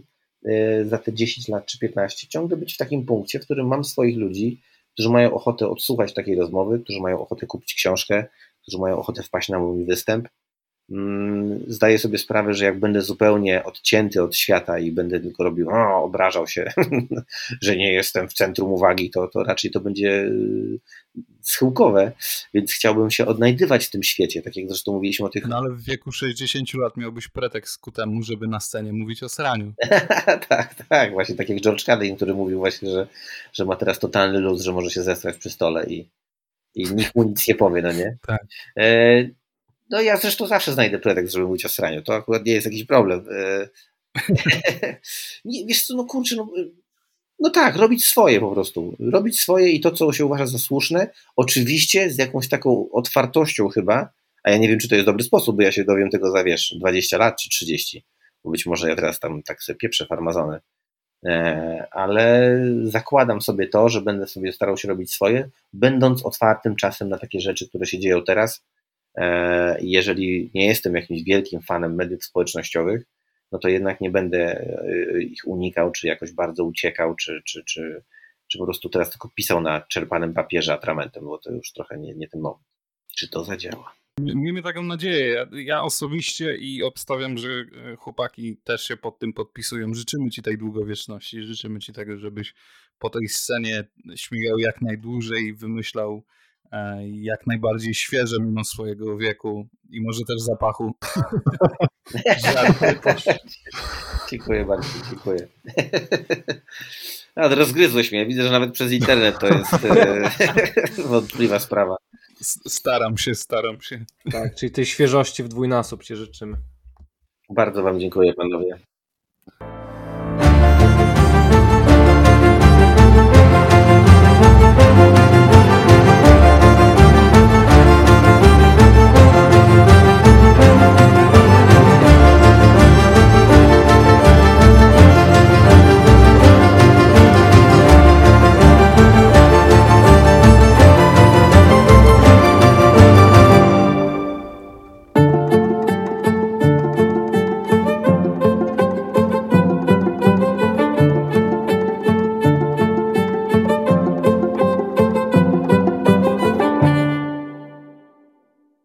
za te 10 lat czy 15 ciągle być w takim punkcie, w którym mam swoich ludzi, którzy mają ochotę odsłuchać takiej rozmowy, którzy mają ochotę kupić książkę, którzy mają ochotę wpaść na mój występ, zdaję sobie sprawę, że jak będę zupełnie odcięty od świata i będę tylko robił, o, obrażał się, że nie jestem w centrum uwagi, to, to raczej to będzie y, schyłkowe, więc chciałbym się odnajdywać w tym świecie, tak jak zresztą mówiliśmy o tych... No ale w wieku 60 lat miałbyś pretekst ku temu, żeby na scenie mówić o sraniu. tak, tak, właśnie tak jak George Carlin, który mówił właśnie, że, że ma teraz totalny luz, że może się zestrać przy stole i, i nikt mu nic nie powie, no nie? Tak. E, no ja zresztą zawsze znajdę pretekst, żeby mówić o sraniu. To akurat nie jest jakiś problem. E, nie, wiesz co, no kurczę, no, no tak, robić swoje po prostu. Robić swoje i to, co się uważa za słuszne. Oczywiście z jakąś taką otwartością chyba, a ja nie wiem, czy to jest dobry sposób, bo ja się dowiem tego za, wiesz, 20 lat czy 30. Bo być może ja teraz tam tak sobie pieprzę farmazony. E, ale zakładam sobie to, że będę sobie starał się robić swoje, będąc otwartym czasem na takie rzeczy, które się dzieją teraz, jeżeli nie jestem jakimś wielkim fanem mediów społecznościowych, no to jednak nie będę e, ich unikał, czy jakoś bardzo uciekał, czy, czy, czy, czy po prostu teraz tylko pisał na czerpanym papierze atramentem, bo to już trochę nie, nie ten moment. Czy to zadziała? Miejmy taką nadzieję. Ja, osobiście i obstawiam, że e, chłopaki też się pod tym podpisują. Życzymy Ci tej długowieczności, życzymy Ci tego, żebyś po tej scenie śmigał jak najdłużej i wymyślał E, jak najbardziej świeże mimo swojego wieku i może też zapachu. Dziękuję bardzo, dziękuję. A, rozgryzłeś mnie. Widzę, że nawet przez internet to jest e, wątpliwa sprawa. Staram się, staram się. Tak, czyli tej świeżości w dwójnasób Ci życzymy. Bardzo Wam dziękuję, panowie.